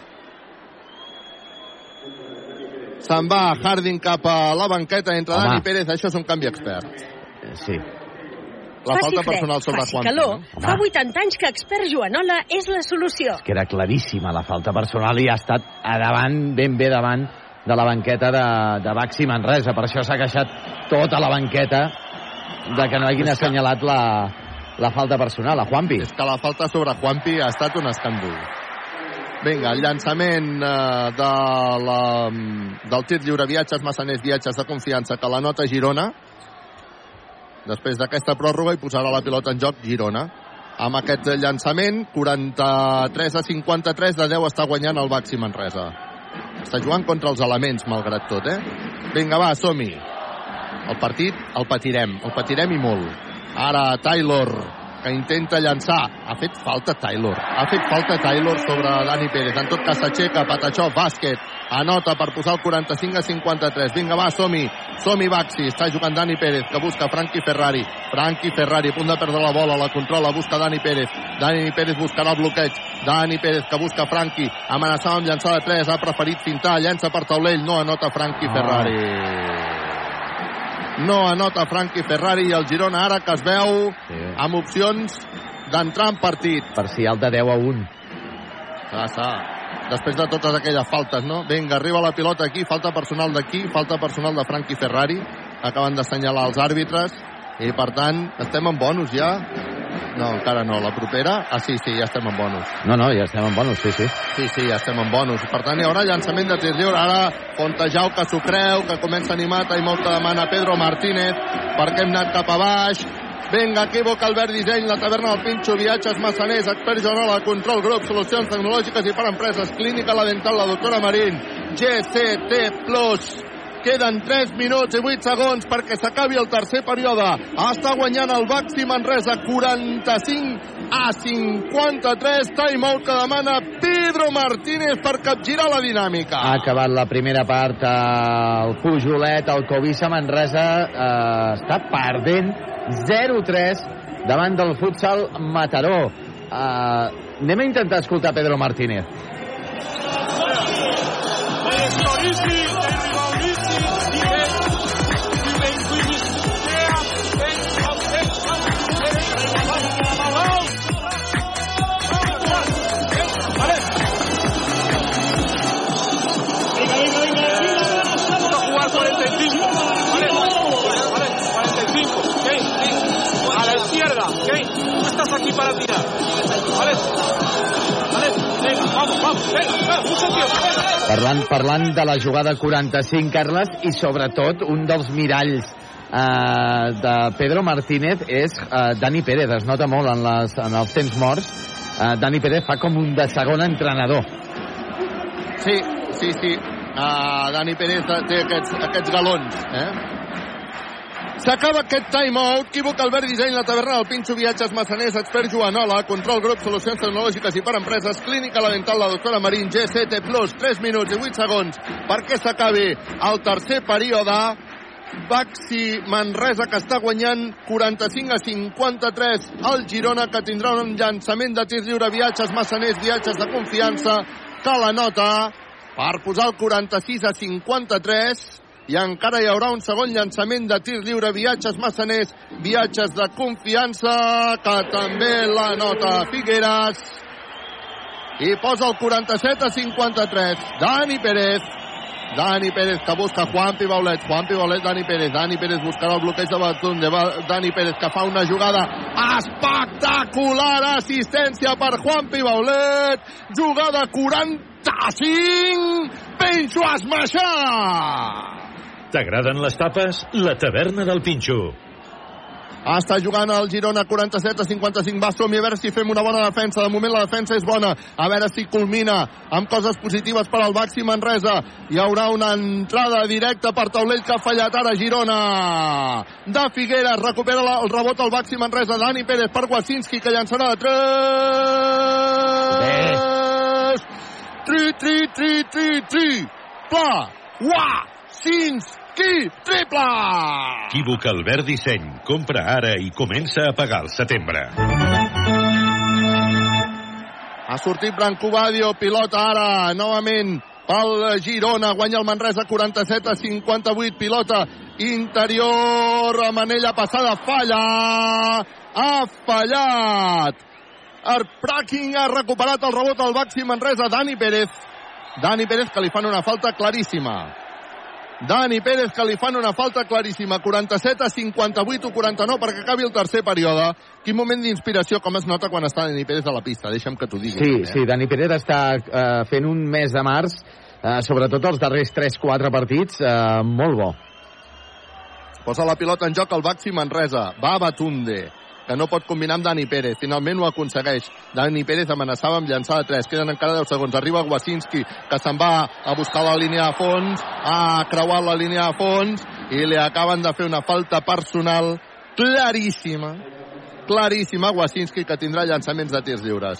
Se'n va Harding cap a la banqueta, entre Home. Dani Pérez, això és un canvi expert. Eh, Sí. La faci falta fred, personal sobre faci Juan. calor. Home. Fa 80 anys que expert Joanola és la solució. que era claríssima la falta personal i ha estat a davant, ben bé davant de la banqueta de, de Baxi Manresa. Per això s'ha queixat tota la banqueta de que no hagin assenyalat la, la falta personal a Juanpi. És que la falta sobre Juanpi ha estat un escàndol. Vinga, el llançament eh, de la, del tir lliure viatges, massaners, viatges de confiança, que la nota Girona, després d'aquesta pròrroga i posarà la pilota en joc Girona. Amb aquest llançament, 43 a 53, de 10 està guanyant el Baxi Manresa. Està jugant contra els elements, malgrat tot, eh? Vinga, va, som-hi. El partit el patirem, el patirem i molt. Ara Taylor, que intenta llançar. Ha fet falta Taylor. Ha fet falta Taylor sobre Dani Pérez. En tot cas s'aixeca, Patachó, bàsquet. Anota per posar el 45 a 53. Vinga, va, som-hi. Som-hi, Baxi. Està jugant Dani Pérez, que busca Frankie Ferrari. Frankie Ferrari, a punt de perdre la bola, la controla, busca Dani Pérez. Dani Pérez buscarà el bloqueig. Dani Pérez, que busca Frankie. Amenaçava amb llançar de 3, ha preferit fintar, llença per taulell, no anota Frankie Ferrari no anota Frankie Ferrari i el Girona ara que es veu Sí. amb opcions d'entrar en partit. Parcial de 10 a 1. Ah, està. Després de totes aquelles faltes, no? Vinga, arriba la pilota aquí, falta personal d'aquí, falta personal de Frankie Ferrari. Acaben d'assenyalar els àrbitres i, per tant, estem en bonus ja. No, encara no. La propera? Ah, sí, sí, ja estem en bonus. No, no, ja estem en bonus, sí, sí. Sí, sí, ja estem en bonus. Per tant, hi haurà llançament de tir lliure. Ara, Fontejau que s'ho creu, que comença a animar, i molt que demana Pedro Martínez, perquè hem anat cap a baix. Vinga, equívoc, Albert Disseny, la taverna del Pinxo, viatges massaners, expert Joanola, control grup, solucions tecnològiques i per empreses, clínica la dental, la doctora Marín, GCT Plus. Queden 3 minuts i 8 segons perquè s'acabi el tercer període. Està guanyant el Baxi Manresa 45 a 53. Timeout que demana Pedro Martínez per capgirar la dinàmica. Ha acabat la primera part el Pujolet, el Covisa Manresa eh, està perdent 0-3 davant del futsal Mataró. Eh, anem a intentar escoltar Pedro Martínez. Para tirar. Vale. Vale, venga, vamos, vamos. Venga, venga, mucho tiempo. Parlant, parlant de la jugada 45, Carles, i sobretot un dels miralls eh, de Pedro Martínez és eh, Dani Pérez. Es nota molt en, les, en els temps morts. Eh, Dani Pérez fa com un de segon entrenador. Sí, sí, sí. Uh, Dani Pérez té aquests, aquests galons, eh? S'acaba aquest timeout. Equívoc, Albert Disseny, la taverna del Pinxo, viatges massaners, expert Joanola, control grup, solucions tecnològiques i per empreses, clínica la dental, la doctora Marín, GCT Plus, 3 minuts i 8 segons perquè s'acabi el tercer període. Baxi Manresa que està guanyant 45 a 53 el Girona que tindrà un llançament de tir lliure viatges massaners, viatges de confiança que la nota per posar el 46 a 53 i encara hi haurà un segon llançament de tir lliure, viatges massaners, viatges de confiança, que també la nota Figueres. I posa el 47 a 53. Dani Pérez. Dani Pérez que busca Juanpi Baulet. Juanpi Baulet, Dani Pérez. Dani Pérez buscarà el bloqueig de Batunde. Dani Pérez que fa una jugada espectacular. Assistència per Juanpi Baulet. Jugada 45. Penso a esmaixar. T'agraden les tapes? La taverna del Pinxo. Està jugant el Girona 47 a 55. Va, som a veure si fem una bona defensa. De moment la defensa és bona. A veure si culmina amb coses positives per al Baxi Manresa. Hi haurà una entrada directa per taulell que ha fallat ara Girona. De Figueres recupera la- el rebot al Baxi Manresa. Dani Pérez per Wasinski que llançarà de 3. Tri, tri, tri, tri, tri. Pla, Wa, Sinski, triple! Equívoc Albert Disseny. Compra ara i comença a pagar al setembre. Ha sortit Branco Badio, pilota ara, novament pel Girona, guanya el Manresa 47 a 58, pilota interior, Manella passada, falla, ha fallat. Arpraking ha recuperat el rebot al Baxi Manresa, Dani Pérez. Dani Pérez que li fan una falta claríssima. Dani Pérez que li fan una falta claríssima. 47 a 58 o 49 perquè acabi el tercer període. Quin moment d'inspiració, com es nota quan està Dani Pérez a la pista. Deixa'm que t'ho digui. Sí, també, eh? sí, Dani Pérez està eh, fent un mes de març, eh, sobretot els darrers 3-4 partits, eh, molt bo. Posa la pilota en joc el Baxi Manresa. Va a Batunde que no pot combinar amb Dani Pérez. Finalment ho aconsegueix. Dani Pérez amenaçava amb llançar de 3. Queden encara 10 segons. Arriba Wasinski, que se'n va a buscar la línia de fons. Ha creuat la línia de fons i li acaben de fer una falta personal claríssima. Claríssima Wasinski, que tindrà llançaments de tirs lliures.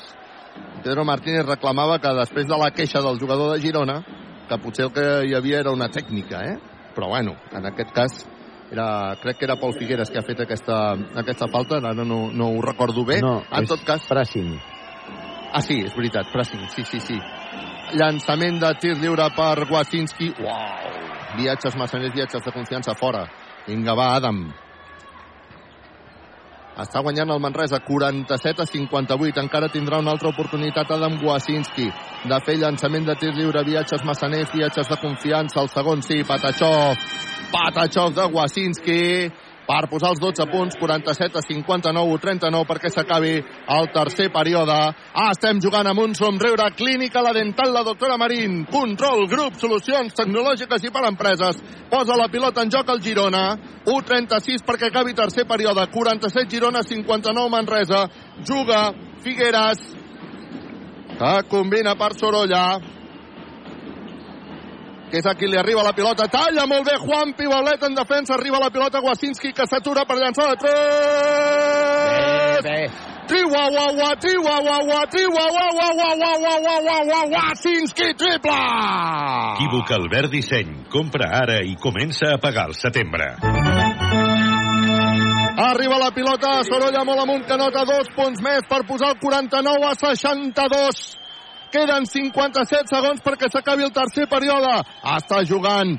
Pedro Martínez reclamava que després de la queixa del jugador de Girona, que potser el que hi havia era una tècnica, eh? Però bueno, en aquest cas era, crec que era Pol Figueres que ha fet aquesta, aquesta falta, ara no, no ho recordo bé. No, en tot cas... pressing. Ah, sí, és veritat, pressing, sí, sí, sí. Llançament de tir lliure per Wasinski. Uau! Viatges massaners, viatges de confiança fora. Vinga, va, Adam. Està guanyant el Manresa 47 a 58. Encara tindrà una altra oportunitat Adam Wasinski de fer llançament de tir lliure, viatges massaners, viatges de confiança. El segon sí, Patachov. Patachov de Wasinski per posar els 12 punts, 47 a 59 o 39 perquè s'acabi el tercer període. Ah, estem jugant amb un somriure clínica, la dental, la doctora Marín. Control, grup, solucions tecnològiques i per empreses. Posa la pilota en joc al Girona. 1-36 perquè acabi tercer període. 47 Girona, 59 Manresa. Juga Figueres, que combina per Sorolla que és a qui li arriba la pilota. Talla molt bé Juan Pibaulet en defensa. Arriba la pilota Wasinski que s'atura per llançar de 3. Bé, bé. Triuahuahua, triuahuahua, triuahuahua, Wasinski triple! Equívoc Albert Disseny. Compra ara i comença a pagar al setembre. Arriba la pilota, Sorolla molt amunt, que nota dos punts més per posar el 49 a 62. Queden 57 segons perquè s'acabi el tercer període. Està jugant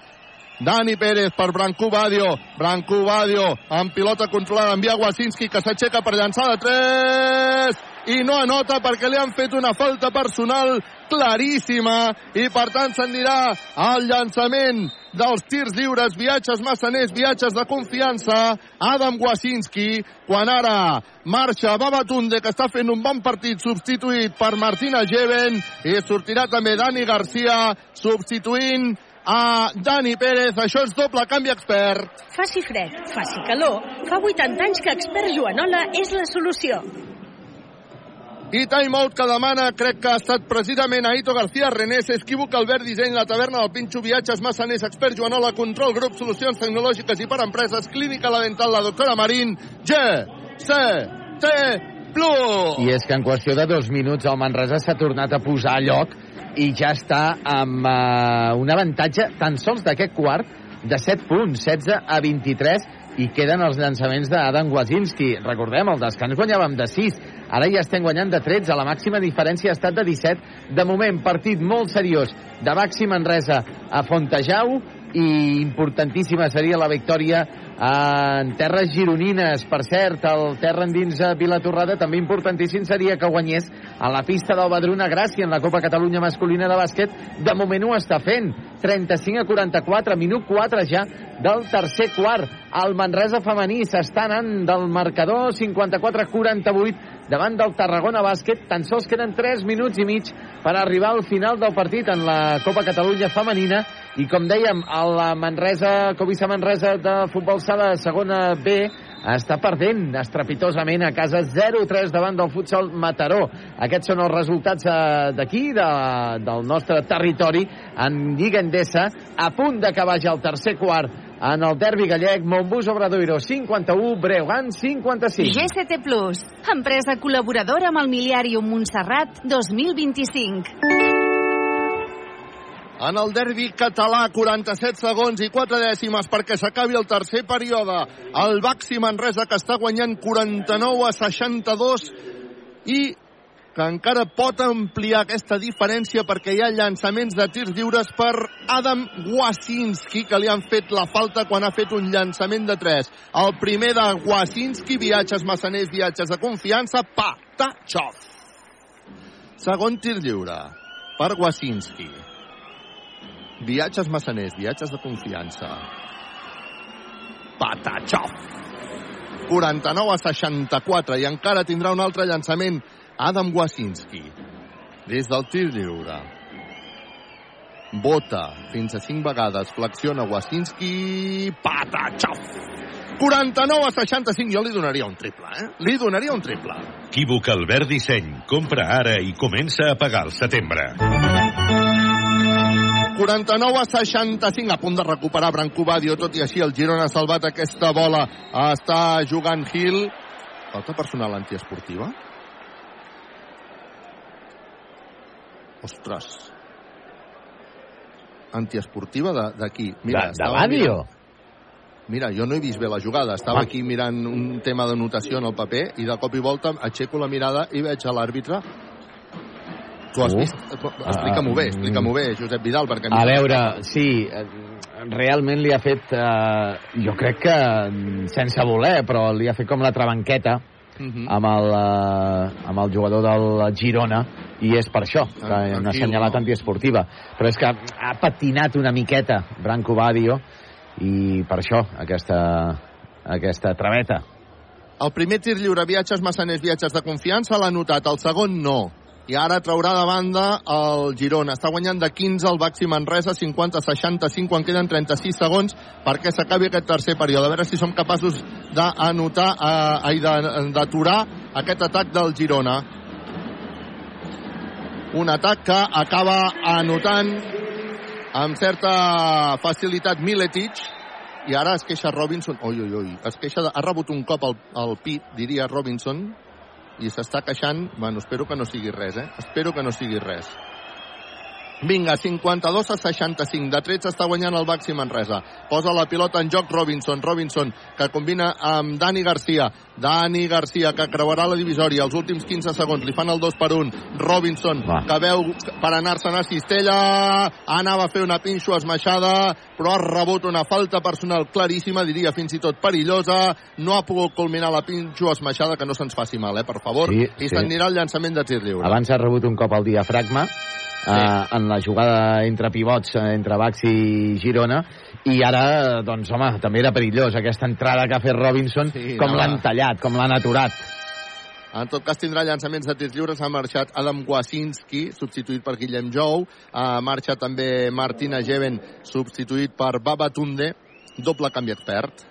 Dani Pérez per Branco Badio. Branco Badio amb pilota controlada. Envia Wasinski que s'aixeca per llançar de 3 i no anota perquè li han fet una falta personal claríssima i per tant se'n dirà el llançament dels tirs lliures, viatges massaners, viatges de confiança, Adam Wasinski, quan ara marxa Babatunde, que està fent un bon partit, substituït per Martina Jeven, i sortirà també Dani Garcia, substituint a Dani Pérez. Això és doble canvi expert. Faci fred, faci calor. Fa 80 anys que Expert Joanola és la solució. I timeout que demana, crec que ha estat precisament Aito García Renés, Esquívoc, Albert Disseny, la taverna del Pinxo, Viatges, Massaners, Expert Joanola, Control, Grup, Solucions Tecnològiques i per Empreses, Clínica La Dental, la doctora Marín, G, C, T, Plus. I és que en qüestió de dos minuts el Manresa s'ha tornat a posar a lloc i ja està amb uh, un avantatge tan sols d'aquest quart de 7 punts, 16 a 23 i queden els llançaments d'Adam Wazinski. Recordem, el descans guanyàvem de 6, ara ja estem guanyant de 13, la màxima diferència ha estat de 17. De moment, partit molt seriós de Baxi Manresa a Fontejau i importantíssima seria la victòria en terres gironines. Per cert, el terra endins a Vilatorrada també importantíssim seria que guanyés a la pista del Badruna Gràcia en la Copa Catalunya masculina de bàsquet. De moment ho està fent. 35 a 44, minut 4 ja del tercer quart. El Manresa femení s'està anant del marcador 54 a 48 davant del Tarragona Bàsquet. Tan sols queden 3 minuts i mig per arribar al final del partit en la Copa Catalunya femenina i com dèiem, el Manresa, Covisa Manresa de futbol sala segona B està perdent estrepitosament a casa 0-3 davant del futsal Mataró. Aquests són els resultats eh, d'aquí, de, del nostre territori, en Lliga Endesa, a punt d'acabar ja el tercer quart en el derbi gallec, Montbus Obradoiro 51, Breogán 55. GCT Plus, empresa col·laboradora amb el Miliàrium Montserrat 2025. En el derbi català, 47 segons i 4 dècimes perquè s'acabi el tercer període. El Baxi Manresa que està guanyant 49 a 62 i que encara pot ampliar aquesta diferència perquè hi ha llançaments de tirs lliures per Adam Wasinski, que li han fet la falta quan ha fet un llançament de 3. El primer de Wasinski, viatges massaners, viatges de confiança, Patachov. Segon tir lliure per Wasinski. Viatges massaners, viatges de confiança. Patachov. 49 a 64 i encara tindrà un altre llançament Adam Wasinski des del tir lliure bota fins a 5 vegades flexiona Wasinski Patachov 49 a 65 jo li donaria un triple eh? li donaria un triple Equívoc Albert Disseny. Compra ara i comença a pagar al setembre. 49 a 65 a punt de recuperar Branco Badio tot i així el Girona ha salvat aquesta bola està jugant Gil falta personal antiesportiva ostres antiesportiva d'aquí mira, De- de Badio? Mira, jo no he vist bé la jugada. Estava Ah. aquí mirant un tema de notació en el paper i de cop i volta aixeco la mirada i veig a l'àrbitre. Tu has Uh. vist? Explica-m'ho bé, explica-m'ho bé, Josep Vidal, perquè... A veure, sí, realment li ha fet, eh, jo crec que mm, sense voler, però li ha fet com la trabanqueta Mhm. amb el, eh, amb el jugador del Girona i és per això que Ah, hi ha una tranquil, assenyalat no? antiesportiva però és que ha patinat una miqueta Branco Badio i per això aquesta, aquesta traveta El primer tir lliure, viatges massaners, viatges de confiança, l'ha notat. El segon, no. I ara traurà de banda el Girona. Està guanyant de 15 el Baxi Manresa, 50-65, quan queden 36 segons perquè s'acabi aquest tercer període. A veure si som capaços d'anotar, eh, d'aturar aquest atac del Girona. Un atac que acaba anotant amb certa facilitat Miletic, i ara es queixa Robinson, oi, oi, oi, es queixa, de, ha rebut un cop al, al pit, diria Robinson, i s'està queixant, bueno, espero que no sigui res, eh? Espero que no sigui res. Vinga, 52 a 65. De 13 està guanyant el Baxi Manresa. Posa la pilota en joc Robinson. Robinson, que combina amb Dani Garcia. Dani Garcia, que creuarà la divisòria. Els últims 15 segons li fan el 2 per 1. Robinson, Va. que veu per anar-se'n a Cistella. Anava a fer una pinxo esmaixada, però ha rebut una falta personal claríssima, diria fins i tot perillosa. No ha pogut culminar la pinxo esmaixada, que no se'ns faci mal, eh, per favor. Sí, I sí. s'anirà el llançament de tir lliure. abans ha rebut un cop al diafragma eh, en la jugada entre pivots eh, entre Baxi i Girona i ara, doncs home, també era perillós aquesta entrada que ha fet Robinson Sí, com no, l'han tallat, com l'han aturat En tot cas tindrà llançaments de tirs lliures. Ha marxat Adam Wasinski, substituït per Guillem Jou. Ha marxat també Martina Jeven, substituït per Babatunde. Doble canvi expert.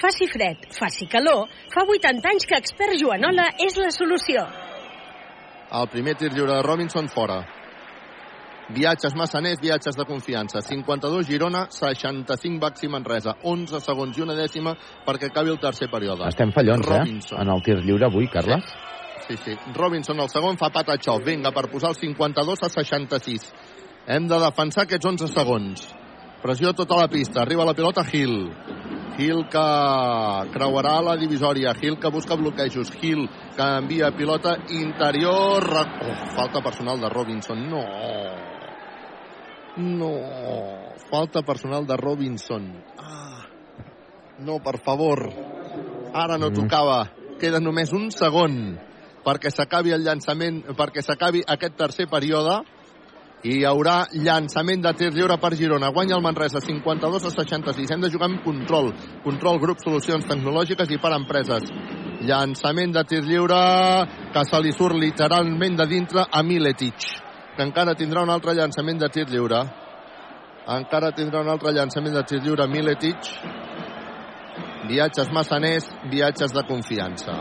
Faci fred, faci calor, fa 80 anys que Expert Joanola és la solució. El primer tir lliure de Robinson fora. Viatges massaners, viatges de confiança. 52 Girona, 65 Baxi Manresa. 11 segons i una dècima perquè acabi el tercer període. estem fallons, Robinson. eh, en el tir lliure avui, Carles Sí, sí. Robinson, el segon, fa Patachov. Vinga, per posar el 52 a 66. Hem de defensar aquests 11 segons. Pressió tota la pista. Arriba la pilota Gil. Gil que creuarà la divisòria. Gil que busca bloquejos. Gil que envia pilota interior. Oh, falta personal de Robinson. No. No. Falta personal de Robinson. Ah. No, per favor. Ara no tocava. Queda només un segon perquè s'acabi el llançament, perquè s'acabi aquest tercer període i hi haurà llançament de tir lliure per Girona. Guanya el Manresa 52 a 66. Hem de jugar amb control. Control, grup, solucions tecnològiques i per empreses. Llançament de tir lliure que se li surt literalment de dintre a Miletic, que encara tindrà un altre llançament de tir lliure. Encara tindrà un altre llançament de tir lliure Miletic. Viatges massaners, viatges de confiança.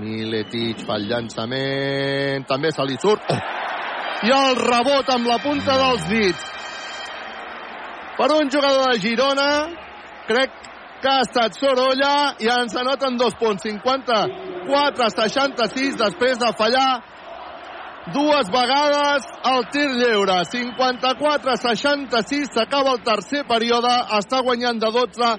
Miletic fa el llançament, també se li surt. Oh! I el rebot amb la punta dels dits. Per un jugador de Girona, crec que ha estat Sorolla i ens anoten dos punts. 54-66 després de fallar dues vegades el tir lliure. 54-66 s'acaba el tercer període. Està guanyant de 12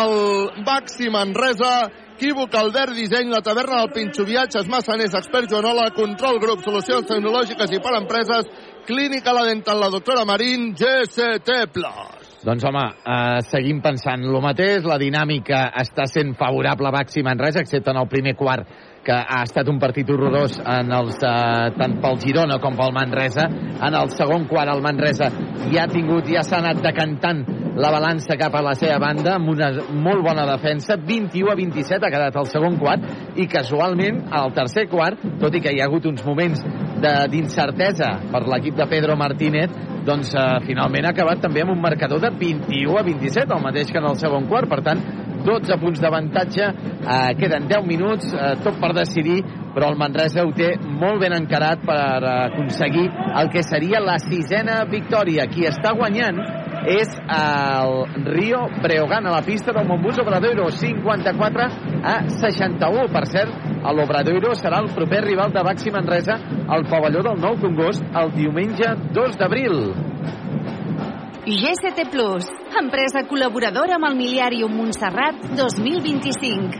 el Baxi Manresa Equívoc, Albert Disseny, la taverna del Pinxo Viatges, Massaners, Expert Joanola, Control Grup, Solucions Tecnològiques i per Empreses, Clínica La Dental, la doctora Marín, GCT+. Doncs home, eh, seguim pensant el mateix, la dinàmica està sent favorable a Baxi Manresa, excepte en el primer quart, que ha estat un partit horrorós en els, eh, tant pel Girona com pel Manresa. En el segon quart el Manresa ja ha tingut, ja s'ha anat decantant la balança cap a la seva banda amb una molt bona defensa, 21 a 27 ha quedat el segon quart i casualment al tercer quart, tot i que hi ha hagut uns moments d'incertesa per l'equip de Pedro Martínez, doncs eh, finalment ha acabat també amb un marcador de 21 a 27, el mateix que en el segon quart, per tant 12 punts d'avantatge, eh, queden 10 minuts, eh, tot per decidir, però el Manresa ho té molt ben encarat per eh, aconseguir el que seria la sisena victòria. Qui està guanyant és el Rio Breogán a la pista del Montbus Obradoiro, 54 a 61. Per cert, l'Obradoiro serà el proper rival de Baxi Manresa al pavelló del Nou Congost el diumenge 2 d'abril. GCT Plus, empresa col·laboradora amb el Miliàrium Montserrat 2025.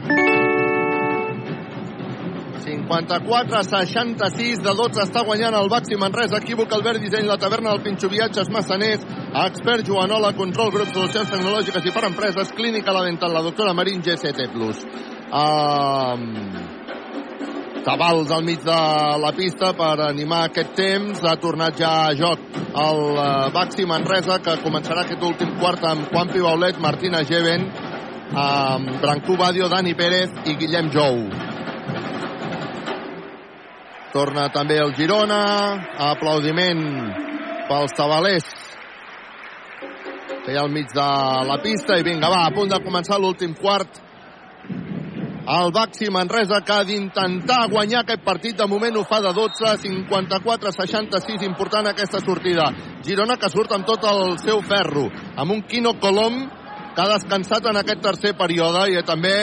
54 a 66 de 12 està guanyant el Baxi Manresa, equívoc Albert Disseny, la taverna del Pinxo Viatges Massaners, expert Joanola, control grup solucions tecnològiques i per empreses, clínica la dental, la doctora Marín GCT+. Um, Tabals al mig de la pista per animar aquest temps. Ha tornat ja a joc el uh, Baxi Manresa, que començarà aquest últim quart amb Juan Pibaulet, Martina Geven, amb Brancú Badio, Dani Pérez i Guillem Jou. Torna també el Girona. Aplaudiment pels tabalers que hi ha al mig de la pista. I vinga, va, a punt de començar l'últim quart. El Baxi Manresa que ha d'intentar guanyar aquest partit. De moment ho fa de 12, 54, 66. Important aquesta sortida. Girona que surt amb tot el seu ferro. Amb un Quino Colom que ha descansat en aquest tercer període i també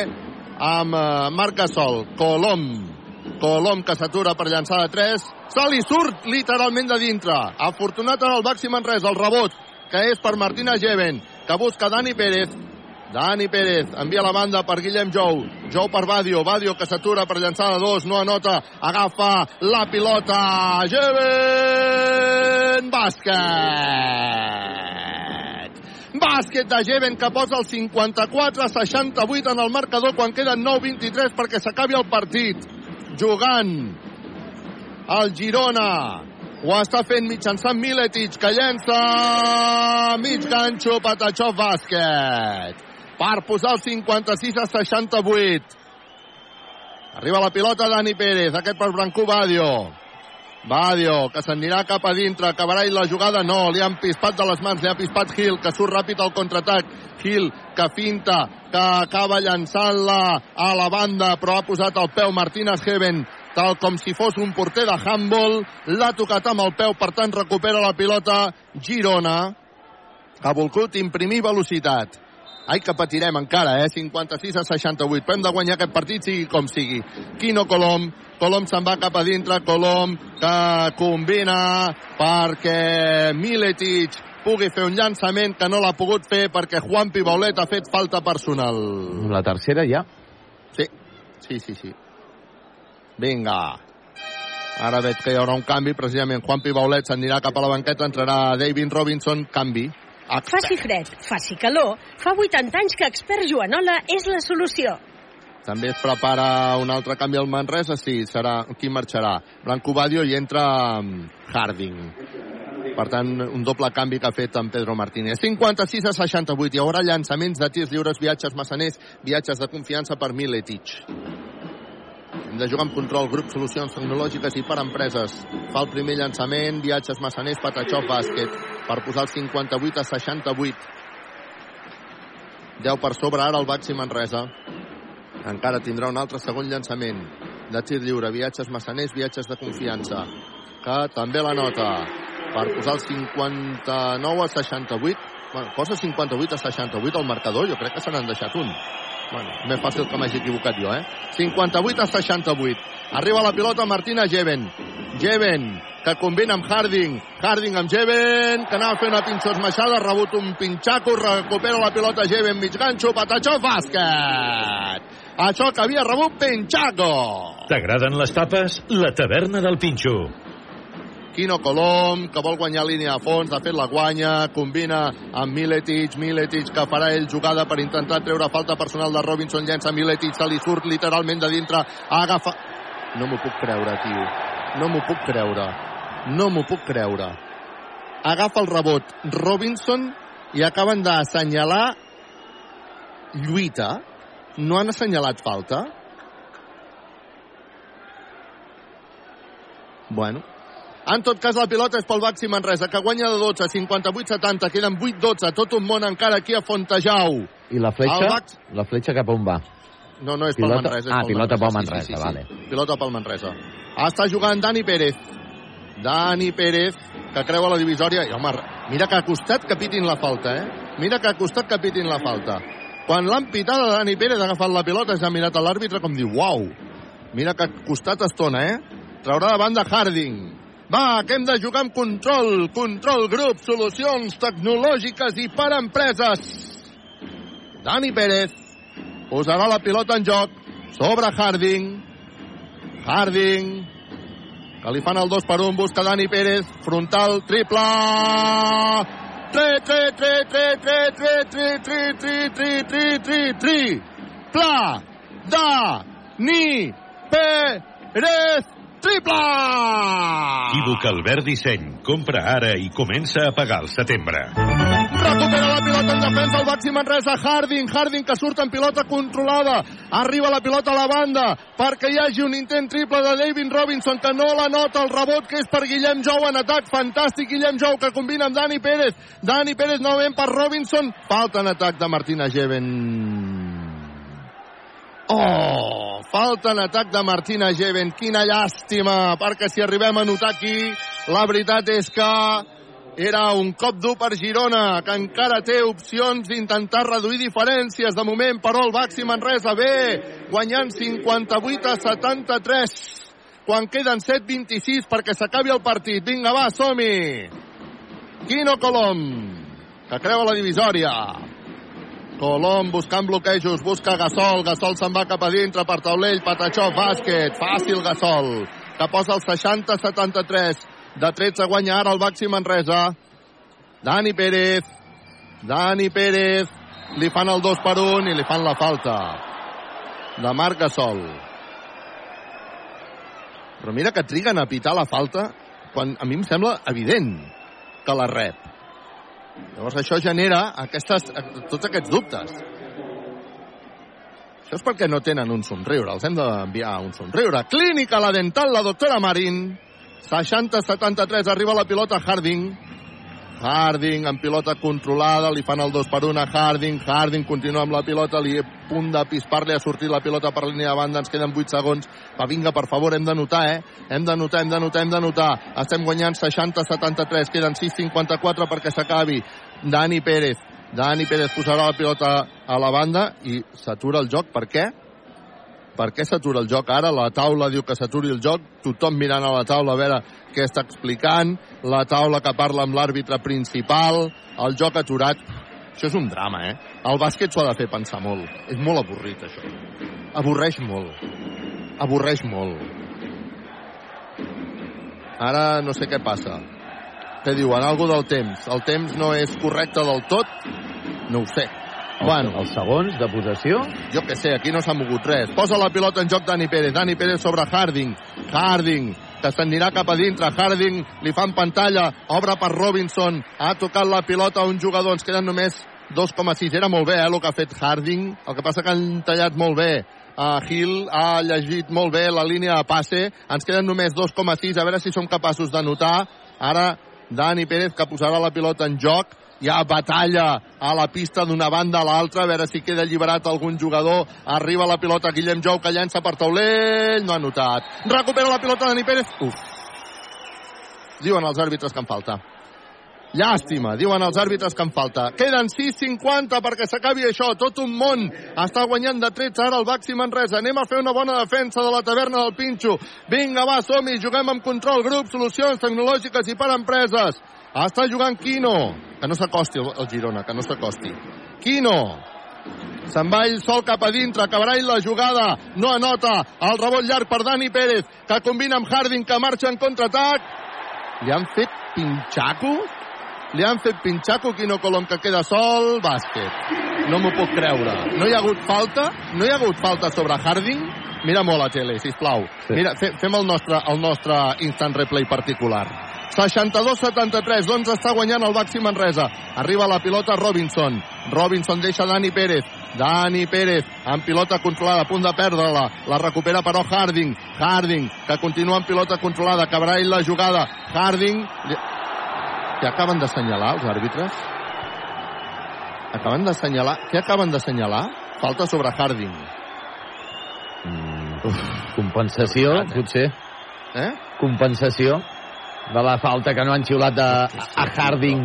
amb eh, Marc Gasol. Colom Colom que s'atura per llançar de 3. Se li surt literalment de dintre. Afortunat en el Baxi Manresa, el rebot, que és per Martina Geven, que busca Dani Pérez. Dani Pérez envia la banda per Guillem Jou. Jou per Badio. Badio que s'atura per llançar de dos. No anota. Agafa la pilota. Geven! Bàsquet! Bàsquet de Geven que posa el 54-68 en el marcador quan queden 9-23 perquè s'acabi el partit jugant el Girona ho està fent mitjançant Miletic que llença mig ganxo Patachov bàsquet per posar el 56 a 68 arriba la pilota Dani Pérez aquest per Brancú Badio. Badio, que s'anirà cap a dintre, acabarà i la jugada no, li han pispat de les mans, li ha pispat Gil, que surt ràpid al contraatac, Gil, que finta, que acaba llançant-la a la banda, però ha posat el peu Martínez Heaven, tal com si fos un porter de handball, l'ha tocat amb el peu, per tant recupera la pilota Girona, que ha volgut imprimir velocitat. Ai, que patirem encara, eh? 56 a 68. Però hem de guanyar aquest partit, sigui com sigui. Quino Colom. Colom se'n va cap a dintre. Colom que combina perquè Miletic pugui fer un llançament que no l'ha pogut fer perquè Juan Pibaulet ha fet falta personal. La tercera ja. Sí, sí, sí, sí. Vinga. Ara veig que hi haurà un canvi, precisament Juan Pibaulet s'anirà cap a la banqueta, entrarà David Robinson, canvi. Faci fred, faci calor. Fa 80 anys que Expert Joanola és la solució. També es prepara un altre canvi al Manresa, sí, serà... Qui marxarà? Blanco Badio i entra Harding. Per tant, un doble canvi que ha fet en Pedro Martínez. 56 a 68. Hi haurà llançaments de tirs lliures, viatges massaners, viatges de confiança per Miletic. Hem de jugar amb control, grup, solucions tecnològiques i per empreses. Fa el primer llançament, viatges massaners, Patachov, bàsquet, per posar el 58 a 68. 10 per sobre ara el Baxi Manresa. Encara tindrà un altre segon llançament de tir lliure, viatges massaners, viatges de confiança, que també la nota per posar el 59 a 68. Bueno, posa 58 a 68 al marcador, jo crec que se n'han deixat un. Bueno, més fàcil que m'hagi equivocat jo, eh? 58 a 68. Arriba la pilota Martina Jeven. Jeven, que combina amb Harding. Harding amb Jeven, que anava fer una pinxó esmaixada, ha rebut un pinxaco, recupera la pilota Jeven, mig ganxo, Patachó, bàsquet! això que havia rebut Penchago. T'agraden les tapes? La taverna del Pinxo. Quino Colom, que vol guanyar línia a fons, de fet la guanya, combina amb Miletic, Miletic que farà ell jugada per intentar treure falta personal de Robinson, llença Miletic, se li surt literalment de dintre, agafa... No m'ho puc creure, tio. No m'ho puc creure. No m'ho puc creure. Agafa el rebot Robinson i acaben d'assenyalar lluita. No han assenyalat falta. Bueno, en tot cas, la pilota és pel Baxi Manresa, que guanya de 12, 58-70, queden 8-12, tot un món encara aquí a Fontejau. I la fletxa? Bax- La fletxa cap on va? No, no, és Pilota- pel Manresa. És ah, pel pilota pel Manresa, Manresa, vale. Pilota pel Manresa. Està jugant Dani Pérez. Dani Pérez, que creua la divisòria. I, home, mira que ha costat que pitin la falta, eh? Mira que ha costat que pitin la falta. Quan l'han pitada, Dani Pérez ha agafat la pilota i s'ha mirat a l'àrbitre com diu, uau, mira que ha costat estona, eh? Traurà de Harding. Va, que hem de jugar amb control, control grup, solucions tecnològiques i per empreses. Dani Pérez posarà la pilota en joc sobre Harding. Harding, que li fan el 2 per 1, busca Dani Pérez, frontal, triple! Tri, tri, tri, tri, tri, tri, tri, tri, tri, tri, tri, tri, tri, pla, da, ni, Pérez, triple! Equívoc Albert Disseny. Compra ara i comença a pagar al setembre. Recupera la pilota en defensa el Baxi Manresa. Harding, Harding que surt en pilota controlada. Arriba la pilota a la banda perquè hi hagi un intent triple de David Robinson que no la nota el rebot que és per Guillem Jou en atac. Fantàstic Guillem Jou que combina amb Dani Pérez. Dani Pérez novament per Robinson. Falta en atac de Martina Geven. Oh, falta en atac de Martina Geven. Quina llàstima, perquè si arribem a notar aquí, la veritat és que era un cop dur per Girona, que encara té opcions d'intentar reduir diferències. De moment, però, el Baxi Manresa bé, guanyant 58 a 73. Quan queden 7-26 perquè s'acabi el partit. Vinga, va, som-hi! Quino Colom, que creua la divisòria. Colom buscant bloquejos, busca Gasol, Gasol se'n va cap a dintre per taulell, Patachó, bàsquet, fàcil Gasol, que posa el 60-73, de 13 guanya ara el Baxi Manresa, Dani Pérez, Dani Pérez, li fan el 2 per 1 i li fan la falta de Marc Gasol. Però mira que triguen a pitar la falta quan a mi em sembla evident que la rep. Llavors això genera aquestes, tots aquests dubtes. Això és perquè no tenen un somriure. Els hem d'enviar un somriure. Clínica La Dental, la doctora Marín. 60-73, arriba la pilota Harding. Harding amb pilota controlada, li fan el 2 per 1 a Harding, Harding continua amb la pilota, li punt de pispar-li, ha sortit la pilota per línia de banda, ens queden 8 segons, va vinga, per favor, hem de notar, eh? Hem de notar, hem de notar, hem de notar, estem guanyant 60-73, queden 6-54 perquè s'acabi, Dani Pérez, Dani Pérez posarà la pilota a la banda i s'atura el joc, per què? Per què s'atura el joc ara? La taula diu que s'aturi el joc, tothom mirant a la taula a veure què està explicant, la taula que parla amb l'àrbitre principal, el joc aturat. Això és un drama, eh? El bàsquet s'ho ha de fer pensar molt. És molt avorrit, això. Avorreix molt. Avorreix molt. Ara no sé què passa. Què diuen? Algo del temps. El temps no és correcte del tot? No ho sé. Bueno. Els segons de possessió? Jo que sé, aquí no s'ha mogut res. Posa la pilota en joc Dani Pérez. Dani Pérez sobre Harding. Harding, que s'anirà cap a dintre. Harding li fan pantalla. Obre per Robinson. Ha tocat la pilota a un jugador. Ens queden només 2,6. Era molt bé, eh, el que ha fet Harding. El que passa que han tallat molt bé. Uh, Hill ha llegit molt bé la línia de passe. Ens queden només 2,6. A veure si som capaços de notar. Ara Dani Pérez que posarà la pilota en joc hi ha batalla a la pista d'una banda a l'altra, a veure si queda alliberat algun jugador. Arriba la pilota Guillem Jou, que llença per taulell, no ha notat. Recupera la pilota Dani Pérez. Uf. Diuen els àrbitres que en falta. Llàstima, diuen els àrbitres que en falta. Queden 6.50 perquè s'acabi això. Tot un món està guanyant de 13 ara el Baxi Manresa. Anem a fer una bona defensa de la taverna del Pinxo. Vinga, va, som-hi. Juguem amb control, grup, solucions tecnològiques i per empreses. Està jugant Quino. Que no s'acosti el, Girona, que no s'acosti. Quino. Se'n va ell sol cap a dintre, acabarà ell la jugada, no anota, el rebot llarg per Dani Pérez, que combina amb Harding, que marxa en contraatac. Li han fet pinxaco? Li han fet pinxaco, Quino Colom, que queda sol, bàsquet. No m'ho puc creure. No hi ha hagut falta? No hi ha hagut falta sobre Harding? Mira molt la tele, sisplau. Sí. Mira, fe, fem el nostre, el nostre instant replay particular. 62-73, doncs està guanyant el Baxi Manresa. Arriba la pilota Robinson. Robinson deixa Dani Pérez. Dani Pérez amb pilota controlada, a punt de perdre-la. La recupera però Harding. Harding, que continua amb pilota controlada. Acabarà ell la jugada. Harding... Què acaben d'assenyalar els àrbitres? Acaben d'assenyalar... Què acaben d'assenyalar? Falta sobre Harding. Mm, uf, compensació, potser. Eh? Compensació de la falta que no han xiulat de, a Harding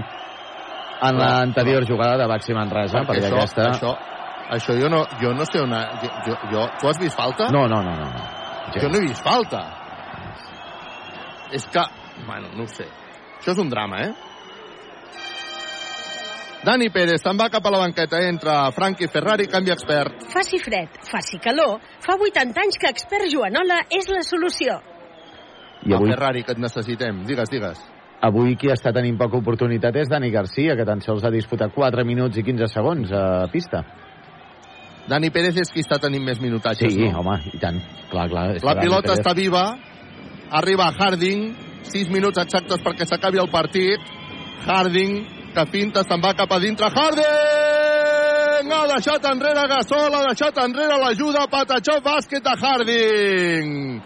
en l'anterior jugada de Baxi Manresa, perquè, perquè això, aquesta... Això, això jo no, jo no sé on... Jo, jo, jo, tu has vist falta? No, no, no. no, no. Jo no he vist falta. És que... Bueno, no ho sé. Això és un drama, eh? Dani Pérez se'n va cap a la banqueta, entra Frankie Ferrari, canvi expert. Faci fred, faci calor, fa 80 anys que expert Joanola és la solució. I avui, Ferrari, que et necessitem. Digues, digues. avui qui està tenint poca oportunitat és Dani Garcia, que tan sols ha disputat 4 minuts i 15 segons a pista. Dani Pérez és qui està tenint més minutatges, Sí, no? home, i tant. Clar, clar. La pilota Pérez- està viva. Arriba Harding. 6 minuts exactes perquè s'acabi el partit. Harding, que finta, se'n va cap a dintre. Harding! Ha deixat enrere Gasol, ha deixat enrere l'ajuda. Patachó, bàsquet de Harding.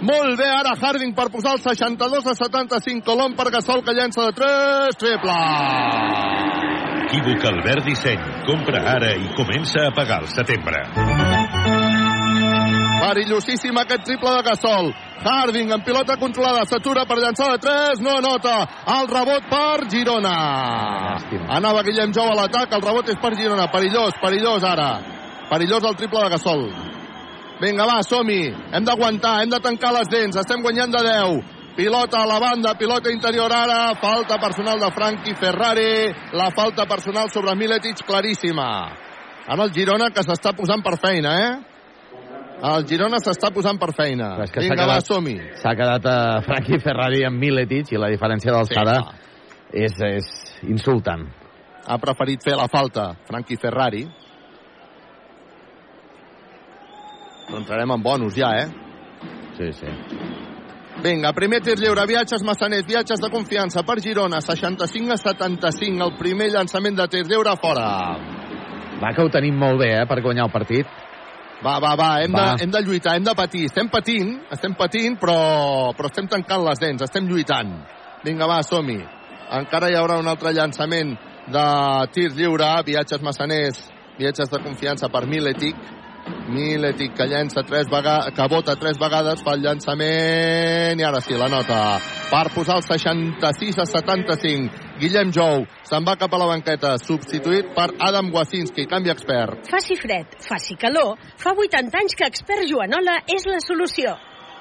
Molt bé, ara Harding per posar el 62 a 75. Colom per Gasol, que llença de 3. Triple! Equívoc Albert Disseny. Compra ara i comença a pagar el setembre. Perillosíssim aquest triple de Gasol. Harding amb pilota controlada, s'atura per llançar de 3, no anota. El rebot per Girona. Anava Guillem Jou a l'atac, el rebot és per Girona. Perillós, perillós ara. Perillós el triple de Gasol. Vinga, va, som-hi. Hem d'aguantar, hem de tancar les dents. Estem guanyant de 10. Pilota a la banda, pilota interior ara. Falta personal de Frankie Ferrari. La falta personal sobre Miletic claríssima. Ara el Girona que s'està posant per feina, eh? El Girona s'està posant per feina. És que Vinga, va, quedat- som-hi. S'ha quedat a Frankie Ferrari amb Miletic i la diferència d'alçada és, és insultant. Ha preferit fer la falta Frankie Ferrari. Però entrarem en bonus ja, eh? Sí, sí. Vinga, primer tir lliure, viatges massaners, viatges de confiança per Girona, 65 a 75, el primer llançament de tir lliure fora. Va, que ho tenim molt bé, eh, per guanyar el partit. Va, va, va, hem, Va. De, hem de lluitar, hem de patir. Estem patint, estem patint, però, però estem tancant les dents, estem lluitant. Vinga, va, som-hi. Encara hi haurà un altre llançament de tir lliure, viatges massaners, viatges de confiança per Miletic. Miletic que llença tres vegades, que vota tres vegades, fa el llançament i ara sí, la nota. Per posar el 66 a 75. Guillem Jou se'n va cap a la banqueta, substituït per Adam Wasinski, canvi expert. Faci fred, faci calor, fa 80 anys que expert Joanola és la solució.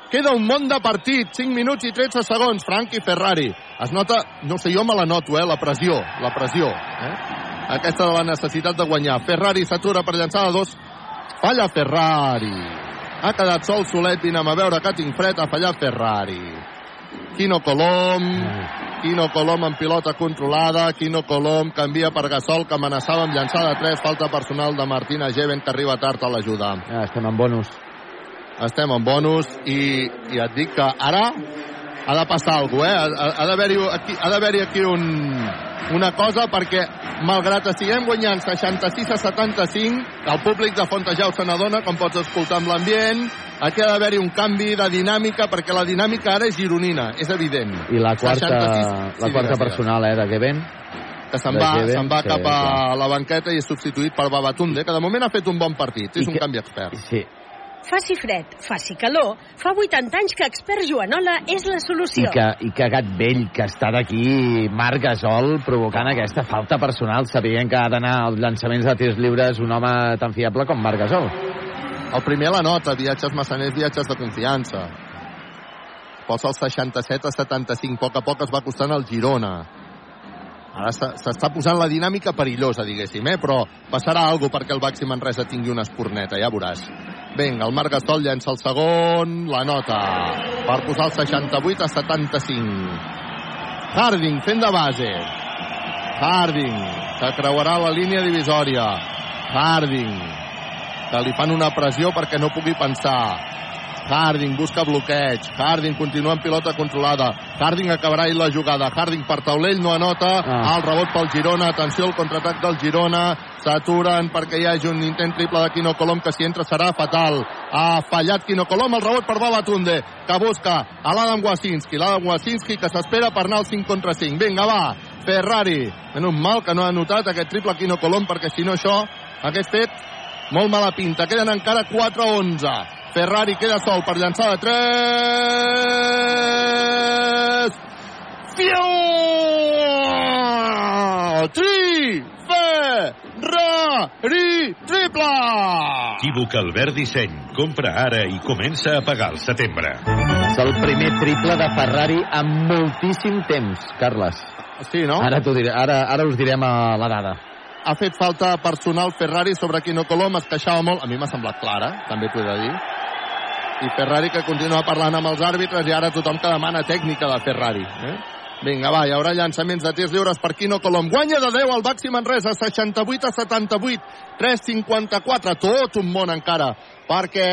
Queda un món de partit, 5 minuts i 13 segons, Frankie Ferrari. Es nota, no sé, jo me la noto, eh, la pressió, la pressió, eh? Aquesta de la necessitat de guanyar. Ferrari s'atura per llançar de dos, falla Ferrari. Ha quedat sol solet, vinem a veure que tinc fred, ha fallat Ferrari. Quino Colom, Quino Colom amb pilota controlada, Quino Colom canvia per Gasol, que amenaçava amb llançar de 3, falta personal de Martina Geven, que arriba tard a l'ajuda. Ja estem en bonus. Estem en bonus i, i et dic que ara ha de passar alguna cosa, eh? Ha, ha d'haver-hi aquí, ha aquí un, una cosa perquè, malgrat estiguem guanyant 66 a 75, el públic de Fontejau se n'adona, com pots escoltar amb l'ambient, aquí ha d'haver-hi un canvi de dinàmica, perquè la dinàmica ara és gironina, és evident. I la quarta, 66 la sí, quarta digues, personal, eh, de Geven. que se'n va, Geven, se'n va cap a clar. la banqueta i és substituït per Babatunde, que de moment ha fet un bon partit, és I un que- canvi expert. Sí, Faci fred, faci calor, fa 80 anys que expert Joanola és la i solució. que, i que Gat Vell, que està d'aquí, Marc Gasol, provocant aquesta falta personal, sabien que ha d'anar als llançaments de tirs lliures un home tan fiable com Marc Gasol. El primer la nota, viatges massaners, viatges de confiança. Posa el 67 a 75, a poc a poc es va costant el Girona. Ara s'està posant la dinàmica perillosa, diguéssim, eh? però passarà alguna perquè el Baxi Manresa tingui una espurneta, ja veuràs. Vinga, el Marc Gasol llença el segon, la nota, per posar el 68 a 75. Harding fent de base. Harding, que creuarà la línia divisòria. Harding, que li fan una pressió perquè no pugui pensar. Harding busca bloqueig. Harding continua en pilota controlada. Harding acabarà ahir la jugada. Harding per taulell no anota. Ah. El rebot pel Girona. Atenció al contraatac del Girona. S'aturen perquè hi hagi un intent triple de Quino Colom que si entra serà fatal. Ha fallat Quino Colom. El rebot per Babatunde que busca a l'Adam Wasinski. L'Adam Wasinski que s'espera per anar al 5 contra 5. Vinga, va. Ferrari. Menys mal que no ha anotat aquest triple Quino Colom perquè si no això hagués fet molt mala pinta. Queden encara 4 a 11. Ferrari queda sol per llançar de 3. Fiu! Tri! Ferrari! Triple! Equívoc Albert Disseny. Compra ara i comença a pagar al setembre. És el primer triple de Ferrari en moltíssim temps, Carles. Sí, no? Ara, diré, ara, ara us direm a la dada. Ha fet falta personal Ferrari sobre Quino Colom, es queixava molt. A mi m'ha semblat clara, també t'ho he de dir. I Ferrari que continua parlant amb els àrbitres i ara tothom que demana tècnica de Ferrari. Eh? Vinga, va, hi haurà llançaments de tirs lliures per Quino Colom. Guanya de 10 el Baxi Manresa, 68 a 78, 3-54, tot un món encara perquè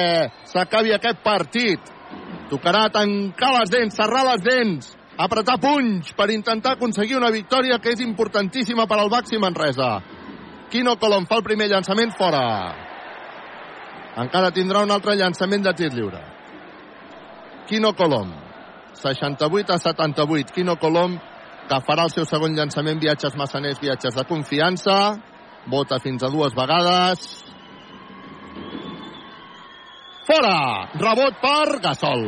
s'acabi aquest partit. Tocarà tancar les dents, serrar les dents, apretar punys per intentar aconseguir una victòria que és importantíssima per al Baxi Manresa. Quino Colom fa el primer llançament fora. Encara tindrà un altre llançament de tir lliure. Quino Colom, 68 a 78. Quino Colom, que farà el seu segon llançament, viatges massaners, viatges de confiança. Vota fins a dues vegades. Fora! Rebot per Gasol.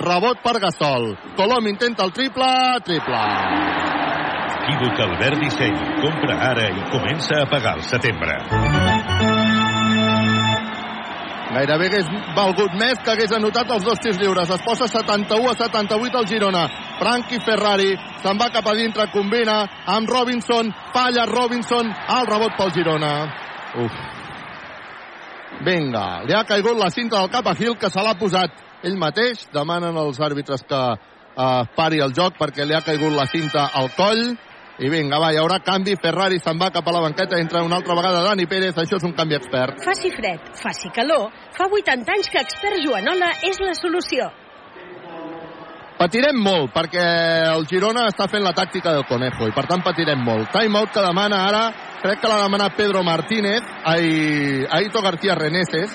Rebot per Gasol. Colom intenta el triple, triple. Equívoc Albert Disseny. Compra ara i comença a pagar al setembre. Gairebé hagués valgut més que hagués anotat els dos tirs lliures. Es posa 71 a 78 al Girona. Frankie Ferrari se'n va cap a dintre, combina amb Robinson, falla Robinson, el rebot pel Girona. Uf. Vinga, li ha caigut la cinta del cap a Gil, que se l'ha posat ell mateix. Demanen als àrbitres que eh, pari el joc perquè li ha caigut la cinta al coll. I vinga, va, hi haurà canvi. Ferrari se'n va cap a la banqueta, entra una altra vegada Dani Pérez. Això és un canvi expert. Faci fred, faci calor, fa 80 anys que expert Joanola és la solució. Patirem molt, perquè el Girona està fent la tàctica del Conejo, i per tant patirem molt. Timeout que demana ara, crec que l'ha demanat Pedro Martínez, ai, Aito García Reneses,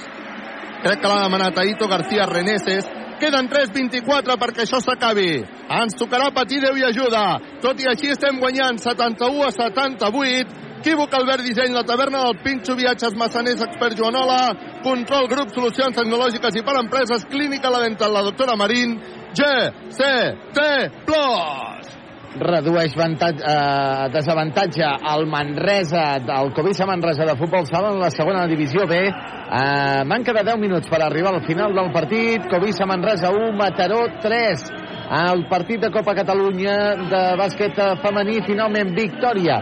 crec que l'ha demanat Aito García Reneses, queden 3.24 perquè això s'acabi. Ens tocarà patir Déu i ajuda. Tot i així estem guanyant 71 a 78. Equívoc Albert Disseny, la taverna del Pinxo, viatges massaners, expert Joanola, control grup, solucions tecnològiques i per empreses, clínica la dental, la doctora Marín, GCT Plus. Redueix eh, desavantatge al Manresa, del Covisa Manresa de futbol sala en la segona divisió B. Eh, manca de 10 minuts per arribar al final del partit. Covisa Manresa 1, Mataró 3. El partit de Copa Catalunya de bàsquet femení, finalment victòria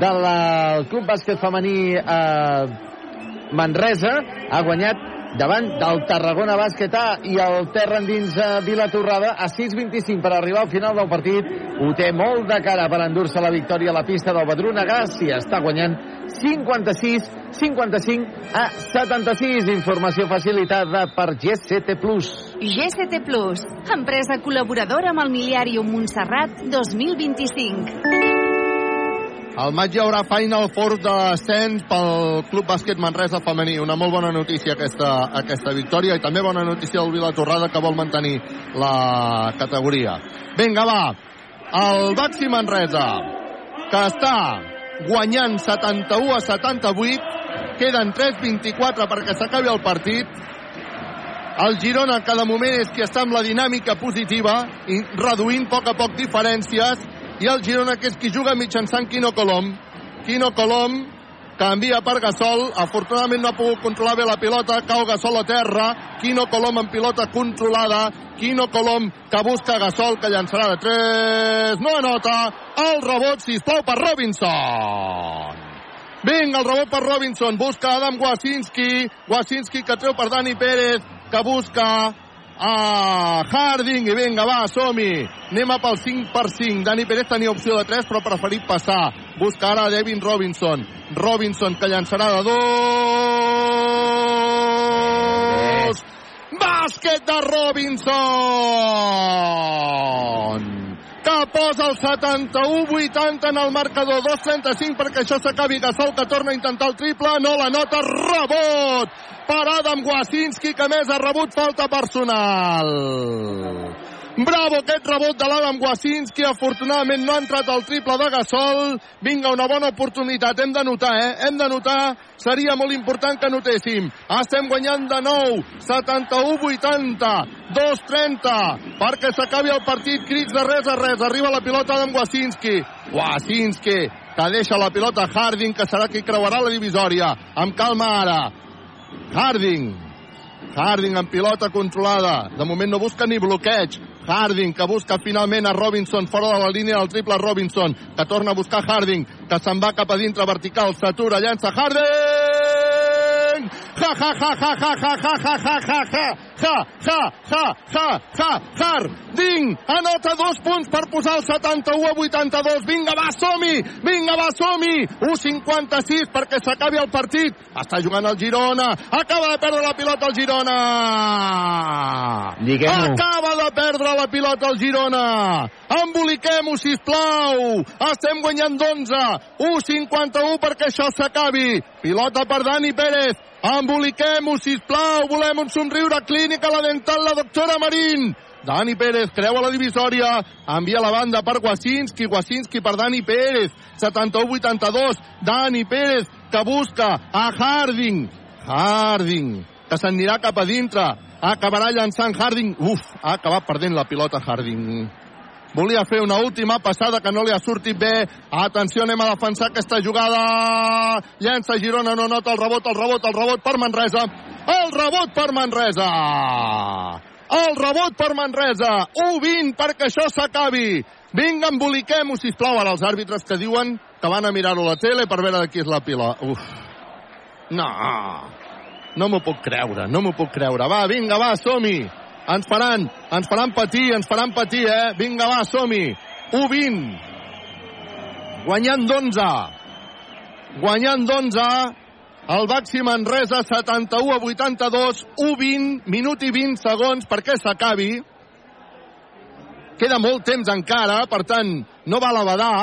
del Club Bàsquet Femení eh, Manresa. Ha guanyat davant del Tarragona Bàsquet A i el terra endins a Vilatorrada a 6.25 per arribar al final del partit. Ho té molt de cara per endur-se la victòria a la pista del Badruna i està guanyant 56, 55 a 76. Informació facilitada per GCT+. GCT empresa col·laboradora amb el Miliàrium Montserrat 2025. Al maig hi haurà Final Four d'ascens pel Club Bàsquet Manresa femení. Una molt bona notícia aquesta, aquesta victòria i també bona notícia del Vila Torrada que vol mantenir la categoria. Vinga, va. El Baxi Manresa, que està guanyant 71 a 78, queden 3-24 perquè s'acabi el partit. El Girona, cada moment, és qui està amb la dinàmica positiva i reduint a poc a poc diferències i el Girona, que és qui juga mitjançant Quino Colom. Quino Colom, canvia per Gasol, afortunadament no ha pogut controlar bé la pilota, cau Gasol a terra, Quino Colom en pilota controlada, Quino Colom que busca Gasol, que llançarà de 3, no anota, el rebot, sisplau, per Robinson. Vinga, el rebot per Robinson, busca Adam Wasinski, Wasinski que treu per Dani Pérez, que busca a Harding i vinga, va, som-hi. Anem a pel 5 per 5. Dani Pérez tenia opció de 3 però ha preferit passar. Busca ara Devin Robinson. Robinson que llançarà de dos. Bàsquet de Robinson que posa el 71-80 en el marcador 2-35 perquè això s'acabi Gasol que torna a intentar el triple no la nota rebot per Adam Wasinski que més ha rebut falta personal Bravo aquest rebot de l'Adam Wasinski. Afortunadament no ha entrat el triple de Gasol. Vinga, una bona oportunitat. Hem de notar, eh? Hem de notar. Seria molt important que notéssim. Estem guanyant de nou. 71-80. 2-30. Perquè s'acabi el partit. Crits de res a res. Arriba la pilota d'en Wasinski. Wasinski que deixa la pilota Harding, que serà qui creuarà la divisòria. Amb calma ara. Harding. Harding amb pilota controlada. De moment no busca ni bloqueig. Harding que busca finalment a Robinson fora de la línia del triple Robinson que torna a buscar Harding que se'n va cap a dintre vertical s'atura, llença Harding ja ja ja ja ja ja ja ja ja ja ja ja ja ja ja ja Harding anota dos punts per posar el 71 a 82 vinga va som-hi vinga va som-hi 1.56 perquè s'acabi el partit està jugant el Girona acaba de perdre la pilota el Girona acaba de perdre la pilota el Girona. Emboliquem-ho, sisplau. Estem guanyant d'11. 1'51 perquè això s'acabi. Pilota per Dani Pérez. Emboliquem-ho, sisplau. Volem un somriure clínica, la dental, la doctora Marín. Dani Pérez creua la divisòria, envia la banda per Wasinski, Wasinski per Dani Pérez, 71-82, Dani Pérez que busca a Harding, Harding, que s'anirà cap a dintre, acabarà llançant Harding, uf, ha acabat perdent la pilota Harding. Volia fer una última passada que no li ha sortit bé. Atenció, anem a defensar aquesta jugada. Llença Girona, no nota el rebot, el rebot, el rebot per Manresa. El rebot per Manresa. El rebot per Manresa. 1-20 perquè això s'acabi. Vinga, emboliquem-ho, sisplau, ara els àrbitres que diuen que van a mirar-ho a la tele per veure de qui és la pila. Uf. No. No m'ho puc creure, no m'ho puc creure. Va, vinga, va, som-hi. Ens faran, ens faran patir, ens faran patir, eh? Vinga, va, som-hi. 1-20. Guanyant d'11. Guanyant d'11. El Baxi Manresa 71 a 82, 1-20, minut i 20 segons perquè s'acabi. Queda molt temps encara, per tant, no val a badar,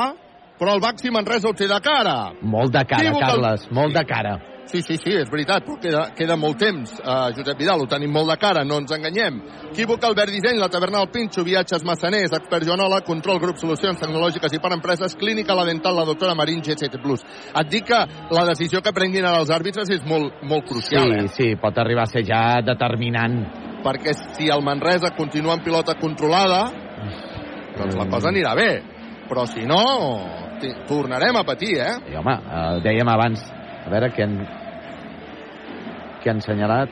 però el Baxi Manresa ho té de cara. Molt de cara, Carles, molt de cara. Sí, sí, sí, és veritat, però queda, queda molt temps. Uh, Josep Vidal, ho tenim molt de cara, no ens enganyem. Equívoc Albert Disseny, la taverna del Pinxo, viatges massaners, expert Joanola, control, grup, solucions tecnològiques i per empreses, clínica, la dental, la doctora Marín, GCT+. Et dic que la decisió que prenguin ara els àrbitres és molt, molt crucial, sí, eh? sí, pot arribar a ser ja determinant. Perquè si el Manresa continua amb pilota controlada, doncs la cosa anirà bé. Però si no, tornarem a patir, eh? I, home, eh, dèiem abans, a veure què han, què han assenyalat.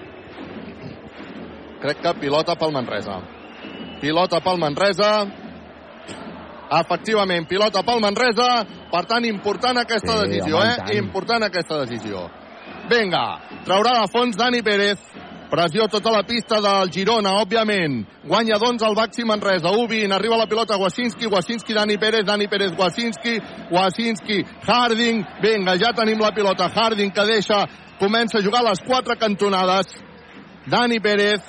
crec que pilota pel Manresa. Pilota pel Manresa. Efectivament, pilota pel Manresa. Per tant, important aquesta Sí, decisió, home, eh? tant. Important aquesta decisió. Vinga, traurà de fons Dani Pérez. Pressió tota la pista del Girona, òbviament. Guanya d'11 el Baxi Manresa. 1-20, arriba la pilota Wasinski, Wasinski, Dani Pérez, Dani Pérez, Wasinski, Wasinski, Harding. Vinga, ja tenim la pilota. Harding que deixa, comença a jugar les quatre cantonades. Dani Pérez,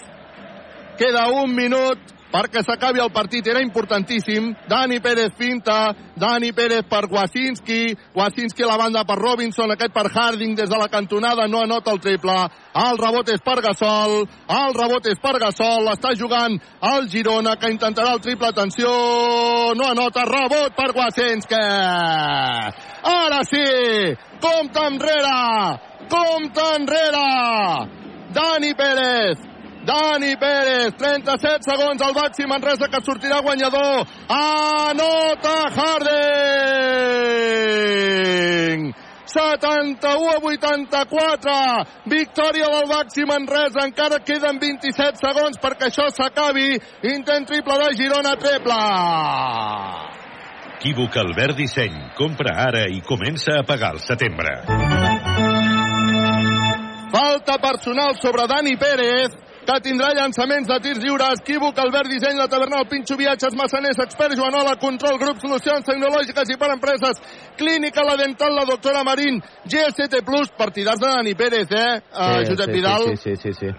queda un minut perquè s'acabi el partit, era importantíssim. Dani Pérez finta, Dani Pérez per Wasinski, Wasinski a la banda per Robinson, aquest per Harding des de la cantonada, no anota el triple. El rebot és per Gasol, el rebot és per Gasol, està jugant el Girona, que intentarà el triple, atenció, no anota, rebot per Wasinski. Ara sí, compte enrere, compte enrere. Dani Pérez, Dani Pérez, 37 segons al Baxi Manresa que sortirà guanyador. Anota Harding! 71 a 84. Victòria del Baxi Manresa. Encara queden 27 segons perquè això s'acabi. Intent triple de Girona, triple. Equívoc Albert Disseny. Compra ara i comença a pagar al setembre. Falta personal sobre Dani Pérez que tindrà llançaments de tirs lliures. Equívoc, Albert Disseny, la Tavernal, Pinxo Viatges, Massaners, Expert, Joanola, Control, Grup, Solucions Tecnològiques i per Empreses, Clínica, la Dental, la doctora Marín, GST Plus, partidars de Dani Pérez, eh? Uh, Josep sí, Vidal. Sí, sí, sí, sí.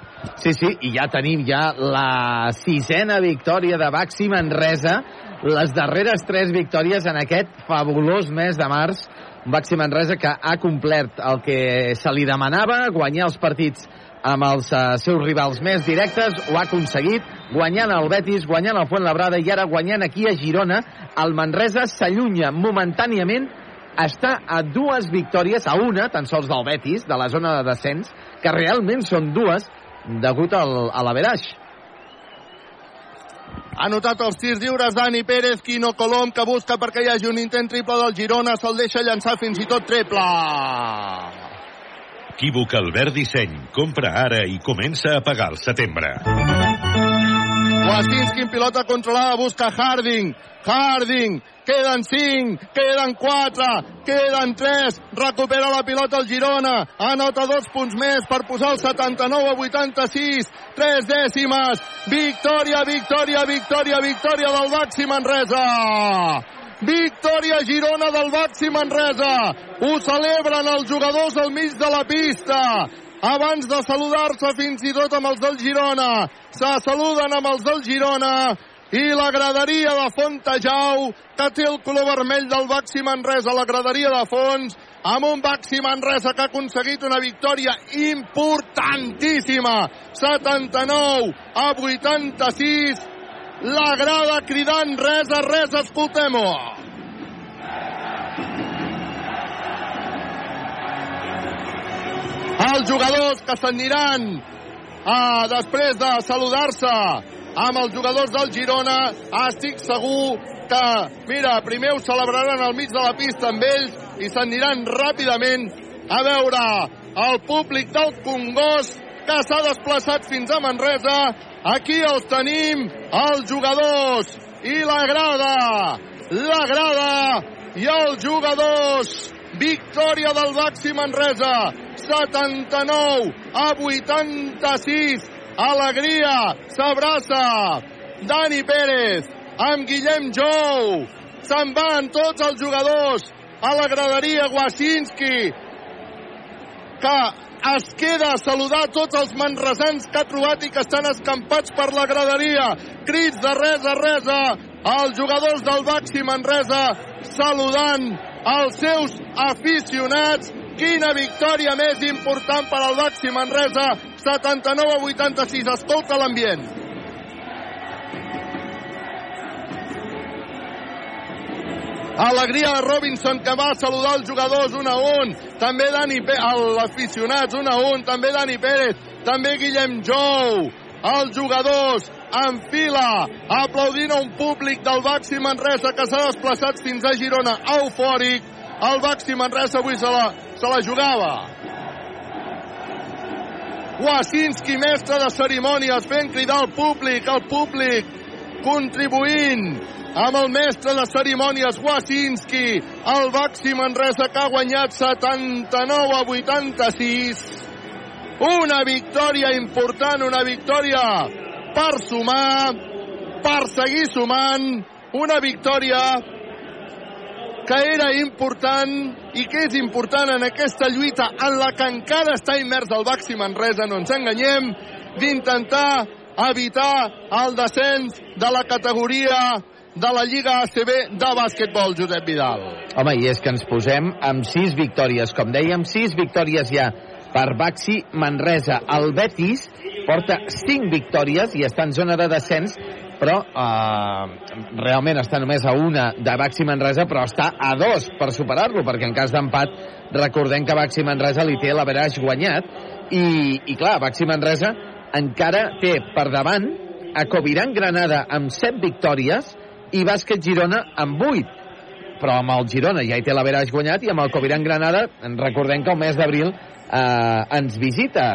Sí, sí, i ja tenim ja la sisena victòria de Baxi Manresa, les darreres tres victòries en aquest fabulós mes de març. Baxi Manresa que ha complert el que se li demanava, guanyar els partits amb els uh, seus rivals més directes, ho ha aconseguit, guanyant el Betis, guanyant el Fuentlabrada i ara guanyant aquí a Girona. El Manresa s'allunya momentàniament està a dues victòries, a una, tan sols del Betis, de la zona de descens, que realment són dues, degut al, a l'averaix. Ha notat els tirs lliures Dani Pérez, Quino Colom, que busca perquè hi hagi un intent triple del Girona, se'l deixa llançar fins i tot triple. Equívoc Albert Disseny. Compra ara i comença a pagar al setembre. Wasinski en pilota controlada busca Harding. Harding, queden 5, queden 4, queden 3, recupera la pilota el Girona, anota dos punts més per posar el 79 a 86, 3 dècimes, victòria, victòria, victòria, victòria del Baxi Manresa. Victòria Girona del Baxi Manresa. Ho celebren els jugadors al mig de la pista. Abans de saludar-se fins i tot amb els del Girona. Se saluden amb els del Girona i la graderia de Fontejau, que té el color vermell del Baxi Manresa, la graderia de fons, amb un Baxi Manresa que ha aconseguit una victòria importantíssima, 79 a 86, la grada cridant res a res, escoltem-ho. Els jugadors que s'aniran ah, després de saludar-se amb els jugadors del Girona, estic segur que, mira, primer ho celebraran al mig de la pista amb ells i s'aniran ràpidament a veure el públic del Congost que s'ha desplaçat fins a Manresa. Aquí els tenim, els jugadors i la grada. La grada i els jugadors. Victòria del Baxi Manresa. 79 a 86. Alegria. S'abraça. Dani Pérez amb Guillem Jou. Se'n van tots els jugadors a la graderia Wasinski que es queda a saludar tots els manresans que ha trobat i que estan escampats per la graderia. Crits de res a res als jugadors del Baxi Manresa saludant els seus aficionats. Quina victòria més important per al Baxi Manresa, 79 a 86. Escolta l'ambient. Alegria de Robinson que va saludar els jugadors un a un. També Dani els aficionats un a un. També Dani Pérez. També Guillem Jou. Els jugadors en fila aplaudint a un públic del Baxi Manresa que s'ha desplaçat fins a Girona eufòric. El Baxi Manresa avui se la, se la jugava. Wasinski, mestre de cerimònies, fent cridar el públic, el públic contribuint amb el mestre de cerimònies Wasinski, el Baxi Manresa que ha guanyat 79 a 86. Una victòria important, una victòria per sumar, per seguir sumant, una victòria que era important i que és important en aquesta lluita en la que encara està immers el Baxi Manresa, no ens enganyem, d'intentar evitar el descens de la categoria de la Lliga ACB de bàsquetbol, Josep Vidal. Home, i és que ens posem amb sis victòries, com dèiem, sis victòries ja per Baxi Manresa. El Betis porta cinc victòries i està en zona de descens, però eh, realment està només a una de Baxi Manresa, però està a dos per superar-lo, perquè en cas d'empat recordem que Baxi Manresa li té l'averaix guanyat, i, i clar, Baxi Manresa encara té per davant a Coviran Granada amb 7 victòries i Bàsquet Girona amb 8. però amb el Girona ja hi té l'Averaix guanyat i amb el Coviran Granada recordem que el mes d'abril eh, ens visita,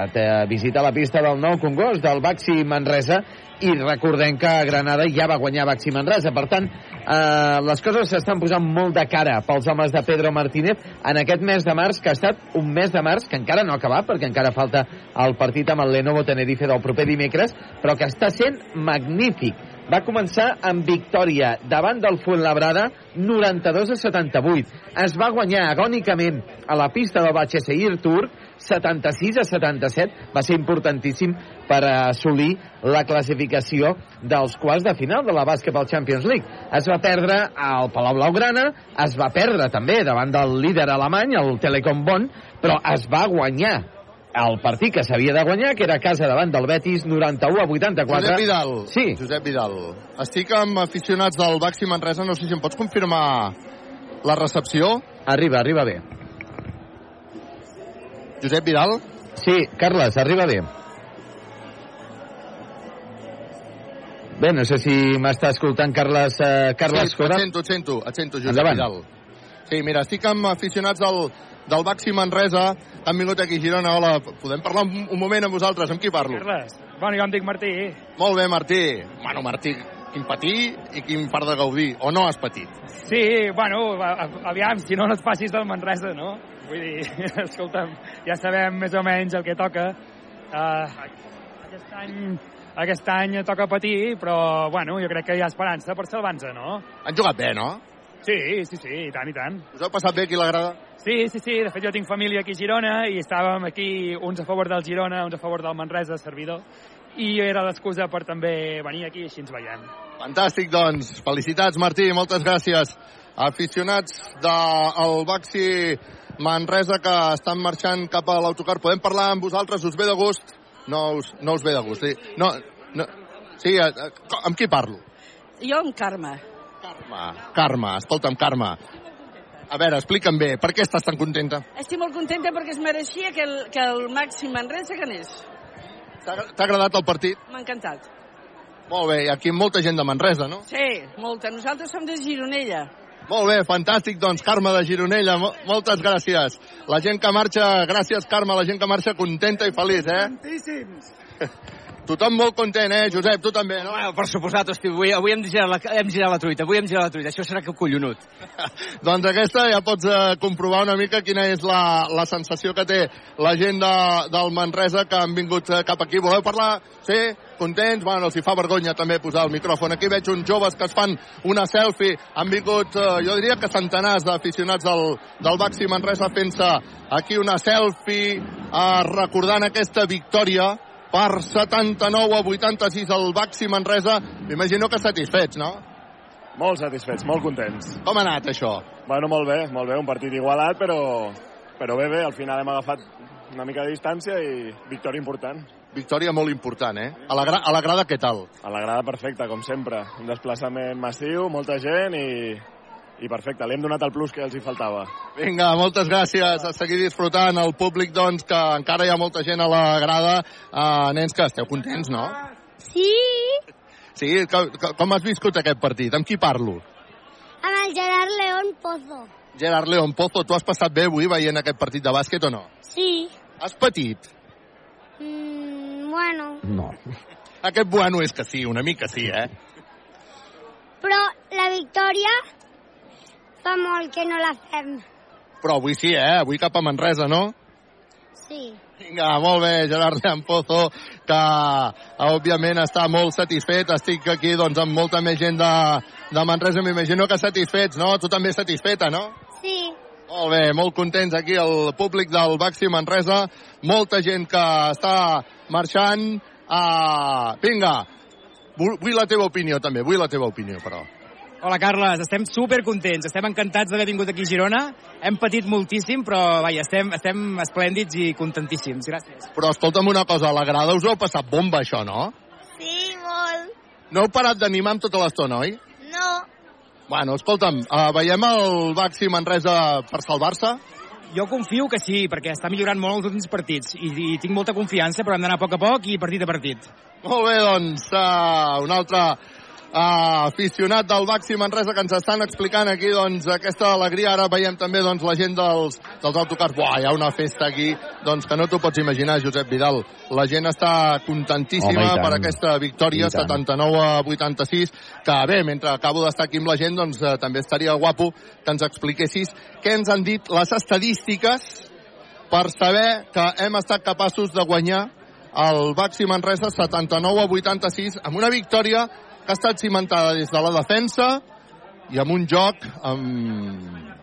visita la pista del nou Congost, del Baxi Manresa, i recordem que Granada ja va guanyar Baxi Manresa. Per tant, eh, les coses s'estan posant molt de cara pels homes de Pedro Martínez en aquest mes de març, que ha estat un mes de març que encara no ha acabat, perquè encara falta el partit amb el Lenovo Tenerife del proper dimecres, però que està sent magnífic. Va començar amb victòria davant del Fuenlabrada 92 a 78. Es va guanyar agònicament a la pista del Batxeseir Tour 76 a 77. Va ser importantíssim per assolir la classificació dels quarts de final de la Basketball Champions League. Es va perdre al Palau Blaugrana, es va perdre també davant del líder alemany, el Telecom Bonn, però es va guanyar el partit que s'havia de guanyar, que era a casa davant del Betis, 91 a 84. Josep Vidal. Sí. Josep Vidal. Estic amb aficionats del Baxi Manresa, no sé si em pots confirmar la recepció. Arriba, arriba bé. Josep Vidal? Sí, Carles, arriba bé. Bé, no sé si m'està escoltant Carles, eh, Carles sí, Cora. et sento, et sento, et sento, Josep Endavant. Vidal. Sí, mira, estic amb aficionats del, del Baxi Manresa, han vingut aquí a Girona. Hola, podem parlar un, un moment amb vosaltres? Amb qui parlo? Carles. Bueno, jo em dic Martí. Molt bé, Martí. Bueno, Martí, quin patí i quin part de gaudir. O no has patit? Sí, bueno, aviam, si no, no et facis del Manresa, no? Vull dir, escolta'm, ja sabem més o menys el que toca. Uh, aquest any aquest any toca patir, però, bueno, jo crec que hi ha esperança per salvar-nos, no? Han jugat bé, no? Sí, sí, sí, i tant, i tant. Us heu passat bé aquí a la grada? Sí, sí, sí, de fet jo tinc família aquí a Girona i estàvem aquí uns a favor del Girona, uns a favor del Manresa, servidor, i era l'excusa per també venir aquí i així ens veiem. Fantàstic, doncs. Felicitats, Martí, moltes gràcies. Aficionats del Baxi Manresa que estan marxant cap a l'autocar. Podem parlar amb vosaltres? Us ve de gust? No us, no us ve de gust. Sí, no, no, sí eh, eh, amb qui parlo? Jo amb Carme. Carme, Carme, escolta'm, Carme. A veure, explica'm bé, per què estàs tan contenta? Estic molt contenta perquè es mereixia que el, que el Màxim Manresa ganés. T'ha agradat el partit? M'ha encantat. Molt bé, aquí molta gent de Manresa, no? Sí, molta. Nosaltres som de Gironella. Molt bé, fantàstic, doncs, Carme de Gironella, mo moltes gràcies. La gent que marxa, gràcies, Carme, la gent que marxa contenta i feliç, eh? Tantíssims. Tothom molt content, eh, Josep? Tu també, no? Bueno, per suposat, hosti, avui, avui hem, girat la, hem girat la truita, avui hem girat la truita, això serà que collonut. doncs aquesta ja pots eh, comprovar una mica quina és la, la sensació que té la gent de, del Manresa que han vingut eh, cap aquí. Voleu parlar? Sí? Contents? Bueno, els hi fa vergonya també posar el micròfon. Aquí veig uns joves que es fan una selfie. Han vingut, eh, jo diria que centenars d'aficionats del, del Baxi Manresa fent-se aquí una selfie eh, recordant aquesta victòria per 79 a 86 al Baxi Manresa. M'imagino que satisfets, no? Molt satisfets, molt contents. Com ha anat això? Bueno, molt bé, molt bé, un partit igualat, però, però bé, bé, al final hem agafat una mica de distància i victòria important. Victòria molt important, eh? A la, gra a la grada què tal? A la grada perfecta, com sempre. Un desplaçament massiu, molta gent i, i perfecte. Li hem donat el plus que els hi faltava. Vinga, moltes gràcies. A seguir disfrutant. El públic, doncs, que encara hi ha molta gent a la grada. Uh, nens, que esteu contents, no? Sí, Sí? Com, com has viscut aquest partit? Amb qui parlo? amb el Gerard León Pozo. Gerard León Pozo, tu has passat bé avui veient aquest partit de bàsquet o no? Sí. Has patit? Mm, bueno, No. Aquest bueno és que sí, una mica sí, eh? però la victòria fa molt que no la fem. Però avui sí, eh? Avui cap a Manresa, no? Sí. Vinga, molt bé, Gerard Pozo, que òbviament està molt satisfet. Estic aquí doncs, amb molta més gent de, de Manresa, m'imagino que satisfets, no? Tu també satisfeta, no? Sí. Molt bé, molt contents aquí el públic del Baxi Manresa. Molta gent que està marxant. Uh, vinga, vull, vull la teva opinió també, vull la teva opinió, però. Hola, Carles. Estem super contents. Estem encantats d'haver vingut aquí a Girona. Hem patit moltíssim, però vaja, estem, estem esplèndids i contentíssims. Gràcies. Però escolta'm una cosa, a la grada us heu passat bomba, això, no? Sí, molt. No heu parat d'animar amb tota l'estona, oi? No. Bueno, escolta'm, uh, veiem el Baxi Manresa per salvar-se? Jo confio que sí, perquè està millorant molt els últims partits i, i tinc molta confiança, però hem d'anar a poc a poc i partit a partit. Molt bé, doncs, uh, un altre uh, aficionat del Baxi Manresa que ens estan explicant aquí doncs, aquesta alegria. Ara veiem també doncs, la gent dels, dels autocars. Buah, hi ha una festa aquí doncs, que no t'ho pots imaginar, Josep Vidal. La gent està contentíssima Home, per aquesta victòria, I tant. 79 a 86, que bé, mentre acabo d'estar aquí amb la gent, doncs eh, també estaria guapo que ens expliquessis què ens han dit les estadístiques per saber que hem estat capaços de guanyar el Baxi Manresa 79 a 86 amb una victòria que ha estat cimentada des de la defensa i amb un joc amb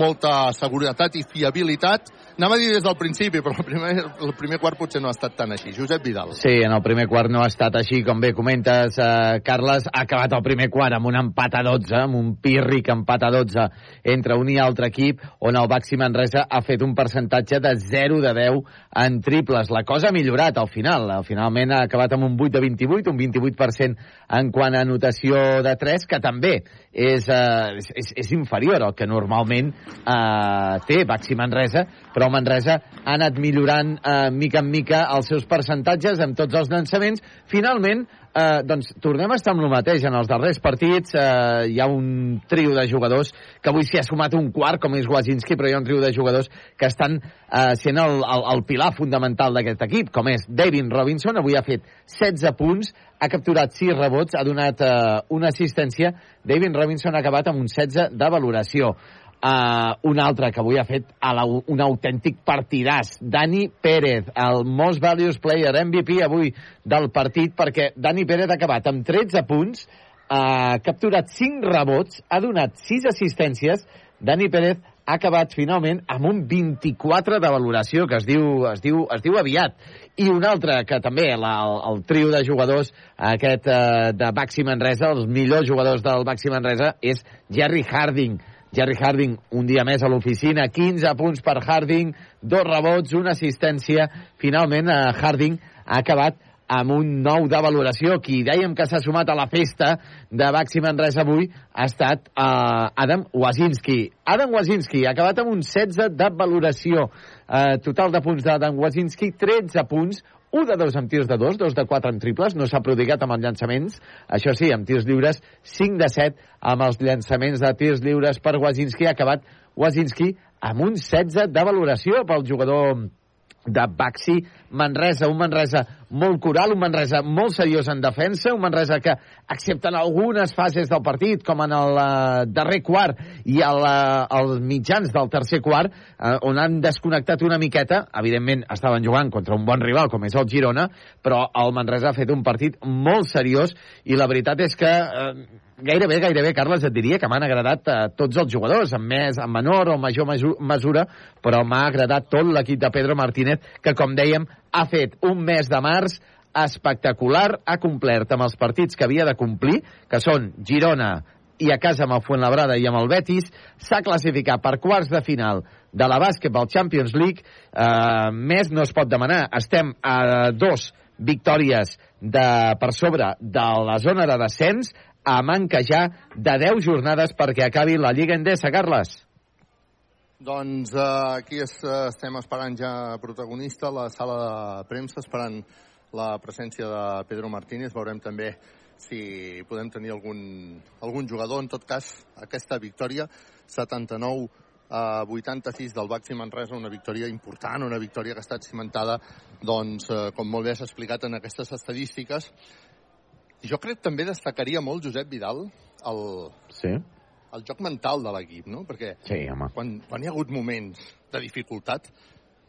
molta seguretat i fiabilitat. Anava a dir des del principi, però el primer, el primer quart potser no ha estat tan així. Josep Vidal. Sí, en el primer quart no ha estat així, com bé comentes, eh, Carles. Ha acabat el primer quart amb un empat a 12, amb un pírric empat a 12 entre un i altre equip, on el Baxi Manresa ha fet un percentatge de 0 de 10 en triples. La cosa ha millorat al final. Finalment ha acabat amb un 8 de 28, un 28% en quant a anotació de 3, que també és, eh, és, és inferior al que normalment eh, té Baxi Manresa, però el Manresa ha anat millorant eh, mica en mica els seus percentatges amb tots els llançaments. Finalment, eh, doncs, tornem a estar amb el mateix. En els darrers partits eh, hi ha un trio de jugadors que avui s'hi ha sumat un quart, com és Wazinski, però hi ha un trio de jugadors que estan eh, sent el, el, el pilar fundamental d'aquest equip, com és David Robinson, avui ha fet 16 punts, ha capturat 6 rebots, ha donat eh, una assistència. David Robinson ha acabat amb un 16 de valoració. Uh, un altre que avui ha fet a la, un autèntic partidàs, Dani Pérez, el Most Values Player, MVP avui del partit, perquè Dani Pérez ha acabat amb 13 punts, ha capturat 5 rebots, ha donat 6 assistències, Dani Pérez ha acabat finalment amb un 24 de valoració, que es diu, es diu, es diu aviat. I un altre que també, la, el, el trio de jugadors aquest eh, de Baxi Manresa, els millors jugadors del Baxi Manresa, és Jerry Harding. Jerry Harding, un dia més a l'oficina, 15 punts per Harding, dos rebots, una assistència. Finalment, eh, Harding ha acabat amb un nou de valoració. Qui dèiem que s'ha sumat a la festa de Baxi Manresa avui ha estat uh, Adam Wazinski. Adam Wazinski ha acabat amb un 16 de valoració. Uh, total de punts d'Adam Wazinski, 13 punts, 1 de 2 amb tirs de 2, 2 de 4 amb triples, no s'ha prodigat amb els llançaments, això sí, amb tirs lliures, 5 de 7 amb els llançaments de tirs lliures per Wazinski, ha acabat Wazinski amb un 16 de valoració pel jugador de Baxi. Manresa, un Manresa molt coral, un Manresa molt seriós en defensa, un Manresa que, excepte en algunes fases del partit, com en el uh, darrer quart i el, uh, els mitjans del tercer quart, uh, on han desconnectat una miqueta, evidentment estaven jugant contra un bon rival com és el Girona, però el Manresa ha fet un partit molt seriós i la veritat és que uh, gairebé, gairebé, Carles, et diria que m'han agradat eh, tots els jugadors, amb més, amb menor o major mesu- mesura, però m'ha agradat tot l'equip de Pedro Martínez, que, com dèiem, ha fet un mes de març espectacular, ha complert amb els partits que havia de complir, que són Girona i a casa amb el Fuenlabrada i amb el Betis, s'ha classificat per quarts de final de la Basketball Champions League, eh, més no es pot demanar, estem a dos victòries de, per sobre de la zona de descens, a manca ja de 10 jornades perquè acabi la Lliga Endesa, Carles. Doncs eh, aquí es, estem esperant ja protagonista la sala de premsa, esperant la presència de Pedro Martínez. Veurem també si podem tenir algun, algun jugador. En tot cas, aquesta victòria, 79 a 86 del Baxi Manresa, una victòria important, una victòria que ha estat cimentada, doncs, eh, com molt bé has explicat en aquestes estadístiques. Jo crec que també destacaria molt, Josep Vidal, el, Sí. el joc mental de l'equip, no? Perquè Sí, home. quan, quan hi ha hagut moments de dificultat,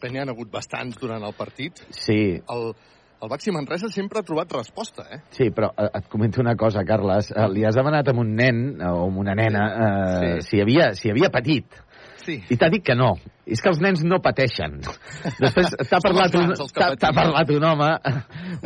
que n'hi ha hagut bastants durant el partit, Sí, el, el Baxi Manresa sempre ha trobat resposta, eh? Sí, però eh, et comento una cosa, Carles. Eh, Li has demanat amb un nen eh, o amb una nena eh, Sí. si, havia, si havia patit. Sí. I t'ha dit que no. És que els nens no pateixen. Després t'ha parlat, un, t'ha parlat un home,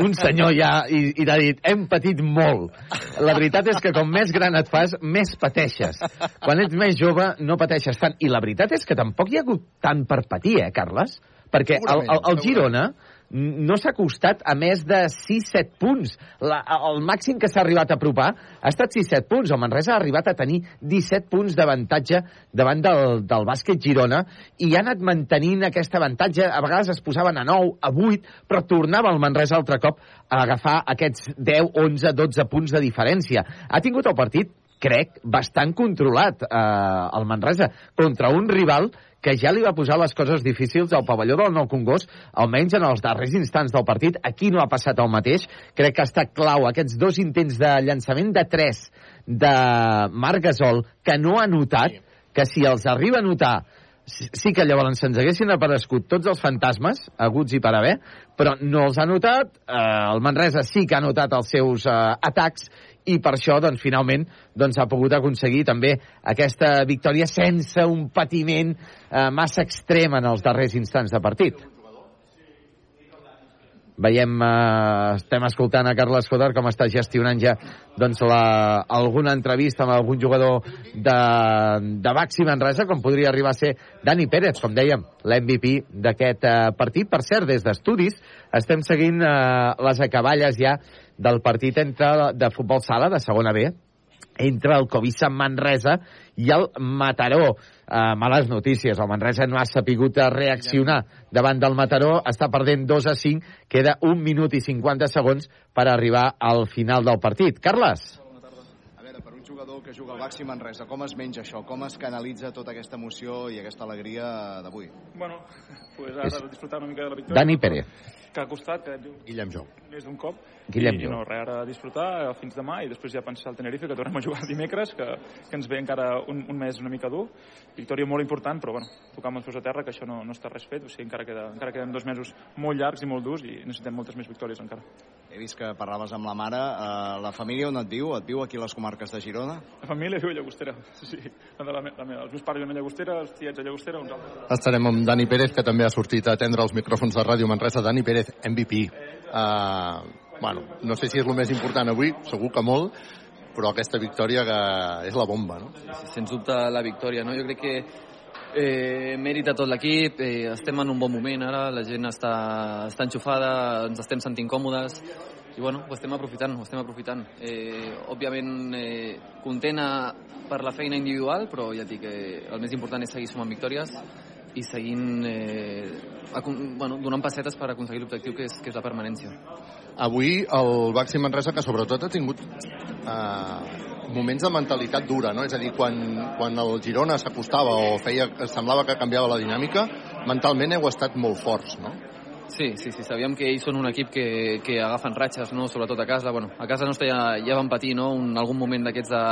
un senyor ja, i, i t'ha dit, hem patit molt. La veritat és que com més gran et fas, més pateixes. Quan ets més jove, no pateixes tant. I la veritat és que tampoc hi ha hagut tant per patir, eh, Carles? Perquè el, el, el Segurament, Girona n- no s'ha acostat a més de 6-7 punts. La, el màxim que s'ha arribat a apropar ha estat 6-7 punts. El Manresa ha arribat a tenir 17 punts d'avantatge davant del, del bàsquet Girona i ha anat mantenint aquest avantatge. A vegades es posaven a 9, a 8, però tornava el Manresa altre cop a agafar aquests 10, 11, 12 punts de diferència. Ha tingut el partit crec, bastant controlat eh, el Manresa contra un rival que ja li va posar les coses difícils al pavelló del Nou Congost, almenys en els darrers instants del partit. Aquí no ha passat el mateix. Crec que estat clau aquests dos intents de llançament de 3 de Marc Gasol, que no ha notat que si els arriba a notar sí que llavors se'ns haguessin aparegut tots els fantasmes, aguts i per haver, però no els ha notat, eh, el Manresa sí que ha notat els seus eh, atacs i per això, doncs, finalment, doncs, ha pogut aconseguir també aquesta victòria sense un patiment eh, massa extrem en els darrers instants de partit. Veiem, eh, estem escoltant a Carles Coder com està gestionant ja doncs, la, alguna entrevista amb algun jugador de, de Baxi Manresa, com podria arribar a ser Dani Pérez, com dèiem, l'MVP d'aquest eh, partit. Per cert, des d'estudis estem seguint eh, les acaballes ja del partit entre de futbol sala de segona B entre el Covisa Manresa i el Mataró. Uh, males notícies, el Manresa no ha sapigut reaccionar davant del Mataró, està perdent 2 a 5, queda 1 minut i 50 segons per arribar al final del partit. Carles? per un jugador que juga al Baxi Manresa, com es menja això? Com es canalitza tota aquesta emoció i aquesta alegria d'avui? Bueno, pues ara disfrutar una mica de la victòria. Dani Pérez. Que ha costat, que Guillem Jou. més d'un cop. Guillem I. I no, res, ara disfrutar eh, fins demà i després ja pensar al Tenerife, que tornem a jugar dimecres, que, que ens ve encara un, un mes una mica dur. Victòria molt important, però bueno, tocar amb els peus a terra, que això no, no està res fet, o sigui, encara, queda, encara queden dos mesos molt llargs i molt durs i necessitem moltes més victòries encara. He vist que parlaves amb la mare. Uh, la família on et viu? Et viu aquí a les comarques de Girona? La família viu a Llagostera, sí, sí. La, la, me- la meva. Els meus pares viuen a Llagostera, els tiets a Llagostera, uns altres. Estarem amb Dani Pérez, que també ha sortit a atendre els micròfons de Ràdio Manresa. Dani Pérez, MVP. Uh, bueno, no sé si és el més important avui, segur que molt, però aquesta victòria que és la bomba, no? sens dubte la victòria. No? Jo crec que eh, mèrit de tot l'equip, eh, estem en un bon moment ara, la gent està, està enxufada, ens estem sentint còmodes i bueno, ho estem aprofitant, ho estem aprofitant. Eh, òbviament eh, contena per la feina individual, però ja et dic que el més important és seguir sumant victòries i seguint eh, bueno, donant passetes per aconseguir l'objectiu que, és, que és la permanència. Avui el Baxi Manresa, que sobretot ha tingut eh, moments de mentalitat dura, no? És a dir, quan, quan el Girona s'acostava o feia, semblava que canviava la dinàmica, mentalment heu estat molt forts, no? Sí, sí, sí, sabíem que ells són un equip que, que agafen ratxes, no? sobretot a casa. Bueno, a casa nostra ja, ja van patir no? un, algun moment d'aquests de,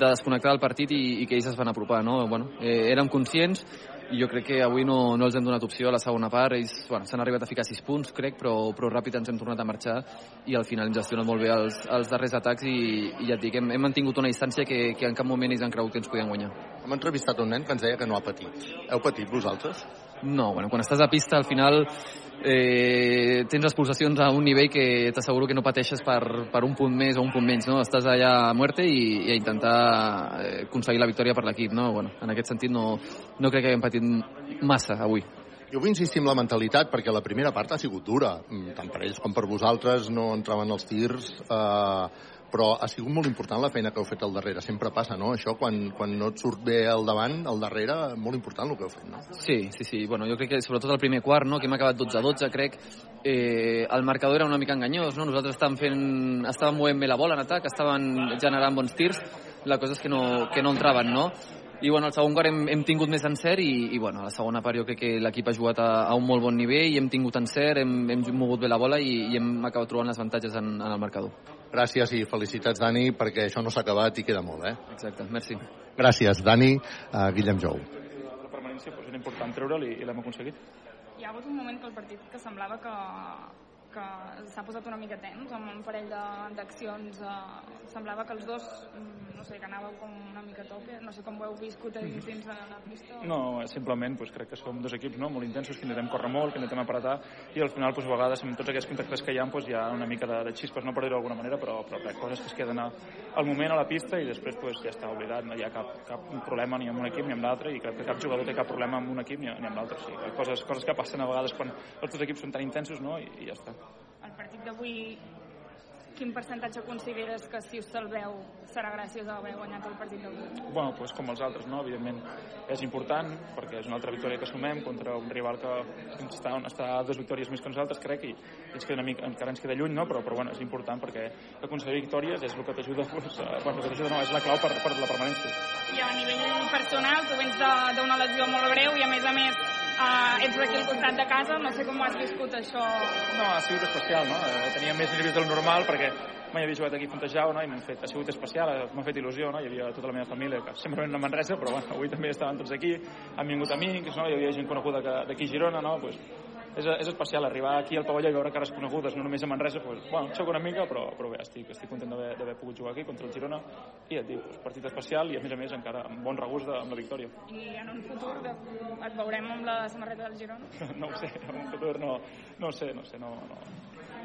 de desconnectar del partit i, i que ells es van apropar. No? Bueno, eh, érem conscients jo crec que avui no, no els hem donat opció a la segona part. Ells bueno, s'han arribat a ficar 6 punts, crec, però, però ràpid ens hem tornat a marxar i al final hem gestionat molt bé els, els darrers atacs i, i ja et dic, hem, hem mantingut una distància que, que en cap moment ells han cregut que ens podien guanyar. Hem entrevistat un nen que ens deia que no ha patit. Heu patit vosaltres? No, bueno, quan estàs a pista al final eh, tens les pulsacions a un nivell que t'asseguro que no pateixes per, per un punt més o un punt menys, no? Estàs allà a muerte i, i a intentar eh, aconseguir la victòria per l'equip, no? Bueno, en aquest sentit no, no crec que haguem patit massa avui. Jo vull insistir en la mentalitat perquè la primera part ha sigut dura, mm, tant per ells com per vosaltres, no entraven els tirs, eh, però ha sigut molt important la feina que heu fet al darrere. Sempre passa, no? Això, quan, quan no et surt bé al davant, al darrere, molt important el que heu fet, no? Sí, sí, sí. Bueno, jo crec que sobretot el primer quart, no? que hem acabat 12-12, crec, eh, el marcador era una mica enganyós, no? Nosaltres estàvem fent, estàvem movent bé la bola en atac, estaven generant bons tirs, la cosa és que no, que no entraven, no? I bueno, al segon quart hem, hem tingut més encert i, i bueno, a la segona part jo crec que l'equip ha jugat a, a un molt bon nivell i hem tingut encert, hem, hem mogut bé la bola i, i hem acabat trobant les avantatges en, en el marcador. Gràcies i felicitats, Dani, perquè això no s'ha acabat i queda molt, eh? Exacte, merci. Gràcies, Dani. Uh, Guillem Jou. La permanència doncs, era important treure'l i, i l'hem aconseguit. Hi ha hagut un moment que el partit que semblava que, que s'ha posat una mica temps amb un parell d'accions eh, semblava que els dos mm, no sé, que anàveu com una mica a tope no sé com ho heu viscut a dins, dins de la pista No, simplement pues, crec que som dos equips no? molt intensos, que intentem córrer molt, que intentem apretar i al final pues, a vegades amb tots aquests contactes que hi ha pues, hi ha una mica de, de xispes, no per dir-ho d'alguna manera, però, però crec coses que es queden a, al moment a la pista i després pues, ja està oblidat, no hi ha cap, cap problema ni amb un equip ni amb l'altre i crec que cap jugador té cap problema amb un equip ni, ni amb l'altre. O sigui, coses, coses que passen a vegades quan els dos equips són tan intensos no? I, i ja està. El partit d'avui quin percentatge consideres que si us salveu serà gràcies a haver guanyat el partit d'avui? bueno, pues, com els altres, no? evidentment és important perquè és una altra victòria que sumem contra un rival que està, està a dues victòries més que nosaltres, crec, i ens queda una mica, encara ens queda lluny, no? però, però bueno, és important perquè aconseguir victòries és el que t'ajuda, pues, bueno, que t'ajuda no, és la clau per, per la permanència. I a nivell personal, tu vens de- d'una lesió molt greu i a més a més eh, ets d'aquí al costat de casa, no sé com ho has viscut això. No, ha sigut especial, no? Eh, Tenia més nervis del normal perquè mai havia jugat aquí a Fontejau, no? I m'han fet, ha sigut especial, eh, m'ha fet il·lusió, no? Hi havia tota la meva família, que sempre venen a Manresa, però bueno, avui també estaven tots aquí, han vingut amics, no? Hi havia gent coneguda d'aquí a Girona, no? Pues, és, és especial arribar aquí al pavelló i veure cares conegudes, no només a Manresa, pues, bueno, xoca una mica, però, però bé, estic, estic content d'haver pogut jugar aquí contra el Girona i et dic, pues, partit especial i a més a més encara amb bon regust de, amb la victòria. I en un futur de, et veurem amb la samarreta del Girona? no ho sé, en un futur no, no ho sé, no ho sé, no, no,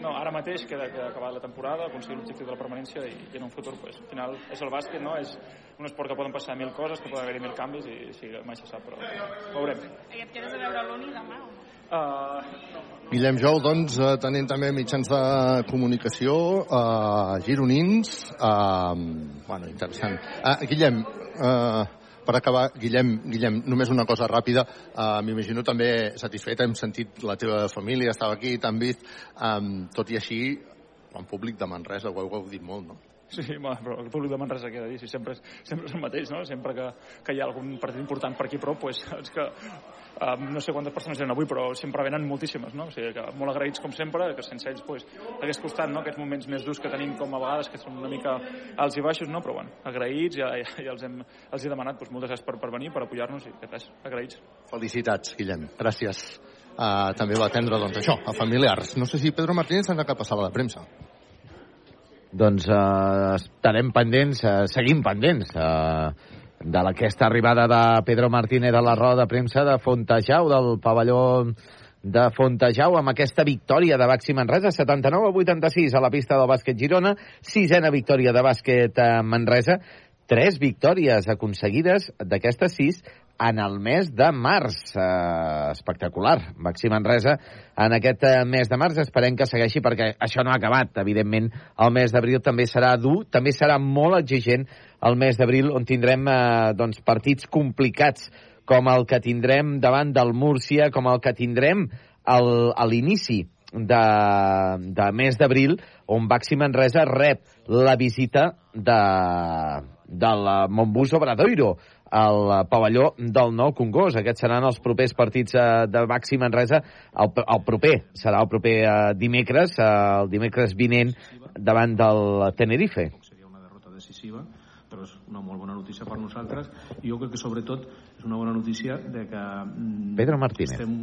no, ara mateix queda, queda acabada la temporada, aconseguir l'objectiu de la permanència i, i en un futur, pues, al final, és el bàsquet, no? És un esport que poden passar mil coses, que poden haver-hi mil canvis i sí, mai se sap, però veurem. I et quedes a veure l'Uni demà o? Uh, Guillem Jou, doncs, eh, tenint també mitjans de comunicació, eh, gironins, eh, bueno, interessant. Eh, Guillem, eh, per acabar, Guillem, Guillem, només una cosa ràpida, eh, m'imagino també satisfet, hem sentit la teva família, estava aquí, t'han vist, eh, tot i així, en públic de Manresa, ho heu gaudit molt, no? Sí, però el públic de Manresa de dir, si sempre, és, sempre és el mateix, no? Sempre que, que hi ha algun partit important per aquí prop, pues, és que um, no sé quantes persones eren avui, però sempre venen moltíssimes, no? O sigui que molt agraïts com sempre, que sense ells pues, hagués costat no? aquests moments més durs que tenim com a vegades, que són una mica alts i baixos, no? Però bueno, agraïts, ja, ja, ja els, hem, els he demanat pues, moltes gràcies per, per venir, per apoyar-nos i que res, agraïts. Felicitats, Guillem. Gràcies. Uh, també va atendre, doncs, això, a familiars. No sé si Pedro Martínez sembla que passava a la premsa. Doncs eh, estarem pendents, eh, seguim pendents eh, de aquesta arribada de Pedro Martínez a la roda de premsa de Fontejau, del pavelló de Fontejau, amb aquesta victòria de Baxi Manresa, 79 a 86 a la pista del bàsquet Girona, sisena victòria de bàsquet Manresa, tres victòries aconseguides d'aquestes sis en el mes de març. Eh, espectacular. Baxi Manresa en aquest eh, mes de març. Esperem que segueixi perquè això no ha acabat. Evidentment, el mes d'abril també serà dur, també serà molt exigent el mes d'abril on tindrem eh, doncs, partits complicats com el que tindrem davant del Múrcia, com el que tindrem al, a l'inici de, de mes d'abril, on Baxi Manresa rep la visita de, del Montbus Obradoiro, al pavelló del Nou Congost. Aquests seran els propers partits eh, de Baxi Manresa. El, el proper serà el proper eh, dimecres, eh, el dimecres vinent, davant del Tenerife. derrota decisiva però és una molt bona notícia per nosaltres i jo crec que sobretot és una bona notícia de que mm, Pedro Martínez. estem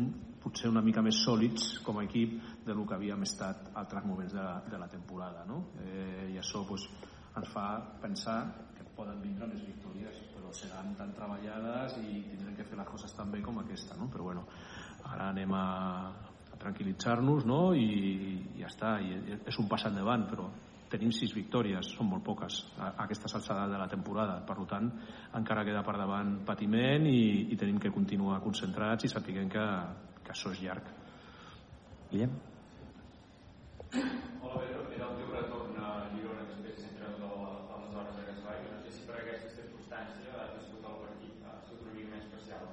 potser una mica més sòlids com a equip de lo que havíem estat altres moments de, de la temporada no? eh, i això pues, ens fa pensar que poden vindre més victòries però seran tan treballades i tindrem que fer les coses tan bé com aquesta no? però bueno, ara anem a, a tranquil·litzar-nos no? I, i ja està, i és un pas endavant però tenim sis victòries, són molt poques a, a aquestes alçades de la temporada per tant encara queda per davant patiment i, i tenim que continuar concentrats i sapiguem que, que això és llarg Guillem? Hola Pedro, era el teu retorn a Girona després entre aleshores a Gasvai. No sé si per aquesta circumstància has viscut el partit, ha sigut una mica més especial.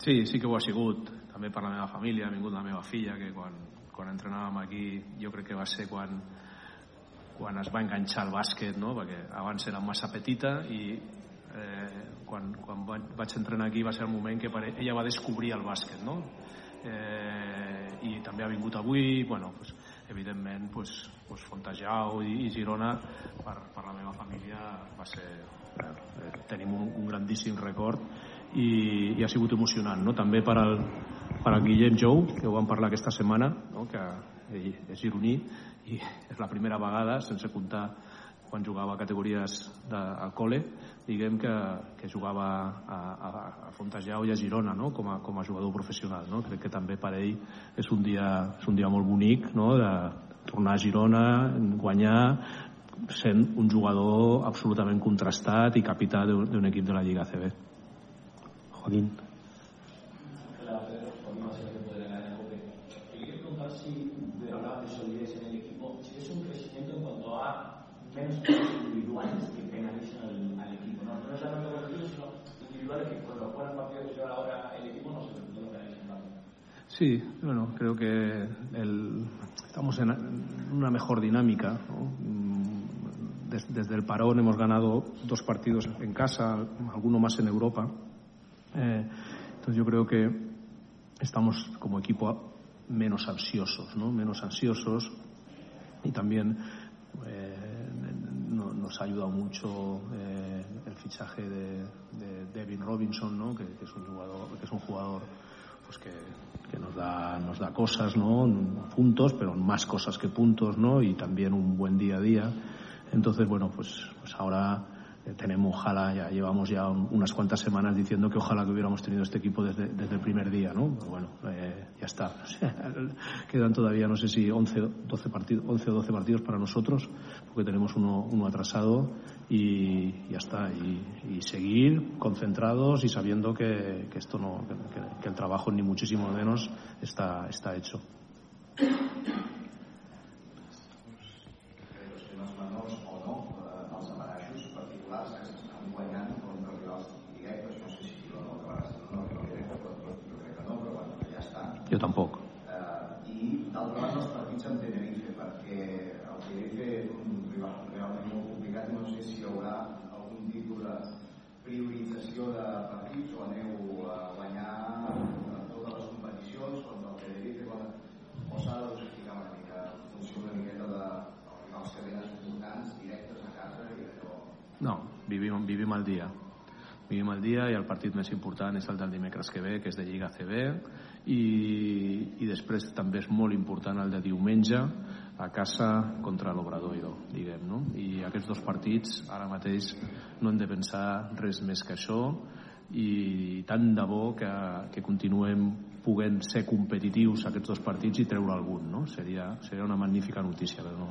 Sí, sí que ho ha sigut també per la meva família, ha vingut la meva filla que quan, quan entrenàvem aquí jo crec que va ser quan quan es va enganxar al bàsquet no? perquè abans era massa petita i eh, quan, quan va- vaig entrenar aquí va ser el moment que ella va descobrir el bàsquet no? eh, i també ha vingut avui bueno, pues, evidentment pues, pues Fontejau i, i Girona per, per la meva família va ser eh, tenim un, un grandíssim record i, i ha sigut emocionant no? també per al, per al Guillem Jou que ho vam parlar aquesta setmana no? que, és gironí i és la primera vegada, sense comptar quan jugava a categories de, al col·le, diguem que, que jugava a, a, a Fontejau i a Girona no? com, a, com a jugador professional. No? Crec que també per ell és un dia, és un dia molt bonic no? de tornar a Girona, guanyar, sent un jugador absolutament contrastat i capità d'un equip de la Lliga ACB. Joaquín. Jugadores individuales que penalicen al, al equipo. No, no es solamente colectivos, sino individuales que por los buenos partidos que lleva ahora el equipo no se no lo penalicen tanto. Sí, bueno, creo que el- estamos en una mejor dinámica. ¿no? Mm, des- desde el parón hemos ganado dos partidos en casa, alguno más en Europa. Eh, entonces yo creo que estamos como equipo menos ansiosos, ¿no? Menos ansiosos y también eh, nos ha ayudado mucho eh, el fichaje de, de Devin Robinson, ¿no? que, que es un jugador, que es un jugador pues que, que nos da nos da cosas, ¿no? Puntos, pero más cosas que puntos, ¿no? Y también un buen día a día. Entonces, bueno, pues, pues ahora tenemos, ojalá, ya llevamos ya un- unas cuantas semanas diciendo que ojalá que hubiéramos tenido este equipo desde, desde el primer día, ¿no? Pero bueno, eh, ya está. Quedan todavía, no sé si 11, 12 partidos, 11 o 12 partidos para nosotros, porque tenemos uno, uno atrasado y ya está. Y, seguir concentrados y sabiendo que, esto no, que- que el trabajo ni muchísimo menos está, está hecho. Dia i el partit més important és el del dimecres que ve, que és de Lliga CB, i, i després també és molt important el de diumenge a casa contra l'Obradoiro, diguem, no? I aquests dos partits ara mateix no hem de pensar res més que això i tant de bo que, que continuem puguem ser competitius aquests dos partits i treure algun, no? Seria, seria una magnífica notícia, però no.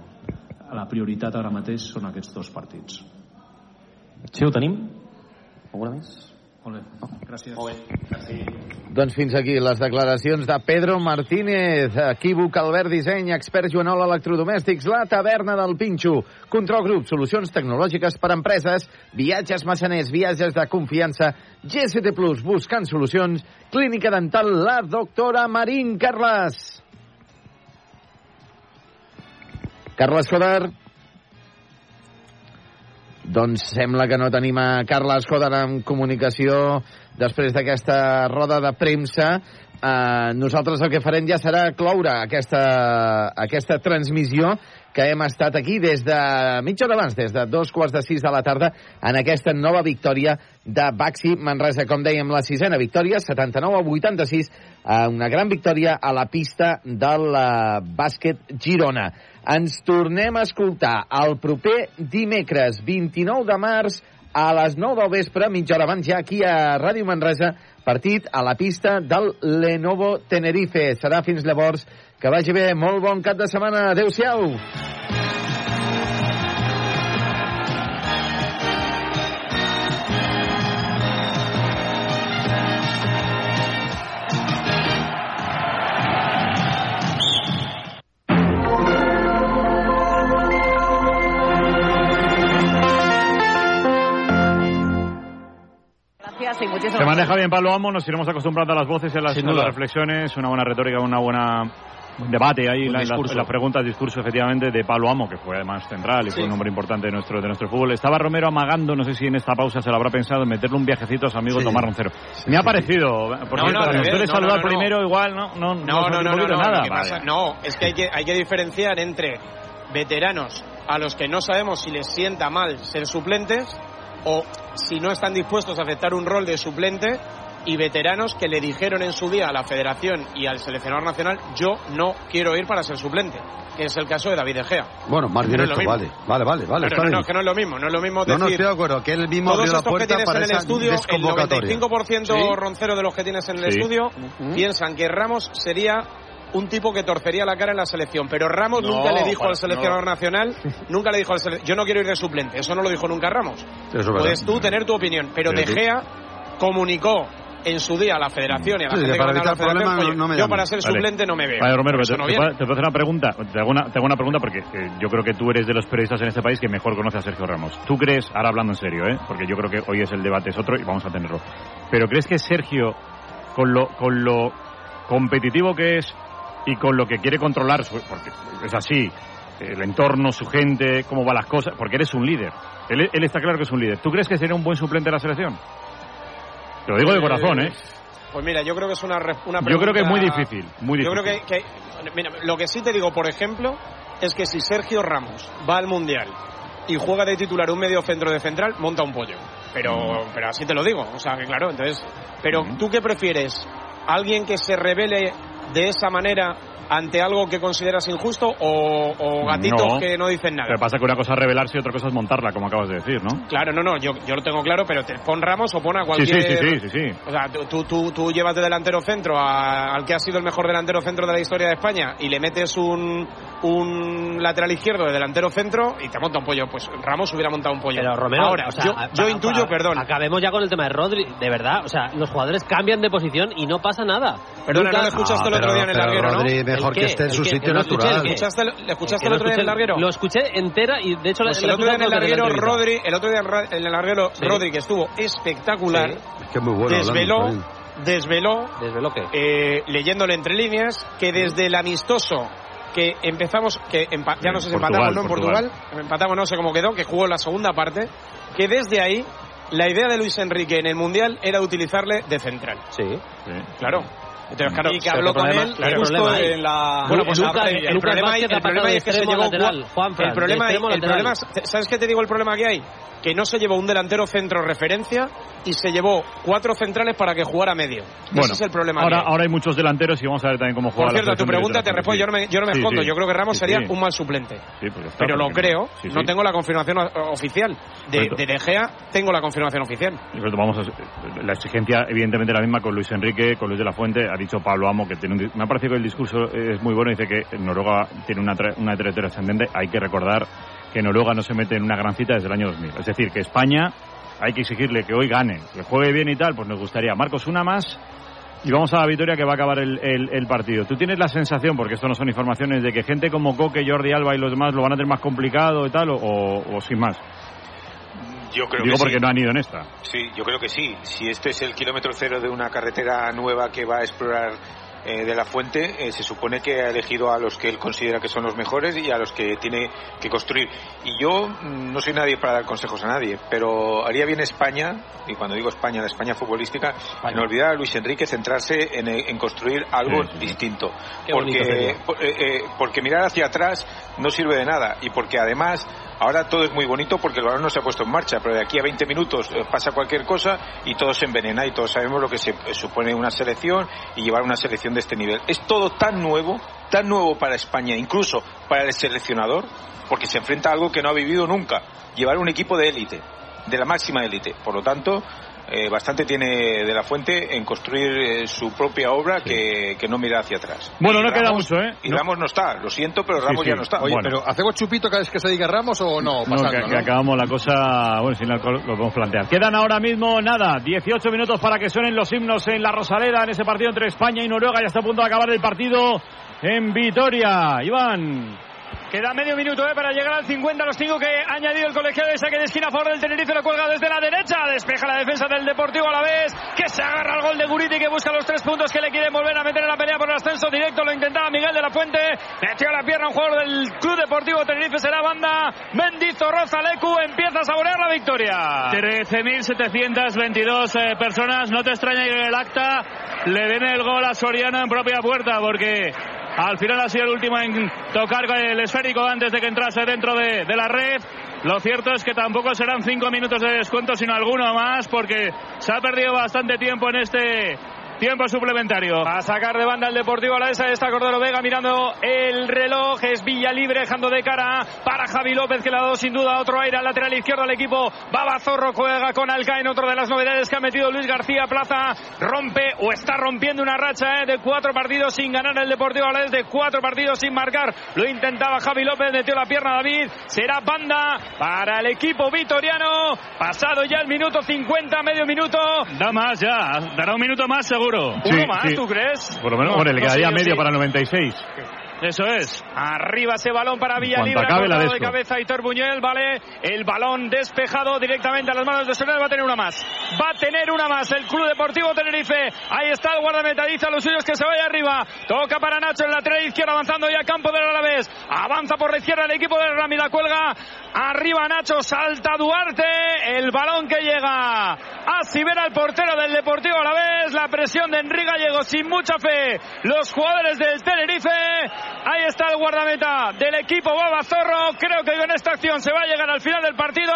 La prioritat ara mateix són aquests dos partits. Sí, ho tenim? Alguna més? Molt bé, gràcies. Molt bé, merci. Doncs fins aquí les declaracions de Pedro Martínez, equívoc Albert Disseny, expert Joanol Electrodomèstics, la taverna del Pinxo, Control Grup, solucions tecnològiques per a empreses, viatges massaners, viatges de confiança, GST Plus, buscant solucions, clínica dental, la doctora Marín Carles. Carles Coder. Doncs sembla que no tenim a Carles Coder en comunicació després d'aquesta roda de premsa. Eh, nosaltres el que farem ja serà cloure aquesta, aquesta transmissió que hem estat aquí des de mitja hora abans, des de dos quarts de sis de la tarda, en aquesta nova victòria de Baxi Manresa. Com dèiem, la sisena victòria, 79 a 86, eh, una gran victòria a la pista del eh, bàsquet Girona. Ens tornem a escoltar el proper dimecres 29 de març a les 9 del vespre, mitja hora abans ja aquí a Ràdio Manresa, partit a la pista del Lenovo Tenerife. Serà fins llavors. Que vagi bé. Molt bon cap de setmana. Adéu-siau. Y muchísimas Se maneja bien Pablo Amo, nos iremos acostumbrando a las voces y a las, reflexiones, una buena retórica, una buena un debate ahí, la- las, en las preguntas, discurso efectivamente de Pablo Amo, que fue además central y Sí. fue un hombre importante de nuestro, de nuestro fútbol. Estaba Romero amagando, no sé si en esta pausa se lo habrá pensado, en meterle un viajecito a su amigo Sí. Tomás Roncero. Me ha parecido, por No, cierto, no, no, saludar no, no, primero, no. igual, no, no, No, no, no, no, no, no, nada. pasa- no, es que hay, que hay que diferenciar entre veteranos a los que no sabemos si les sienta mal ser suplentes o si no están dispuestos a aceptar un rol de suplente y veteranos que le dijeron en su día a la federación y al seleccionador nacional yo no quiero ir para ser suplente, que es el caso de David De Gea. Bueno, más no directo, lo vale. Vale, vale, vale. Pero no, no, bien. que no es lo mismo, no es lo mismo No, decir... no, estoy de acuerdo, que él mismo todos abrió la estos que puerta tienes para en el estudio, el desconvocatoria. 95% Sí. roncero de los que tienes en el Sí. estudio piensan que Ramos sería un tipo que torcería la cara en la selección, pero Ramos No, nunca le dijo para- al seleccionador no. nacional, nunca le dijo al seleccionador, yo no quiero ir de suplente, eso no lo dijo nunca Ramos. Eso es verdad. Puedes tú tener tu opinión, pero De Gea comunicó en su día a la federación y a la Sí, gente que para la federación, no- no me "Oye, yo llames". para ser Vale. suplente no me veo. Vale, Romero, te, no puedo te puedo hacer una pregunta. Te hago una, te hago una pregunta porque eh, yo creo que tú eres de los periodistas en este país que mejor conoce a Sergio Ramos. ¿Tú crees, ahora hablando en serio, ¿eh? porque yo creo que hoy es el debate es otro y vamos a tenerlo, pero crees que Sergio, con lo, con lo competitivo que es y con lo que quiere controlar, su- porque es así, el entorno, su gente, cómo van las cosas, porque eres un líder. Él, él está claro que es un líder. ¿Tú crees que sería un buen suplente de la selección? Te lo digo de corazón, ¿eh? Pues mira, yo creo que es una, una Yo creo que es muy pregunta- difícil, muy Yo difícil. creo que, que- mira, lo que sí te digo, por ejemplo, es que si Sergio Ramos va al Mundial y juega de titular un medio centro de central, monta un pollo. Pero, pero así te lo digo, o sea, que claro, entonces, pero ¿tú qué prefieres? ¿Alguien que se revele de esa manera ante algo que consideras injusto o, o gatitos No. que no dicen nada? Que pasa que una cosa es revelarse y otra cosa es montarla, como acabas de decir, ¿no? Claro, no, no, yo, yo lo tengo claro, pero te pon Ramos o pon a cualquier... sí, sí, sí, sí, sí. O sea, tú, tú, tú, llevas de delantero centro a- al que ha sido el mejor delantero centro de la historia de España y le metes un, un lateral izquierdo de delantero centro y te monta un pollo. Pues Ramos hubiera montado un pollo. Pero Romero, Ahora, o sea, yo, intuyo, perdón. Acabemos ya con el tema de Rodri, de verdad. O sea, los jugadores cambian de posición y no pasa nada. Perdona, Nunca- no le escuchaste el Ah, otro día en el pero larguero, ¿no? Mejor ¿El que esté en ¿El su sitio natural. ¿el qué? ¿Escuchaste, ¿Le escuchaste el otro día en el larguero? Lo escuché entera y de hecho Pues la- el otro día en el larguero. Rodri, el otro día en el larguero. Rodri, que estuvo espectacular, Es que es muy bueno desveló, desveló, ¿Desveló qué? eh, leyéndole entre líneas, que desde el amistoso que empezamos, que empa- ya no sé si Portugal, empatamos, ¿no? En Portugal. Portugal, empatamos, no sé cómo quedó, que jugó la segunda parte, que desde ahí la idea de Luis Enrique en el Mundial era utilizarle de central. Sí. Claro. Entonces, claro, Y que habló con problema- él claro, justo problema en la... Bueno, pues Lucas- el problema, el es que se llevó... lateral, Juanfran, el problema, el lateral. problema es- ¿Sabes qué te digo el problema que hay? Que no se llevó un delantero centro referencia y se llevó cuatro centrales para que jugara medio. Bueno, Ese es el problema. ahora, hay. ahora hay muchos delanteros y vamos a ver también cómo juega Por cierto, tu pregunta te respondo, yo no me, yo no me Sí, escondo. sí. Yo creo que Ramos Sí, sería un mal suplente. Sí, pues está, Pero lo creo, no tengo la confirmación oficial. De, de De Gea tengo la confirmación oficial. Vamos a- la exigencia, evidentemente, la misma con Luis Enrique, con Luis de la Fuente. Ha dicho Pablo Amo que tiene un me ha parecido que el discurso es muy bueno. Dice que Noruega tiene una, tra- una trayectoria ascendente. Hay que recordar que Noruega no se mete en una gran cita desde el año 2000. Es decir, que España hay que exigirle que hoy gane, que juegue bien y tal. Pues nos gustaría. Marcos, una más. Y vamos a la victoria que va a acabar el, el- el partido. ¿Tú tienes la sensación, porque esto no son informaciones, de que gente como Coque, Jordi Alba y los demás lo van a tener más complicado y tal, o, o- o sin más? Yo creo Digo que porque sí. no han ido en esta. Sí, yo creo que sí. Si este es el kilómetro cero de una carretera nueva que va a explorar eh, de la fuente, eh, se supone que ha elegido a los que él considera que son los mejores y a los que tiene que construir. Y yo mm, no soy nadie para dar consejos a nadie, pero haría bien España, y cuando digo España, la España futbolística, en olvidar a Luis Enrique, centrarse en, en construir algo Sí, sí, sí. distinto. Qué Porque, eh, eh, porque mirar hacia atrás no sirve de nada y porque además ahora todo es muy bonito porque el balón no se ha puesto en marcha, pero de aquí a 20 minutos eh, pasa cualquier cosa y todo se envenena y todos sabemos lo que se eh, supone una selección y llevar una selección de este nivel. Es todo tan nuevo, tan nuevo para España, incluso para el seleccionador, porque se enfrenta a algo que no ha vivido nunca, llevar un equipo de élite, de la máxima élite. Por lo tanto, eh, bastante tiene de la fuente en construir eh, su propia obra que, que no mira hacia atrás. Bueno, Y no queda mucho, ¿eh? Y No. Ramos no está, lo siento, pero Ramos sí. ya no está. Oye, Bueno. pero ¿hacemos chupito cada vez que se diga Ramos o no? No, Pasando, que, ¿no? que acabamos la cosa, bueno, sin alcohol lo podemos plantear. Quedan ahora mismo, nada, 18 minutos para que suenen los himnos en la Rosaleda, en ese partido entre España y Noruega. Ya está a punto de acabar el partido en Vitoria. Iván. Queda medio minuto eh, para llegar al 50. Los cinco que ha añadido el colegiado de saque de esquina a favor del Tenerife. Lo cuelga desde la derecha. Despeja la defensa del Deportivo a la vez. Que se agarra al gol de Guriti que busca los tres puntos que le quiere volver a meter en la pelea por el ascenso directo. Lo intentaba Miguel de la Fuente. Metió la pierna un jugador del Club Deportivo Tenerife. Será banda. Mendizorroza Lecu empieza a saborear la victoria. 13.722 eh, personas. No te extraña que el acta le den el gol a Soriano en propia puerta, porque al final ha sido el último en tocar el esférico antes de que entrase dentro de, la red. Lo cierto es que tampoco serán cinco minutos de descuento, sino alguno más, porque se ha perdido bastante tiempo en este Tiempo suplementario. A sacar de banda el Deportivo a la esa está Cordero Vega mirando el reloj. Es Villa Libre dejando de cara para Javi López que le ha dado sin duda otro aire al lateral izquierdo al equipo. Baba Zorro juega con Alcaen, otro de las novedades que ha metido Luis García Plaza. Rompe o está rompiendo una racha eh, de cuatro partidos sin ganar el Deportivo a la de cuatro partidos sin marcar. Lo intentaba Javi López, metió la pierna a David. Será banda para el equipo vitoriano. Pasado ya el minuto 50, medio minuto. Da más ya, dará un minuto más seguro. ¿Uno más, tú crees? Por lo menos, No, hombre, le no quedaría medio para 96. Eso es. Arriba ese balón para cuanto Villalibre, acabe, la de cabeza Hitor Buñuel, vale, el balón despejado directamente a las manos de Soler, va a tener una más, va a tener una más el Club Deportivo Tenerife, ahí está el guardameta, dice a los suyos que se vaya arriba, toca para Nacho el lateral izquierdo avanzando ya a campo del Alavés, avanza por la izquierda el equipo de Rami, la cuelga, arriba Nacho, salta Duarte, el balón que llega a Sibera, el portero del Deportivo Alavés, la presión de Enrique Gallego sin mucha fe, los jugadores del Tenerife, ahí está el guardameta del equipo Baba Zorro. Creo que con esta acción se va a llegar al final del partido.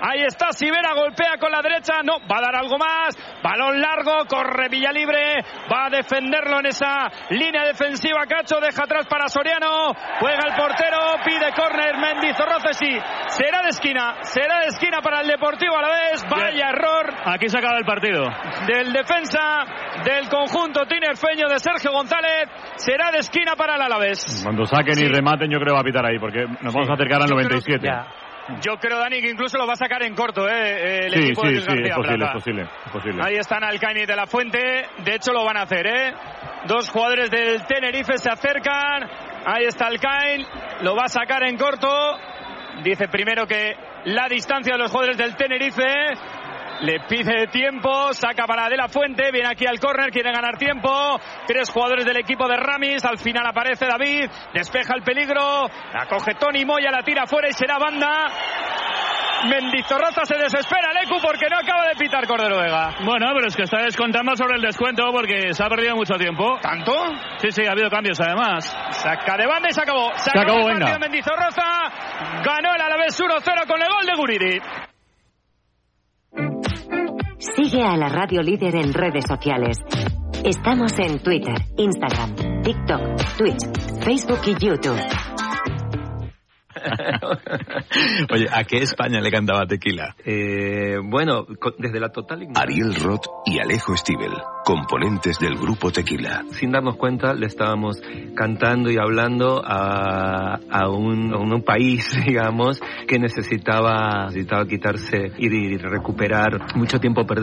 Ahí está Sibera, golpea con la derecha. No, va a dar algo más. Balón largo, corre Villalibre. Va a defenderlo en esa línea defensiva. Cacho deja atrás para Soriano. Juega el portero, pide córner. Mendizorroce sí. Será de esquina. Será de esquina para el Deportivo a la vez. Vaya error Aquí se acaba el partido. del defensa del conjunto tinerfeño de Sergio González. Será de esquina para el Alavés. Cuando saquen y rematen, yo creo que va a pitar ahí, porque nos vamos a acercar al Yo creo que 97. Yo creo, Dani, que incluso lo va a sacar en corto, ¿eh? El Sí, equipo de sí, Luis sí, es García posible, es posible, es posible. Ahí están Alcaini de la Fuente. De hecho, lo van a hacer, ¿eh? Dos jugadores del Tenerife se acercan. Ahí está Alcain. Lo va a sacar en corto. Dice primero que la distancia de los jugadores del Tenerife. Le pide tiempo, saca para De La Fuente, viene aquí al córner, quiere ganar tiempo. Tres jugadores del equipo de Ramis, al final aparece David, despeja el peligro, la coge Tony Moya, la tira fuera y será banda. Mendizorroza se desespera el Ecu porque no acaba de pitar Cordero Vega. Bueno, pero es que está descontando sobre el descuento porque se ha perdido mucho tiempo. ¿Tanto? Sí, sí, ha habido cambios además. Saca de banda y se acabó. Se, Se acabó, el venga. Mendizorroza. Ganó el Alavés 1-0 con el gol de Guriri. Sigue a la radio líder en redes sociales. Estamos en Twitter, Instagram, TikTok, Twitch, Facebook y YouTube. Oye, ¿a qué España le cantaba tequila? Eh, bueno, desde la total ignorancia. Ariel Roth y Alejo Stivel, componentes del grupo Tequila. Sin darnos cuenta, le estábamos cantando y hablando a, a un, a un país, digamos, que necesitaba, necesitaba quitarse y, y recuperar mucho tiempo perdido.